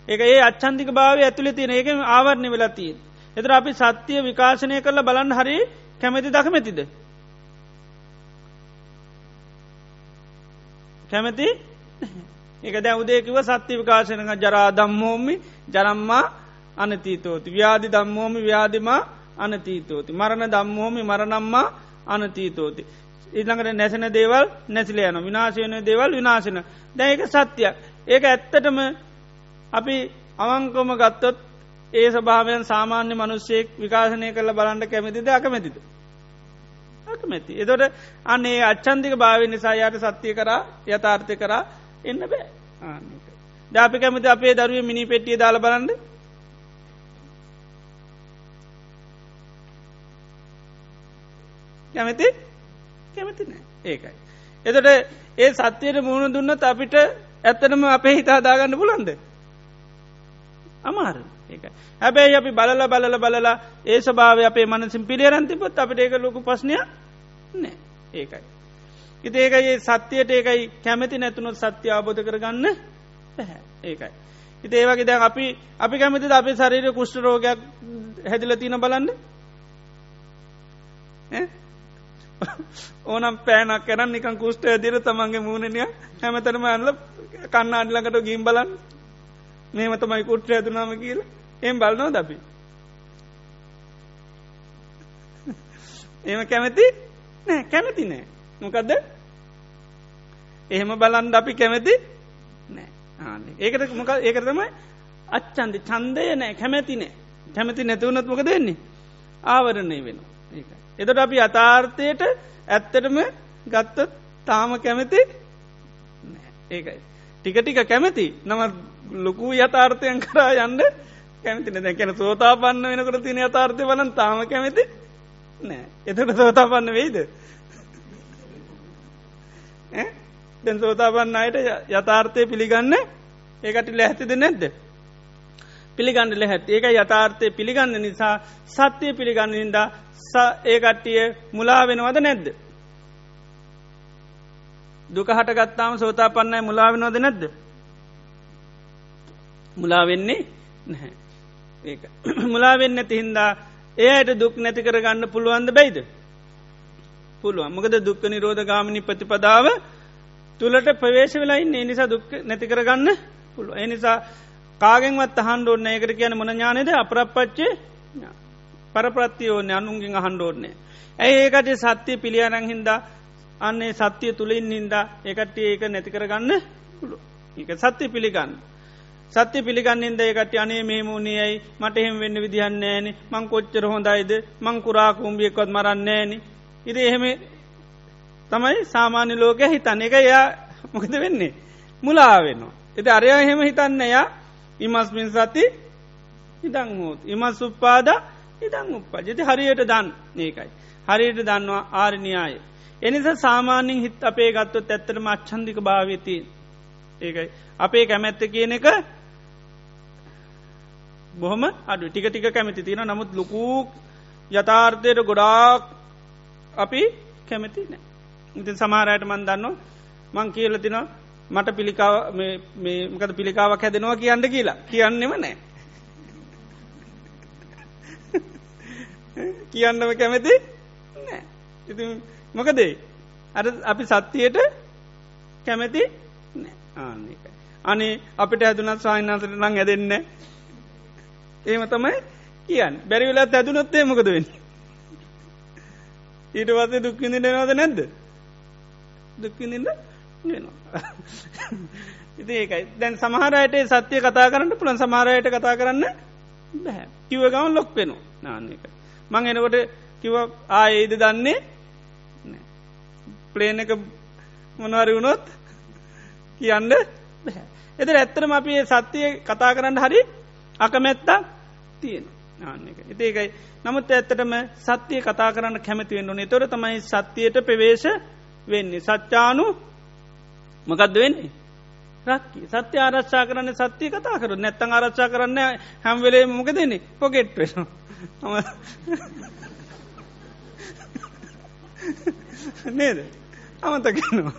ඒක ඒ අච්චන්තික භාව ඇතුළි තියෙන ඒක ආවරණය වෙලතිය. එතර අපි සත්‍යය විකාශනය කරල බලන්න හරි කැමැති දකමැතිද. කැමැති ඒක දැ උදේකිව සත්‍ය විකාශනක ජරා දම්මෝමි ජරම්මා අනතීතෝති ව්‍යාධි දම්මෝමි ව්‍යාධිමා අනතීතෝති මරණ දම්මෝමි මරණම්මා අනතීතෝති. ඉළඟට නැසෙන දේවල් නැසිල යන විනාශයන දේවල් විනාශන දැයක සත්‍යයක් ඒක ඇත්තටම අපි අවංකොම ගත්තොත් ඒ සභාවයන් සාමාන්‍ය මනුස්සයෙක් විකාශනය කරල බලන්ට කැමතිද අකමැතිද. අකමැති. එතොට අන්නේ අච්චන්දික භාව නිසා යට සත්‍යය කරා යථාර්ථය කරා එන්න බෑ ආනක. ජාපි කැමති අපේ දරුව මිනි පෙට්ටිය දාල බලන්ඩ කැමති කැමති නෑ ඒකයි. එතට ඒ සත්‍යයට මුණ දුන්නත් අපිට ඇත්තනම අපේ හිතාදාගන්න පුලන්ද. අමාර ඒක හැබැයි අපි බලල බලල බලලා ඒ ස්භාව අපේ මනසින් පිළියරන්තිපොත් අපට ඒක ලොකු පස්්නය නෑ ඒකයි. ඉති ඒකයි සත්‍යයට ඒකයි කැමති නැතුනොත් සත්‍ය අබෝධ කරගන්න පැහැ ඒකයි. ඉති ඒවගේ දැන් අපි අපි කැමති අපේ ශරීර කුෂ්ට රෝගයක් හැදිල තින බලන්න? ඕනම් පෑනක් කරන්න නිකන් කුෂ්ට ඇදිර තමන්ගේ මූුණනය හැමතරම ඇල්ල කන්න අඩලකට ගිම් බලන්න. මේම තමයි කුට්ට ඇතුනාම කියල. එම් බලනෝ දපි එම කැමති? නෑ කැමති නෑ. මොකක්ද එහෙම බලන්ඩ අපි කැමති නෑ. ආන්නේ. ඒකට මොක ඒක තමයි අච්චන්දි චන්දය නෑ. කැමැති නෑ. කැමති නැතිවුණත් මොක දෙන්නේ ආවරණය වෙන ඒ එතට අපි අතාර්ථයට ඇත්තටම ගත්තත් තාම කැමති ඒකයි. ටික ටික කැමති. නම ලොකු යථාර්ථයන් කරා යන්න කැමතින දැකැන සෝතාපන්න වෙනකට තින අතාර්ථය බලන් තාම කැමති නෑ. එතට සෝතාපන්න වෙයිද? දැන් සෝතාපන්න අයට යථාර්ථය පිළිගන්න ඒකට ලැහැතිද නැද්ද? පිළිගන්නල හැත් ඒක යථාර්ථය පිළිගන්න නිසා සත්‍යය පිළිගන්න නින්දා ඒකට්ටිය මුලා වෙනවද නැද්ද? දුක හට ගත්තාම සෝතාපන්නයි මුලාවෙනවද නැද්ද? මුලාවෙන්නේ නැහැ. ඒක. *clears throat* මුලාවෙන්න තිහින්දා එයට දුක් නැති කරගන්න පුළුවන්ද බැයිද? පුළුවන්. මොකද දුක්ක නිරෝධ ගාමිණි ප්‍රතිපදාව තුළට ප්‍රවේශ වෙලයින්න නිසා දුක් නැති කරගන්න පුළුව එනිසා කාගෙන්වත් හන්ඩෝන්න ඒකට කියන මොන ඥානද අපරපච්චේ පරප්‍රත්තියෝන්න අනුන්ගෙන් අහන්ඩෝන්නේ ඇයි ඒකට සත්‍යය පිළියනං හින්දා අන්නේ සත්‍යය තුළින් නින්දා ඒකට ඒක නැති කරගන්න පුළුව ඒක සත්‍යය පිළිගන්න. සත්‍ය පිළිගන්නින්ද ඒකට අනේ මේ මූුණනියයි මට එහෙම වෙන්න විදිහන්නේෑන මං කොච්චර හොඳයිද? මං කුරාකුම්ියකොත් මරන්නේෑන ඉද එහෙම තමයි සාමාන්‍ය ලෝක හිතන්න එක එයා මොකද වෙන්නේ මුලාවෙනවා. එති අරයා එහෙම හිතන්න එයා ඉමස්මින් සති ඉදං හෝත් ඉමස් උප්පාද ඉදං උප්පා ජති හරියට දන් ඒකයි. හරියට දන්නවා ආරණයාය. එනිස සාමාන්‍යින් හිත් අපේ ගත්තොත් ඇත්තරම අච්චන්දික භාවතිය ඒකයි. අපේ කැමැත්ත කියන එක බොහොම අඩු ටික ටික කැමති තියෙන නමුත් ලොකූ යථාර්ථයට ගොඩාක් අපි කැමති නෑ. ඉතින් සමහරයට මන් දන්න මං කියල තින මට පිළිකාව මකද පිළිකාවක් හැදෙනවා කියන්න කියලා කියන්නෙම නෑ. *laughs* කියන්නම කැමති නෑ. ඉති මොකදේ අර අපි සත්‍යයට කැමැති ආන්නේක. අනේ අපිට ඇතුනත් සාහිනාසට නං ඇදෙන්න ඒම තමයි කියන්න බැරිවෙලා ඇතුනොත්තේ මොකද වෙන්න. ඊට පස්සේ දුක්විඳිනවාද නැද්ද දුක්විඳන්න වෙනවා. ඉති ඒකයි. දැන් සමහරයට සත්‍යය කතා කරන්න පුළන් සමහරයට කතා කරන්න බැහැ. කිව ගවන් ලොක් වෙනවා. නාන්න එක. මං එනකොට කිව ආයේද දන්නේ ප්ලේන එක මොනවරි වුණොත් කියන්න බැහැ. එද ඇත්තරම අපි සත්‍යය කතා කරන්න හරි අකමැත්තා තියෙන ආන්න එක. ඒකයි. නමුත් ඇත්තටම සත්‍යය කතා කරන්න කැමතිවෙන්න ඕනේ. තොර තමයි සත්‍යයට ප්‍රවේශ වෙන්නේ? සච්චානු මකක්ද වෙන්නේ? රක්කි. සත්‍ය ආරක්ෂා කරන්න සත්‍යය කතා කරු නැත්තං ආරක්ෂා කරන්න හැම්වෙලේ මොක දෙන්නේ පොගෙට් වෙන නේද? අමතකනවා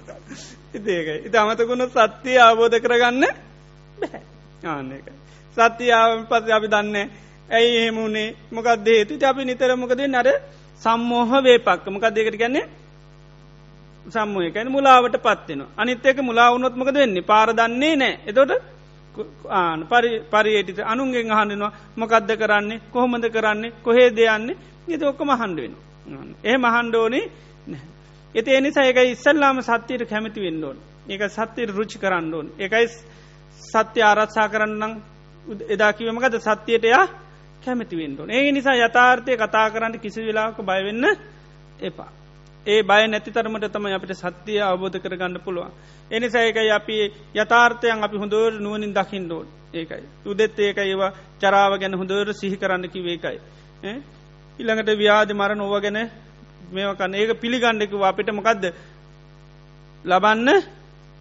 ඉතිඒකයි ඉති අමතකුණු සත්‍යය අවබෝධ කරගන්න බැහැ ආන්න එක සත්‍යයාව පස අපි දන්නේ ඇයි එහෙමුණේ මොකක්ද හේතු අපි නිතර මොකද නර සම්මෝහ වේ පක්ක මොකක් දෙකට ගැන්නේ සම්මෝයකැන මුලාවට පත්වෙන අනිත් එක මුලාවුනොත් මොකද වෙන්නේ? පාරදන්නේ නෑ එතොට ආන පරියටට අනුන්ගෙන් අහන්ඩනවා මොකක්ද කරන්නේ? කොහොමද කරන්නේ? කොහේ දෙයන්නේ නිති ඔක්කම හන්ඩ වෙන ඒ මහන්ඩෝනේ එති එනි සයකයි ඉස්සල්ලාම සත්‍යයට කැමති වෙන්ඩෝන් ඒක සත්‍යයට රුචි කරන්න ඕන්. එකයි සත්‍ය ආරත්සා කරන්නම් එදාකිවමකද සත්‍යයටයා කැමති වෙන්ඩෝන් ඒ නිසා යථාර්ථය කතා කරන්න කිසි වෙලාක බයවෙන්න එපා. ඒ බය නැති තරමට තම අපිට සත්‍යය අවබෝධ කරගන්න පුළුවන්. එනිසායකයි අපි යථාර්ථයන් අපි හොඳෝර නුවනින් දකිින්ඩෝන් ඒකයි. උදෙත් ඒක ඒවා චරාව ගැන හොඳෝර සිහි කරන්න කිවේකයි. ඉළඟට ව්‍යාධ මරණ ඕව ගැන මේකන්න ඒක පිළිගණ්ඩෙකව අපිට මොකක්ද ලබන්න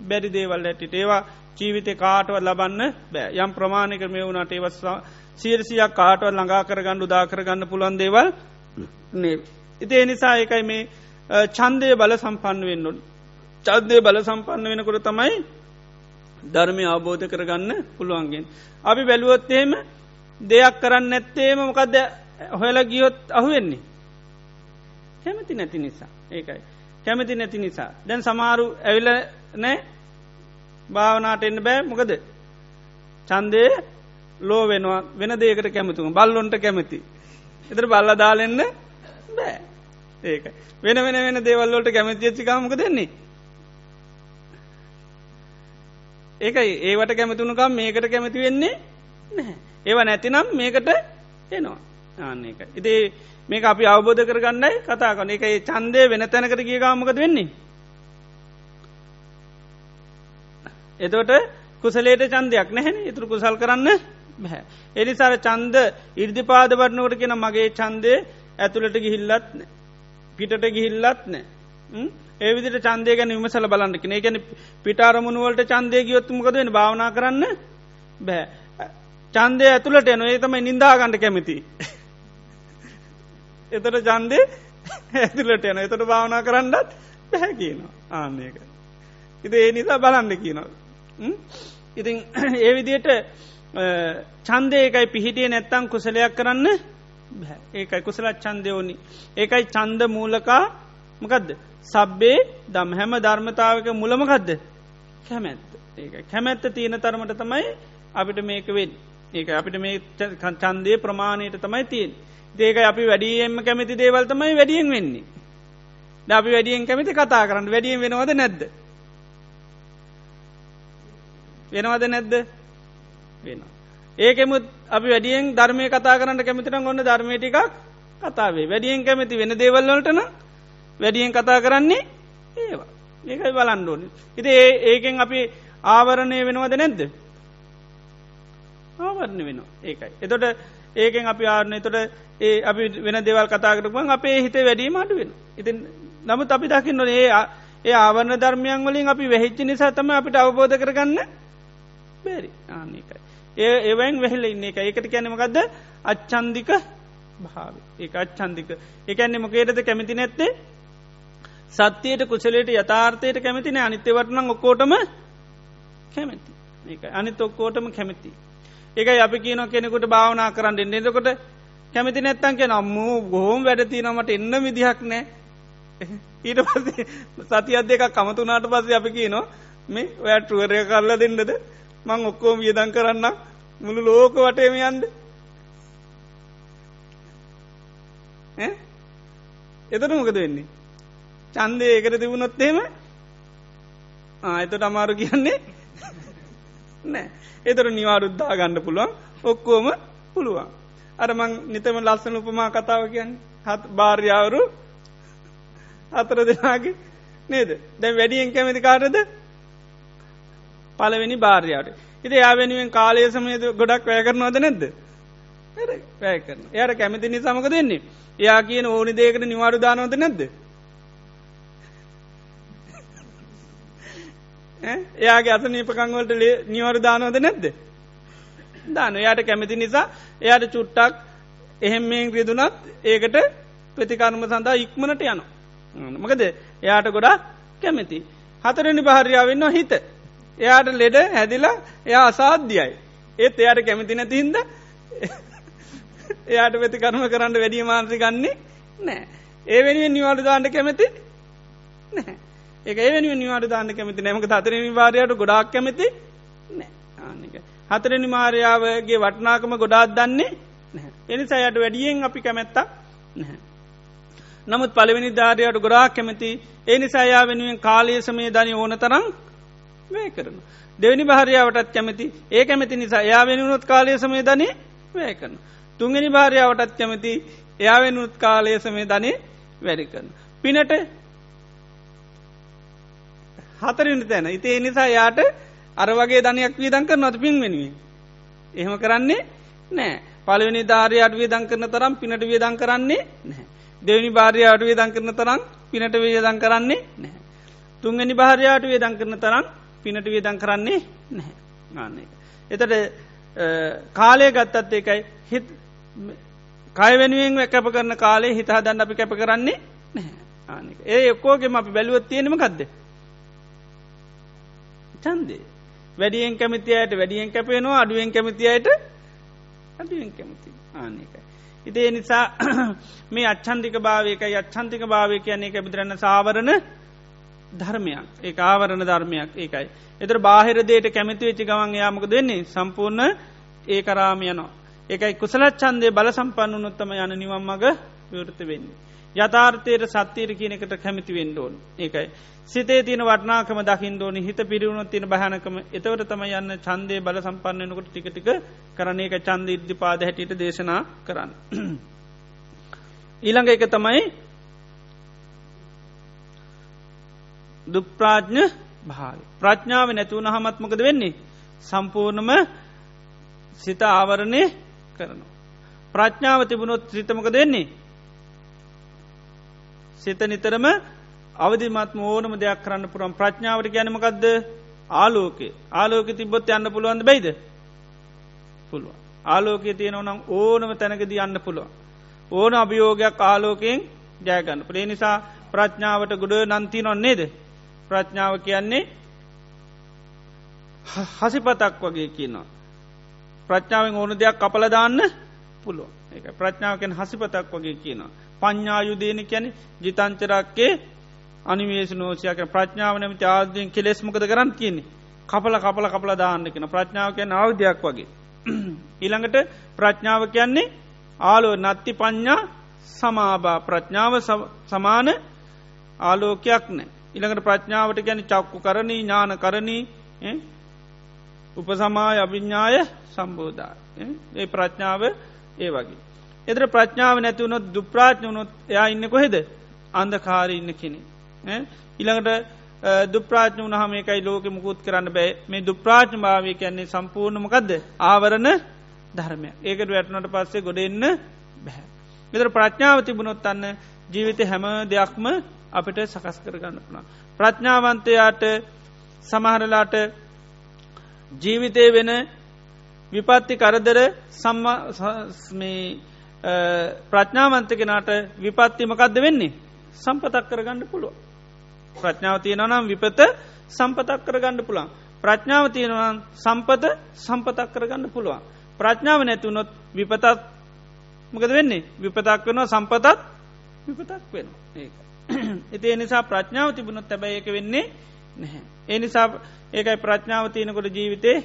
බැරි දේවල් ඇටිට ඒවා ජීවිතය කාටවත් ලබන්න බෑ යම් ප්‍රමාණක මේ වුණට ඒවස්වා සීරසියක් කාටවත් ළඟා කරගන්න උදා කරගන්න පුළන් දේවල් නේ. ඉතිේ නිසා ඒකයි මේ චන්දය බල සම්පන්න වෙන්නුන්. චද්දය බල සම්පන්න වෙනකොට තමයි ධර්මය අවබෝධ කරගන්න පුළුවන්ගෙන්. අපි බැලුවොත්තේම දෙයක් කරන්න නැත්තේම මොකක්ද හොයල ගියොත් අහුවෙන්නේ. කැමති නැති නිසා ඒකයි. කැමති නැති නිසා. දැන් සමාරු ඇවිල නෑ භාවනාට එන්න බෑ මොකද. චන්දය ලෝ වෙනවා වෙන දේකට කැමතුම බල්ලොන්ට කැමති. එතර බල්ල දාලෙන්න බෑ. *laughs* ඒක වෙන වෙන වෙන දේවල්ලොට කැමතිච්චි කාමක දෙන්නේ ඒකයි. ඒවට කැමතුුණුකම් මේකට කැමති වෙන්නේ නැහැ. ඒව නැතිනම් මේකට එනවා. ආන්න එක ඉදේ මේක අපි අවබෝධ කරගන්නයි කතා කන එක චන්දය වෙන තැනකට කිය කාමකද වෙන්නේ? එතවට කුසලේට චන්දයක් නැහැන. ඉතුරු කුසල් කරන්න බැහැ එනිසාර චන්ද ඉර්දිපාද වරණකට කියෙන මගේ චන්දය ඇතුළට ගිහිල්ලත් නෑ පිටට ගිහිල්ලත් නෑ. ඒවිදිට චන්දය ගැන විමසල බලන්නක ඒ ගැන පිටාරමුණුවලට චන්දය ගියොත්තුමකද වෙන භාවනා කරන්න බෑ. චන්දය ඇතුළට එන ඒ තමයි නින්දාගණඩ කැමති. *laughs* එතට චන්දය ඇතුළට එන එතට භාවනා කරන්නත් බැහැ කියනවා. ආන්නේක ඉති ඒ නිසා බලන්න කියනවා. ඉතින් *clears throat* ඒ විදියට චන්දයකයි පිහිටිය නැත්තං කුසලයක් කරන්න ඒකයි කුසල චන්දයෝනි ඒකයි චන්ද මූලකා මකදද? සබ්බේ දම් හැම ධර්මතාවක මුලමකදද කැමැත්ත. ඒක කැමැත්ත තියෙන තරමට තමයි අපිට මේක වෙන් ඒක අපිට මේ චන්දය ප්‍රමාණයට තමයි තියෙන් ඒක අපි වැඩියෙන්ම කැමති දේවල් තමයි වැඩියෙන් වෙන්නේ. ද අපි වැඩියෙන් කැමති කතා කරන්න. වැඩියෙන් වෙනවද නැද්ද? වෙනවද නැද්ද? වෙනවා. ඒකෙමුත් අපි වැඩියෙන් ධර්මය කතා කරන්න කැමතින ඔන්න ධර්මයටිකක් කතාවේ වැඩියෙන් කැමති වෙන දේවල්වලටන වැඩියෙන් කතා කරන්නේ ඒවා. ඒකයි බලන්ඩෝනි ඉති ඒ ඒකෙන් අපි ආවරණය වෙනවද නැද්ද? ආවරණ වෙනවා. ඒකයි. එතොට ඒකෙන් අපි ආරණය තොට ඒ අපි වෙන දෙවල් කතාකරපුන් අපේ හිත වැඩීම අඩු වෙන ඉතින් නමුත් අපි දකින්න ඒ ඒ ආවරණ ධර්මයන් වලින් අපි වැහිච්චි නිසා තම අපිට අවබෝධ කරගන්න බැරි. ආනකයි ඒ ඒවයින් වෙහෙල ඉන්න. එක ඒකට කැනමකක්ද අච්චන්දික භාව ඒ අච්චන්දික එකන්නේ මොකේටද කැමති නැත්තේ? සත්‍යයට කුසලට යථාර්ථයට කැමතින අනිත්‍ය වටනං ඔක්කෝටම කැමැති. ඒ අනිත් ඔක්කෝටම කැමති. ඒකයි අපි කියන කෙනෙකුට භාවනා කරන්න එන්න. එදකොට කැමති නැත්තන් කිය නම්මූ ගොහෝම් වැඩති නමට එන්න විදිහක් නෑ. ඊට පස්සේ සතියත් දෙක කමතුනාට පස්සේ අපි කියනවා මේ ඔයටුවරය කරලා දෙන්නද? මං ඔක්කෝම වියදන් කරන්න මුළු ලෝක වටේම යන්ද එතට මොකද වෙන්නේ? චන්දය එකට තිබුණොත්තේම එතට අමාරු කියන්නේ නෑ. එතර නිවාරුද්ධා ගන්න පුළුවන්. ඔක්කෝම පුළුවන්. අර මං නිතම ලස්සන උපමා කතාව කියන්න. හත් භාර්යාවරු අතර දෙනාගේ නේද? දැන් වැඩියෙන් කැමති කාටද? පලවෙනි භාර්යාවට. ඉති යා වෙනුවෙන් කාලය සමයද ගොඩක් වැය කරනවද නැද්ද? වැය කරන එයට කැමති නිසාමක දෙන්නේ එයා කියන ඕනි දේකට නිවාරු දානවද නැද්ද? *laughs* එයාගේ අත නීපකංවලට නිවරු දානවද නැද්ද? දාන එයාට කැමති නිසා එයාට චුට්ටක් එහෙම මේ රිදුනත් ඒකට ප්‍රතිකර්ම සඳහා ඉක්මනට යන මකද? එයාට ගොඩා කැමති. හතරනි භාර්යාවන්න හිත. එයාට ලෙඩ හැදිලා එයා අසාධ්‍යයි. ඒත් එයාට කැමති නැතිහින්ද එයාට වෙති කරම කරන්න වැඩිය මාන්සි ගන්නේ නෑ. ඒ වෙනුවෙන් නිවාඩු දාන්න කැමති නෑ. ඒක ඒ වෙනුවෙන් නිවාඩු දාන්න කැමති නැමක හතරනි භාරයට ගොඩක් කැමති නෑ ආනික. හතරනි මාර්යාවගේ වටනාකම ගොඩාත් දන්නේ එනිසායට වැඩියෙන් අපි කැමැත්තා නැහැ. නමුත් පළවෙනි ධාරයට ගොඩාක් කැමති ඒ නිසායා වෙනුවෙන් කාලය සමේ ධනි ඕන තරම් වේ කරන. දෙවනි භාරයාවටත් කැමති ඒ කැමති නිසා එයා වෙනුණුත් කාලය සමේ ධනය වැය කරන. තුන්ගනි භාරයාවටත් කැමති එයා වෙනුත් කාලය සමේ ධනය වැඩි කරන. පිනට හතරිනි තැන ඉතිේ නිසා යාට අර වගේ ධනයක් වීදං කර නොත පින් වෙනුවෙන්. එහෙම කරන්නේ නෑ පලවෙනි ධාරයට වියදං කරන තරම් පිනට වියදං කරන්නේ නැහැ. දෙවනි භාරයාට වියදං කරන තරම් පිනට වියදං කරන්නේ නැහැ. තුන්ගනි භාරයාට වියදං කරන තරම් පිනට වියදං කරන්නේ නැහැ. ගන්න එක. එතට කාලය ගත්තත් ඒකයි හිත් කය වෙනුවෙන් කැප කරන කාලේ හිතා දන්න අපි කැප කරන්නේ නැහැ. ආනක ඒ එක්කෝගෙම අපි බැලුවත් තියෙනම කක්ද. චන්දේ. වැඩියෙන් කැමතියට වැඩියෙන් කැපේනවා අඩුවෙන් කැමතියට අඩුවෙන් කැමති ආනකයි. ඉතිේ නිසා *clears throat* මේ අච්චන්තික භාවයකයි අච්චන්තික භාවය කියන්නේ එක බුදුරන්න සාවරණ ධර්මයක් ඒ ආවරණ ධර්මයක් ඒකයි. එතර බාහිර දේට කැමති වෙච්චි ගවන් යාමක දෙන්නේ සම්පූර්ණ ඒ කරාම යනවා. ඒකයි කුසලත් චන්දය බල සම්පන්න උනොත්තම යන නිවම් මග විවෘත වෙන්නේ. යථාර්ථයට සත්‍යයට කියනකට කැමිති වෙන්ඩෝන් ඒකයි. සිතේ තියන වටනාකම දකිින් දෝනි හිත පිරිවුණු තින භානකම එතවට තම යන්න චන්දය බල සම්පන්නනකොට ටිකටික කරන එක චන්ද ඉද්ධි පාද හැටියට දේශනා කරන්න. ඊළඟ එක තමයි දුප්‍රාජ්ඥ භාව ප්‍රඥාව නැතුවන හමත්මකද වෙන්නේ? සම්පූර්ණම සිත ආවරණය කරනවා. ප්‍රඥාව තිබුණොත් සිතමක දෙන්නේ සිත නිතරම අවදිමත්ම ඕනම දෙයක් කරන්න පුරම් ප්‍රඥාවට ගැනමකක්ද ආලෝකේ ආලෝක තිබොත් යන්න පුළුවන්ද බයිද? පුළුව ආලෝකය තියෙනවනම් ඕනම තැනකද යන්න පුළුව ඕන අභියෝගයක් ආලෝකයෙන් ජයගන්න ප්‍රේ නිසා ප්‍රඥාවට ගොඩ නන්ති නොන්නේද ප්‍රඥාව කියන්නේ හසිපතක් වගේ කියනවා ප්‍රඥාවෙන් ඕන දෙයක් කපලදාන්න පුළුව එක ප්‍රඥාවකෙන් හසිපතක් වගේ කියනවා පඤ්ඥායුදේන කැන ජිතංචරක්කේ අනිවේශ නෝෂයක ප්‍රඥාව නමති ආදයෙන් කෙලෙස්මකද කරන්න කියන්නේ කපල කපල කපල දාන්න කෙන ප්‍රඥාව කියන අවධයක් වගේ. *clears throat* ඊළඟට ප්‍රඥාව කියන්නේ ආලෝ නත්ති පඤ්ඥා සමාබා ප්‍රඥාව සමාන ආලෝකයක් නෑ. ඉළඟට ප්‍රඥාවට ගැන චක්කු කරණී ඥාන කරණී උපසමාය අභිඤ්ඥාය සම්බෝධා. ඒ ප්‍රඥාව ඒ වගේ. එදර ප්‍රඥාව නැතිවුණොත් දුප්‍රාඥ වුණොත් එයා ඉන්න කොහෙද අන්දකාරී ඉන්න කෙනෙ. ඉළඟට දුප්‍රාඥ වනහම එකයි ලෝක මුකුත් කරන්න බෑ මේ දුප්‍රාඥ භාවය කියන්නේ සම්පූර්ණමකක්ද ආවරණ ධර්මය ඒකට වැටනට පස්සේ ගොඩ එන්න බැහැ. මෙතර ප්‍රඥාව තිබුණොත් අන්න ජීවිත හැම දෙයක්ම අපිට සකස් කරගන්න පුුණා. ප්‍රඥාවන්තයාට සමහරලාට ජීවිතය වෙන විපත්ති කරදර සම්මා ප්‍රඥාවන්ත කෙනාට විපත්තිමකක්ද වෙන්නේ සම්පතක් කරගන්න පුළුව. ප්‍රඥාව තියෙනව නම් විපත සම්පතක් කරගන්න පුළන්. ප්‍රඥාව තියෙනවන් සම්පත සම්පතක් කරගන්න පුළුවන්. ප්‍රඥාව නැතිවුණොත් විපතත් මකද වෙන්නේ විපතක් වෙනවා සම්පතත් විපතක් වෙන ඒ. එති එනිසා ප්‍රඥාව තිබුණොත් තැබැයි එක වෙන්නේ නැහැ. ඒ නිසා ඒකයි ප්‍රඥාව තියෙනකොට ජීවිතේ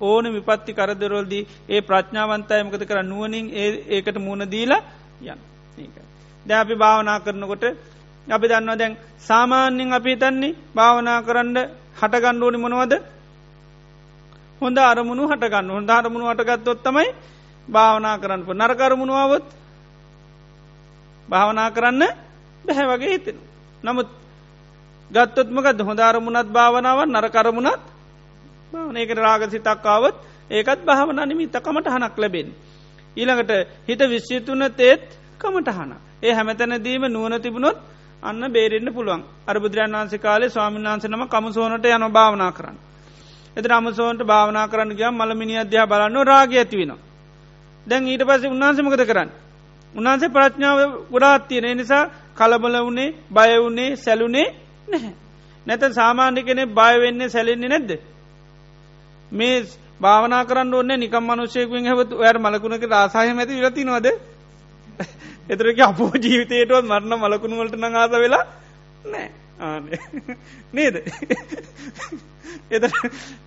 ඕන විපත්ති කරදරොල්දී ඒ ප්‍රඥාවන්තය මකත කර නුවනින් ඒකට මුණ දීලා යන් ඒකයි. ද අපි භාවනා කරනකොට අපි දන්නවා දැන් සාමාන්‍යෙන් අපි තන්නේ භාවනා කරන්න හටගන්න ඕනි මොනවද? හොඳ අරමුණු හටගන්න හොඳ අරමුණු හටගත්තොත් තමයි භාවනා කරන්න නරකරමුණුවවොත් භාවනා කරන්න බැහැ වගේ හිතෙන. නමුත් ගත්තොත්මකද හොඳාරමුණත් භාවනාව නරකරමුණත් ඒකට රාග සිතක්කාවත් ඒකත් භාවන නිමිත්තකමට හනක් ලැබෙන්. ඊළඟට හිත විශ්්‍යතුන තේත් කමටහන. ඒ හැමතැනදීම නුවන තිබුණොත් අන්න බේරෙන්න්න පුළුවන් අරබුදුරන් වන්සේ කාලේ ස්වාමීන් වන්සනම කමසෝනට යන භාවනා කරන්න. එත අමසෝන්ට භාවනා කරන්න ගිය මළමිනි අධ්‍යා බලන්න රාග ඇතිවෙන. දැන් ඊට පස්සේ උන්වහන්සමකද කරන්න. උන්හන්සේ ප්‍රඥාව ගොඩාත් තියෙන. නිසා කලබල වුණේ බය වුණේ සැලුනේ නැහැ. නැත සාමාන්‍ය කෙනෙ බයවෙන්නේ සැලෙන්නේ නැද්ද. මේ භාවනා කරන්න ඕන්න නිකම් මනුෂයකුෙන් හැවතු ඔයට මලකුණක රාසාය ඇති විලති නොද එතරක අපෝ ජීවිතයටවත් මරණ මලකුණු වලට නංආස වෙලා නෑ ආන. නේද? එත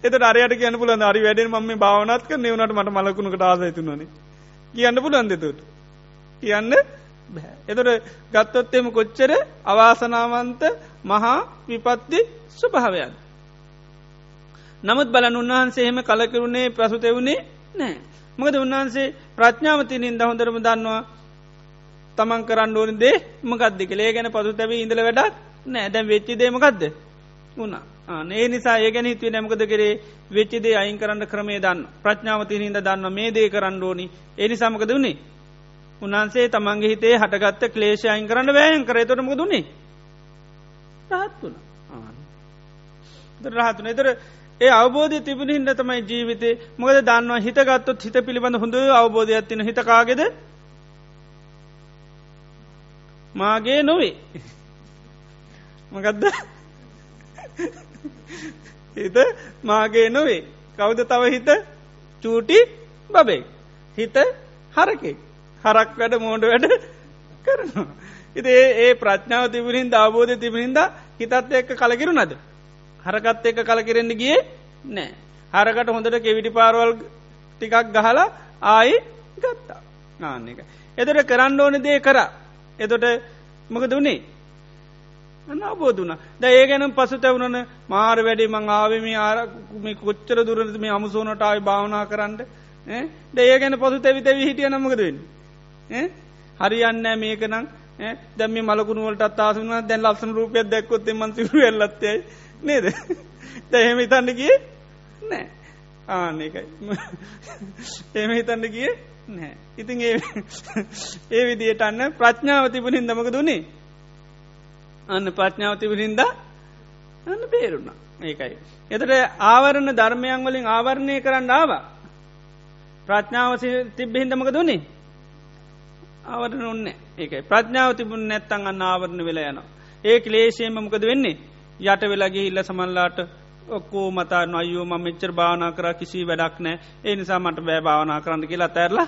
එත අරයට කියන පුලන් අරි වැඩෙන් මම භාවනත් කර නවනට මට මලකුණකට ආසයතුනනේ කියන්න පුලන් දෙතුට කියන්න එතොට ගත්තොත් එම කොච්චර අවාසනාවන්ත මහා විපත්ති ස්වභාවයන්. නමුත් බලන් උන්වහන්සේ එහෙම කලකරුණේ ප්‍රසුතෙවුණේ නෑ. මකද උන්වහන්සේ ප්‍රඥාවතිනින් දහොඳරම දන්නවා තමන් කරන්න ඕන දේ මකක්ද කළේ ගැන පසු තැව ඉඳල වැඩක් නෑ. දැන් වෙච්චි දේමකක්ද වුණා. ඒ නිසා ඒ ගැන හිතුවේ නැමකද කරේ? වෙච්චිදේ අයින් කරන්න ක්‍රමේ දන්න ප්‍රඥාවතිනින්ද දන්න මේ දේ කරන්න ඕනි. ඒ සමකද වුණේ? උන්හන්සේ තමන්ගේ හිතේ හටගත්ත ක්ලේෂයයින් කරන්න වෑයන් කරේතොටම දුන්නේ රහත්තුන රහතුන එතර ඒ අවබෝධය තිබුණ හිද තමයි ජීවිතේ මොකද දන්නවා? හිතගත්තොත් හිත පිළිබඳ හොඳ අවබෝධයක් තින හිතකාගෙද මාගේ නොවේ. මකදද? හිත මාගේ නොවේ. කවුද තව හිත? චූටි බබේ හිත හරකෙක්. හරක් වැඩ මෝඩ වැඩ කරනවා. ඉති ඒ ප්‍රඥාව තිබුණින් අවබෝධ තිබුණින්ද හිතත් එක්ක කලකිරු නද. හරකත් එක්ක කලකිරෙන්ට ගිය නෑ. හරකට හොඳට කෙවිටි පාරවල් ටිකක් ගහලා ආයි ගත්තා නාන්න එක. එතට කරන්න ඕන දේ කර එතොට මක දුන්නේ අවබෝධන ද ඒ ගැනම් පසු තැවුණන මාර වැඩි මං ආවම ආරම කොච්චර දුරද මේ අමුසෝනට ආයි භාවනා කරන්න දේ ගැන පසු තැවි තැවි හිටිය නමකදවෙන්න හරියන්න මේක නම්. දැම මලකුණුවලට අත්තාසුන දැන් ලස්සන රූපයක් දැක්කොත් මන්සිරු එල්ලත්තයයි නේද? *laughs* දැහෙම හිතන්න කිය නෑ ආන එකයි. එහෙම හිතන්න කිය නෑ *laughs* ඉතින් ඒ *laughs* ඒ විදියට අන්න ප්‍රඥාව තිබුණින් දමක දුන්නේ අන්න ප්‍රඥාව තිබුණින්ද අන්න බේරුණ. ඒකයි. එතට ආවරණ ධර්මයන් වලින් ආවරණය කරන්න ආවා. ප්‍රඥාව තිබ්බහින්දමක දුන්නේ ආවරණ ඔන්න ඒකයි. ප්‍රඥාව තිබුණ නැත්තන් අන්න ආවරණ වෙලා යන ඒ ලේෂයම මොකද වෙන්නේ? යට වෙලගේ ඉල්ල සමල්ලාට ඔක්කෝ මතා නොයෝ ම මෙච්චර භාවනා කර කිසි වැඩක් නෑ ඒ නිසා මට බෑ භාවනා කරන්න කියලා තැරලා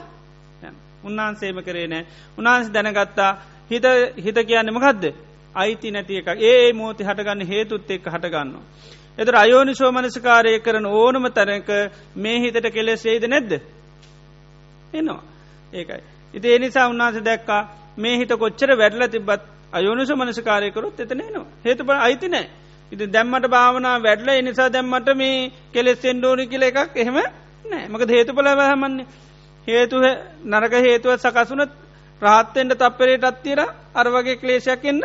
උන්වහන්සේම කරේ නෑ උන්හන්ස දැනගත්තා හිත හිත කියන්න මකදද? අයිති නැති එක ඒ මෝති හටගන්න හේතුත් එක් හටගන්න. එතර අයෝනි සෝමනසිකාරය කරන ඕනම තරක මේ හිතට කෙලෙස් ඒද නැද්ද. එනවා. ඒකයි. ඉති එනිසා උන්නාස දැක්කා මේ හිත කොච්චර වැඩල තිබත් අයෝනිස මනසකාරයකරුත් එතනේනවා හේතුප අයිති නෑ. ඉති දැම්මට භාවනා වැඩල එනිසා දැම්මට මේ කෙලෙස් එන්ඩෝනි කියල එකක් එහෙම නෑ. මක හේතුපල වැහමන්නේ හේතු නරක හේතුව සකසුනත් රහත්තෙන්ට තප්පරයට අත්තිර අරවගේ ක්ලේශයක් එන්න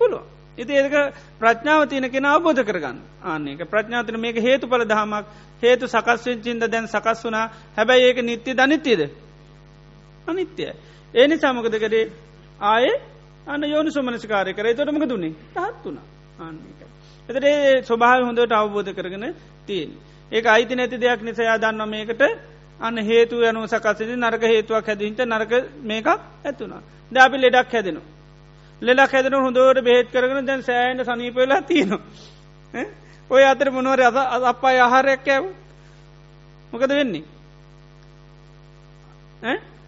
පුළුව ඉති ඒක ප්‍රඥාව තියන කෙන අවබෝධ කරගන්න. ආන්නේක ප්‍රඥාතන මේක හේතු පල දහමක් හේතු සකස්වෙන් චින්ද දැන් සකස් වුනා හැබැයි ඒක නිත්‍ය දනිත්‍යද අනිත්‍යයි. ඒ නිසාමකද කරේ ආය අන්න යෝනි සුමනසිකාරය කර තොටමක දුන්නේ රහත් වුණ ආන්නක. එතට ඒ ස්වභාව හොඳට අවබෝධ කරගෙන තියෙන්. ඒක අයිති නැති දෙයක් නිසයා දන්න මේකට අන්න හේතු යනු සකසති නරක හේතුවක් හැදින්ට නරක මේකක් ඇතුුණා. ද අපි ලෙඩක් හැදෙනවා. ලෙඩක් හැදෙන හොඳෝට බෙහෙත් කරගෙන දැන් සෑන්ට සනීපවෙලා තියෙනවා. ඔය අතර මොනවර අ අපා ආහාරයක් ඇව මොකද වෙන්නේ.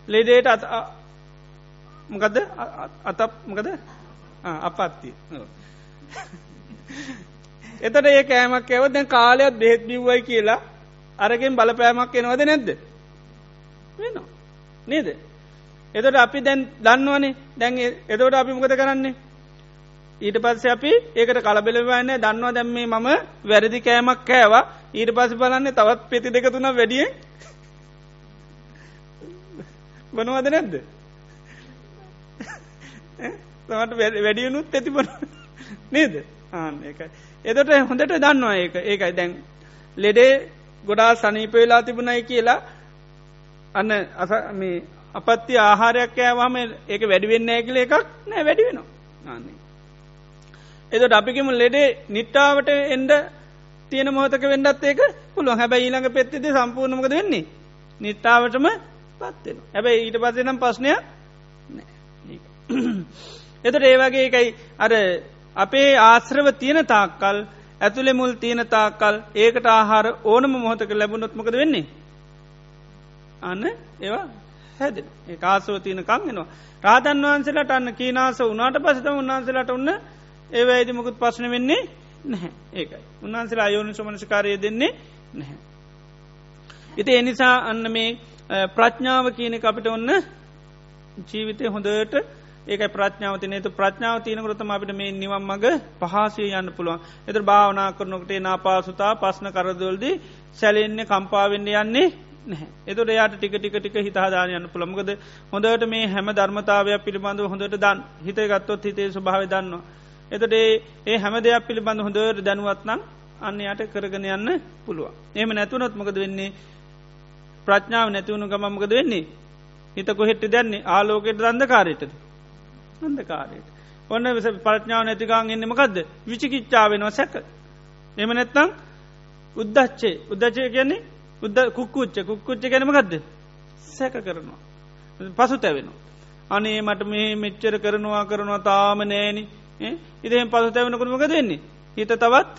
ලෙඩේට අත මොකදද? අතප් මොකද අපත්ති එතට ඒ කෑමක් ඇව දැන් කාලයක් බෙහෙත් බිව්වයි කියලා අරගෙන් බලපෑමක් එනවද නැද්ද? වෙනවා. නේද? එතට අපි දැන් දන්නවනේ. දැන් එතවට අපි මොකද කරන්නේ? ඊට පස්ස අපි ඒකට කලබෙලවන්න දන්නවා දැම්මේ මම වැරදි කෑමක් කෑවා. ඊට පස බලන්නේ තවත් පෙති දෙක තුන වැඩියෙන් බනවද නැද්ද? තමට වැඩියනුත් ඇතිබන නේද? ආන්න එකයි එදට හොඳට දන්නවා ඒක. ඒකයි දැන් ලෙඩේ ගොඩා සනීපවෙලා තිබුණයි කියලා අන්න අස මේ අපත්ති ආහාරයක් කෑවාම ඒක වැඩිවෙන්න ඇකිල එකක් නෑ වැඩි වෙනවා. ආන්නේ එදට අපිකම ලෙඩේ නිට්ටාවට එන්ඩ තියෙන මොහතක වෙන්නත් ඒක පුළුව හැබැයි ඊළඟ පෙත්තිද සම්පූර්ණමකද වෙන්නේ? නිට්ටාවටම පත්වෙන හැබැයි ඊට පස්සේ නම් ප්‍රශ්නය එතට ඒවගේ එකයි අර අපේ ආශ්‍රව තියෙන තාක්කල් ඇතුළෙ මුල් තියෙන තාක්කල් ඒකට ආහාර ඕනම මොහොතක ලැබුණොත්මකද වෙන්නේ. අන්න ඒවා හැද ඒ ආසව තියන කංගෙනවා. රාධන් වහන්සේලට අන්න කීනාස උනාට පසත උන්වහන්සේලට ඔන්න ඒවැයිදි මුකුත් පශ්න වෙන්නේ නැහැ ඒකයි. උන්වහන්සේලා අයෝනි සමනස්කාරය දෙන්නේ නැහැ. ඉති එනිසා අන්න මේ ප්‍රඥාව කියන අපිට ඔන්න ජීවිතය හොඳට ඒක ප්‍රඥාව තිනේතු ප්‍රඥාව තියනකරතම අපිට මේ නිවම් මඟ පහසේ යන්න පුළුවන්. එත භාවනා කරනකට නාපාසුතා පස්න කරදවල්දී සැලෙන්නේ කම්පාවෙන්න යන්නේ නැහැ. එතුට යාට ටික ටික ටික හිතාදානයන්න පුළමකද හොඳට මේ හැම ධර්මතාවයක් පිළිබඳව හොඳට දන් හිත ගත්තොත් හිතේ ස්භාව දන්නවා. එතට ඒ හැම දෙයක් පිළිබඳ හොඳට දැනුවත්නම් අන්න යට කරගෙන යන්න පුළුව. එම නැතුනොත්මකද වෙන්නේ? ප්‍රඥාව නැතිවුණු ගමමකද වෙන්නේ? හිත කොහෙට්ට දැන්නේ ආලෝකයට දන්දකාරයටද අන්දකාරයට ඔන්න විස පරඥාව නැතිකාන් එන්නමකක්ද විචිකිච්චා වෙනවා සැක. එම නැත්තං උද්දච්චේ උද්දච්චය කියන්නේ උද්ද කුක්කුච්ච. කුක්කුච්ච ගැනමකක්ද සැක කරනවා. පසු තැවෙනවා අනේ මට මේ මෙච්චර කරනවා කරනවා තාම නෑනි. ඉදහෙම පසු තැවෙනකුට මක දෙන්නේ හිත තවත්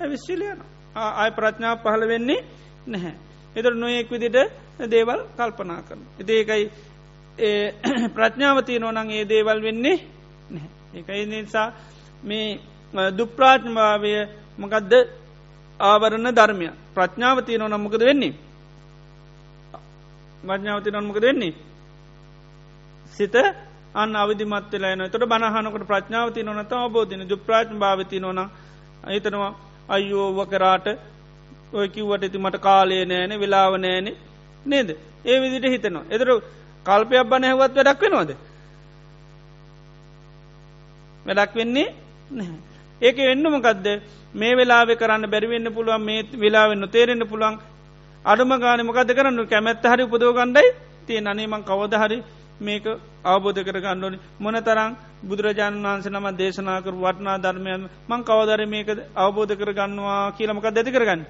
ඇවිශ්ශිලියන ආය ප්‍රඥාව පහළ වෙන්නේ නැහැ. එතර නොයෙක් විදිට දේවල් කල්පනා කරන. ඉතිඒකයි *clears throat* ප්‍රඥාවතිය නොනං ඒ දේවල් වෙන්නේ නැහැ. එකයි නිසා මේ දුප්‍රාඥභාවය මකදද ආවරණ ධර්මය ප්‍රඥාවතිය නො නම්මකද වෙන්නේ. මඥාවති නොන්මකද වෙන්නේ. සිත අන්න අවිධමත් වෙලාන තොට බනහනකට ප්‍රඥාවති නොනත අවබෝධන දුප්‍රාඥ භාවති නොන හිතනවා අයෝව කරාට ඔය කිව්වට ඇති මට කාලය නෑන වෙලාව නෑන නේද? ඒ විදිට හිතනවා. එදර කල්පයක් බන හැවත් වැඩක් වෙනවාද? වැඩක් වෙන්නේ නැහැ. ඒක එන්නමකක්ද මේ වෙලාවෙ කරන්න බැරිවෙන්න පුළුවන් මේ වෙලාවෙන්න තේරෙන්න්න පුළුවන් අඩුම ගානමකද කරන්න කැමැත්ත හරි උපදෝගණ්ඩයි තිය නනේමං කවද හරි මේක අවබෝධ කර ගණ්ඩෝනි මොන තරම් බුදුරජාණන් වහන්සේ නම දේශනාකර වටනා ධර්මයන් මං කවදර මේක අවබෝධ කර ගන්නවා කියලමකක් දැති කරගන්න?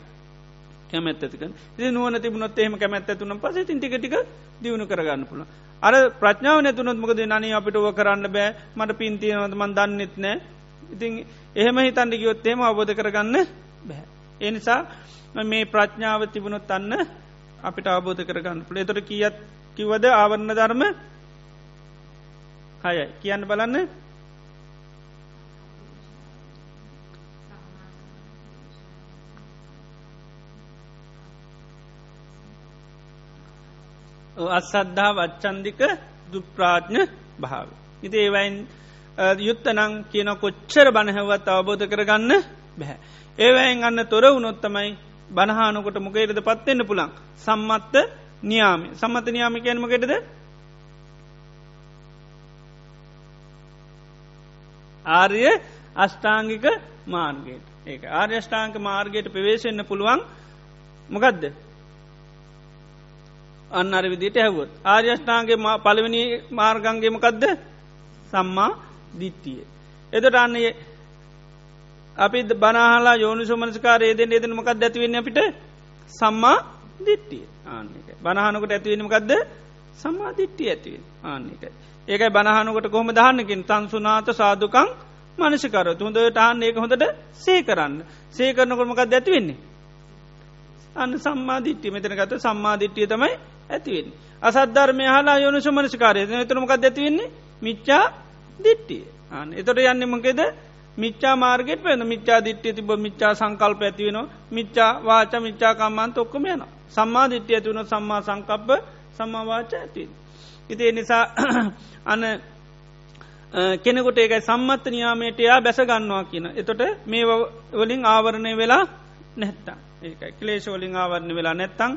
කැමැත්තතික නුවන තිබුණොත් එහෙම කැමැත්ත තුන පස තිටිකටික දියුණු කරගන්න පුළ අර ප්‍රඥාව නැතුනොත් මොකද නනි අපිට ඕව කරන්න බෑ. මට පින්තියනවද මන් දන්නෙත් නෑ. ඉතින් එහෙම හිතන්ඩි ගියොත්තේම අවබෝධ කරගන්න බැහැ. එනිසා මේ ප්‍රඥාව තිබුණොත් අන්න අපිට අවබෝධ කරගන්න පුළ එතොට කියත් කිවද ආවරණ ධර්ම හයයි. කියන්න බලන්න. අස්සද්ධා වච්චන්දික දුප්‍රාඥ භාව. ඉති ඒවයින් යුත්තනං කියන කොච්චර බණහැවත් අවබෝධ කරගන්න බැහැ. ඒවයින් අන්න තොර වුණොත්තමයි බණහානකොට මොකේටද පත්වෙන්න පුළන් සම්මත්ත නියාම සම්මත නියාම කියනමකෙටද ආර්ය අෂ්ඨාංගික මාර්ගයට. ඒ ආර්යෂ්ඨාංක මාර්ගයට ප්‍රවේශෙන්න්න පුළුවන්. මොකදද? අන්න අර විදිට හැවුවත් ආර්යෂ්ඨාන්ගේ පළවෙනි මාර්ගංගේමකක්ද සම්මා දිට්ටිය. එතට අන්නේ අපි බනහලා යෝනු සුමනස්කාරය දෙන එදන මකක් ඇතිවෙන්න අපිට? සම්මා දිට්ටිය ආන්නක බනහනකට ඇතිවෙනමකක්ද සම්මා දිට්ටිය ඇතිවෙන් ආන්නක ඒකයි. බනහනකට කොහොම දහන්නකින් තන්සුනාත සාධකං මනසිකර තුොඳට ආන්න ඒක හොඳට සේ කරන්න. සේ කරනකොමකක් ඇතිවෙන්නේ අන්න සම්මාධිට්ටිය මෙතන ගත සම්මාධිට්ටිය තමයි ඇතිවෙන්. අසද්ධර්මය හලා යොනු සුමනස්කාරය එතරමකක් ඇතිවෙන්නේ? මිච්චා දිට්ටිය අන එතොට යන්න මකෙද? මිච්චා මාර්ගෙට පෙන මිච්චා දිට්ටිය තිබ මිච්චා සංකල්ප ඇතිවෙන මිච්චා වාච මිච්චාකම්මන්ත ඔක්කම යන සම්මා දිට්ටිය ඇතිවුණ සම්මා සංකප්ප සම්මාවාච ඇති. ඉති නිසා *clears throat* අන කෙනෙකුට ඒකයි සම්මත්ත නියාමයට එයා බැසගන්නවා කියන. එතොට මේ වලින් ආවරණය වෙලා නැත්තා ඒක කලේශවලින් ආවරණ වෙලා නැත්තං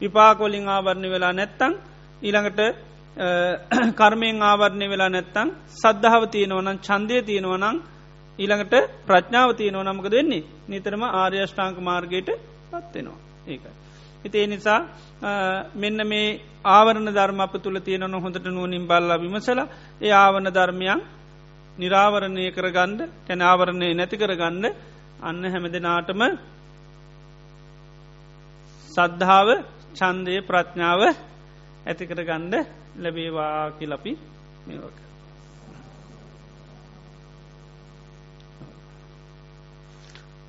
විපාකොලින් ආවරණ වෙලා නැත්තං ඊළඟට කර්මයෙන් ආවරණය වෙලා නැත්තං සද්ධාව තියෙනවනන් චන්දය තියෙනවනං ඊළඟට ප්‍රඥාව තියනව නමක දෙන්නේ නිතරම ආර්යෂ්ඨාංක මාර්ගයට පත්වෙනවා ඒකයි. හිතේ නිසා මෙන්න මේ ආවරණ ධර්ම අප තුළ තියෙනවන හොඳට නුවනින් බල්ලා විමසල ඒ ආවන ධර්මයන් නිරාවරණය කරගණ්ඩ කැන ආවරණය නැති කරගන්න අන්න හැමදනාටම සද්ධාව චන්දය ප්‍රඥාව ඇතිකර ගණ්ඩ ලැබේවා කිලපි මේක.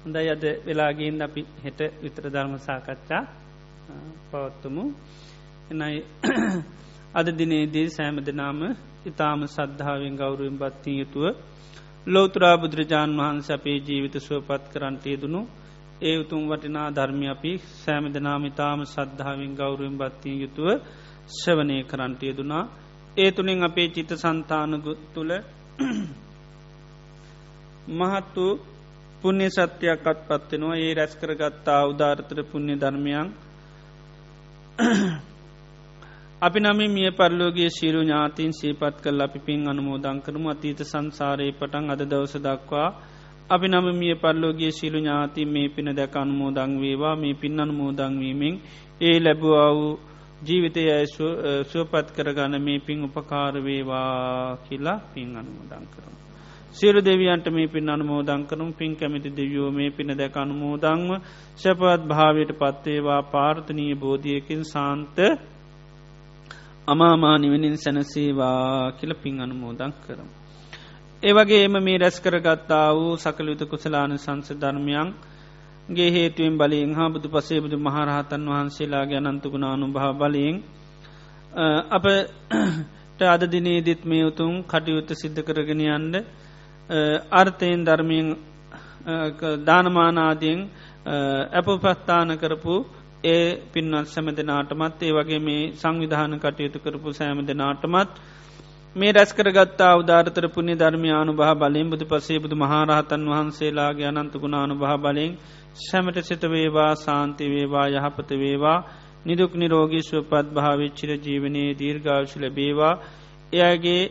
හොඳයි අද වෙලාගේන් අපි හෙට විතර ධර්ම සාකච්ඡා පවත්තුමු එනයි *clears throat* අද දිනේදී සෑම දෙනාම ඉතාම සද්ධාවෙන් ගෞරුවෙන් බත්තිී යුතුව ලෝතුරා බුදුරජාණන් වහන්ස අපේ ජීවිත සුවපත් කරන්ට යෙදනු ඒ උතුම් වටිනා ධර්මි අපි සෑම දෙනාම ඉතාම සද්ධාවෙන් ගෞරුවෙන් බත්තිී යුතුව ශ්‍රවනය කරන්ට යෙදුනා ඒ තුළින් අපේ චිත සන්තානගු තුළ *clears throat* මහත් වූ පුුණ්‍ය සත්‍යයක් අත් පත්වෙනවා ඒ රැස් කරගත්තා උදාරතර පුුණ්‍ය ධර්මයන්. *clears throat* අපි නමි මිය පරලෝගේ ශීරු ඥාතින් සීපත් කල් අපි පින් අනුමෝදං කරමු. අතීත සංසාරයේ පටන් අද දවස දක්වා අපි නම මිය පරලෝගේ ශීලු ඥාති මේ පින දැක අනුමෝදං වේවා මේ පින් අනුමෝදංවීමෙන් ඒ ලැබවා වූ ජීවිතය සුවපත් කරගන්න මේ පින් උපකාරවේවා කියලා පින් අනුමෝදං කරමු. සියලු දෙවියන්ට මේ පින් අනුමෝදං කරනු පින් කැමිති දෙවියෝ මේ පින දැක අනුමෝදංව ශපවත් භාවයට පත්වේවා පාර්ථනීය බෝධියකින් සාන්ත අමාමානිවනින් සැනසේවා කියල පින් අනුමෝදං කරම. ඒවගේ එම මේ රැස් කරගත්තා වූ සකලයුත කුසලාන සංස ධර්මයන් ගේ හේතුවෙන් බලින් හා බුදු පසේ බුදු මහරහතන් වහන්සේලාගේ අනන්තුගුණ අනුභා බලයෙන් අපට අද දිනේදිත් මේ උතුම් කටයුත්ත සිද්ධ කරගෙන යන්ඩ අර්ථයෙන් ධර්මයෙන් දානමානාදයෙන් ඇප පස්ථාන කරපු ඒ පින්වත් සැම දෙනාටමත් ඒ වගේ මේ සංවිධාන කටයුතු කරපු සෑම දෙනාටමත් මේ රැස්කරගත්තා උදාරතර පුුණි ධර්මයානු බහ බලින් බුදු පසේ බුදු මහරහතන් වහන්සේලාගේ අනන්තගුණානු බහ බලින් සැමට සිත වේවා සාන්ති වේවා යහපත වේවා නිදුක් නිරෝගී සුවපත් භාවිච්චිර ජීවනයේ දීර්ගාවශි ලැබේවා. එයගේ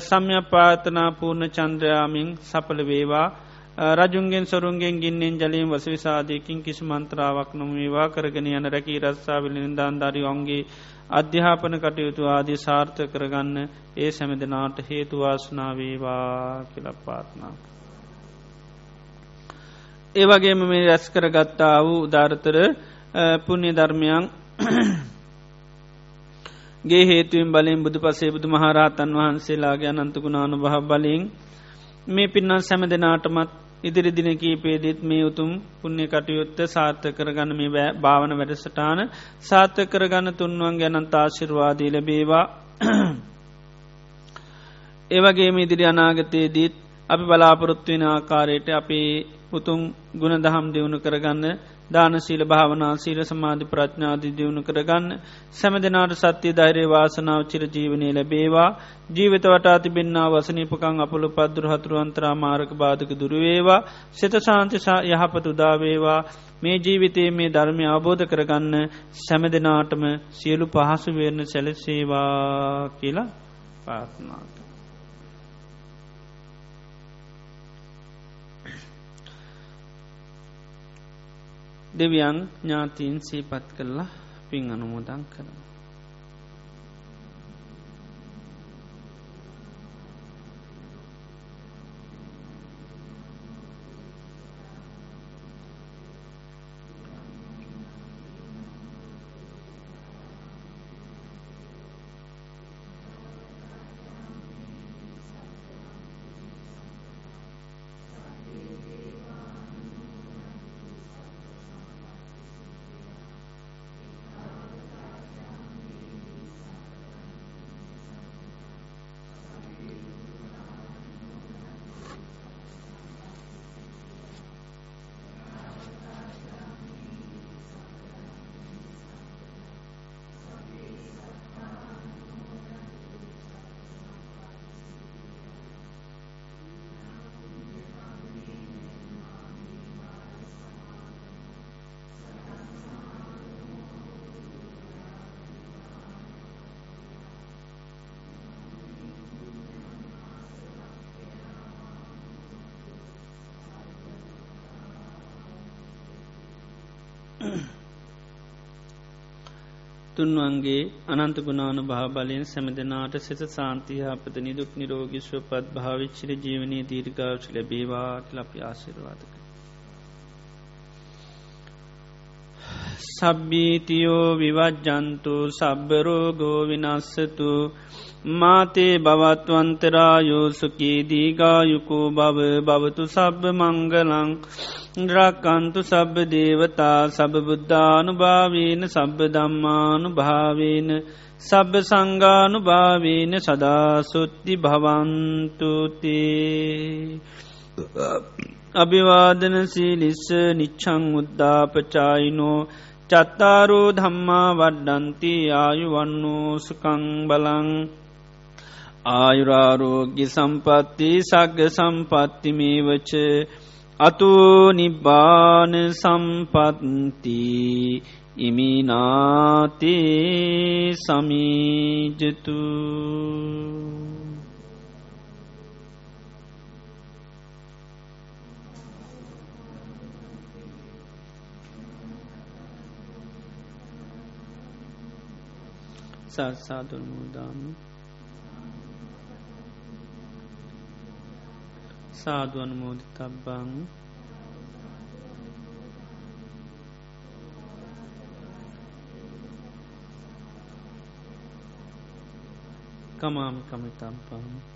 සම්යපාතනා පූර්ණ චන්ද්‍රයාමින් සපල වේවා. රජුන්ගෙන් සොරුන්ගෙන් ගින්නෙන් ජලීම් වස විසාධයකින් කිසි මන්ත්‍රාවක් නොමේවා. කරගෙන යන රැකී රස්සාාවලින් දාන්ධරි ඔන්ගේ අධ්‍යාපන කටයුතු ආදී සාර්ථ කරගන්න ඒ සැමදනාට හේතුවාසනාවේවා කියල පාත්නා. ඒවගේම මේ රැස් කරගත්තා වූ උදාරතර පුුණ්‍ය ධර්මයන් *coughs* ගේ හේතුවෙන් බලින් බුදු පසේ බුදු මහරහතන් වහන්සේලාගේ අනන්තකුණානු බහ බලින් මේ පින්නන් සැම දෙනාටමත් ඉදිරි දින කීපේදෙත් මේ උතුම් පුුණ්‍ය කටයුත්ත සාර්ථ කරගන්න මේ භාවන වැඩසටාන සාර්ථ කරගන්න තුන්වන් ගැනන්ත ආශිර්වාදී ලැබේවා. *clears throat* ඒවගේ ඉදිරි අනාගතයේදීත් අපි බලාපොරොත්තුවෙන ආකාරයට අපි උතුම් ගුණ දහම් දියුණු කරගන්න දානශීල භාවනා සීල සමාධි ප්‍රඥාධි දියුණු කරගන්න සැම දෙනාට සත්‍යය ධෛරය වාසනාව චිර ජීවනය ලැබේවා ජීවිත වටා තිබෙන්න්නා වසනීපකං අපපුළු පද්දුර හතුරුවන්තරා මාරක බාධක දුරුවේවා සිත ශාන්තිශා යහපත උදාවේවා මේ ජීවිතයේ මේ ධර්මය අවබෝධ කරගන්න සැම දෙනාටම සියලු පහසු වේරණ සැලසේවා කියලා පාත්නාට. දෙවියන් ඥාතීන් සීපත් කරලා පින් අනුමෝදං කරන. තුන්වන්ගේ අනන්ත ගුණානු භාබලයෙන් සැමදනාට සෙත සාන්තිහාපත නිදුක් නිරෝගිශ්ව පත් භාවිච්චිර ජීවනය දීර්ගාවශ ලැබේවා ලපි ආශිරවාදක. සබ්බීතියෝ විවජ්ජන්තු සබ්බරෝගෝ විනස්සතු මාතේ බවත්වන්තරායෝසුකී දීගායුකෝ බව බවතු සබ්බ මංගලං රක්කන්තු සබ්බ දේවතා සබබුද්ධානු භාවීන සබ්බ දම්මානු භාවීන සබ්බ සංගානු භාවීන සදාසුත්ති භවන්තුතේ අභිවාදන සීලිස්ස නිච්චං උද්දාපචායිනෝ චත්තාරෝ ධම්මා වඩ්ඩන්ති ආයුවන්නෝ සුකං බලං. ආයුරාරෝග්‍ය සම්පත්ති සග්ග සම්පත්තිමේවච අතු නිබ්බාන සම්පත්ති ඉමිනාතේ සමීජතු සත්සාදුන්මුදාම සාධුවන මෝදි තබ්බං කමාමි කමිතම්පං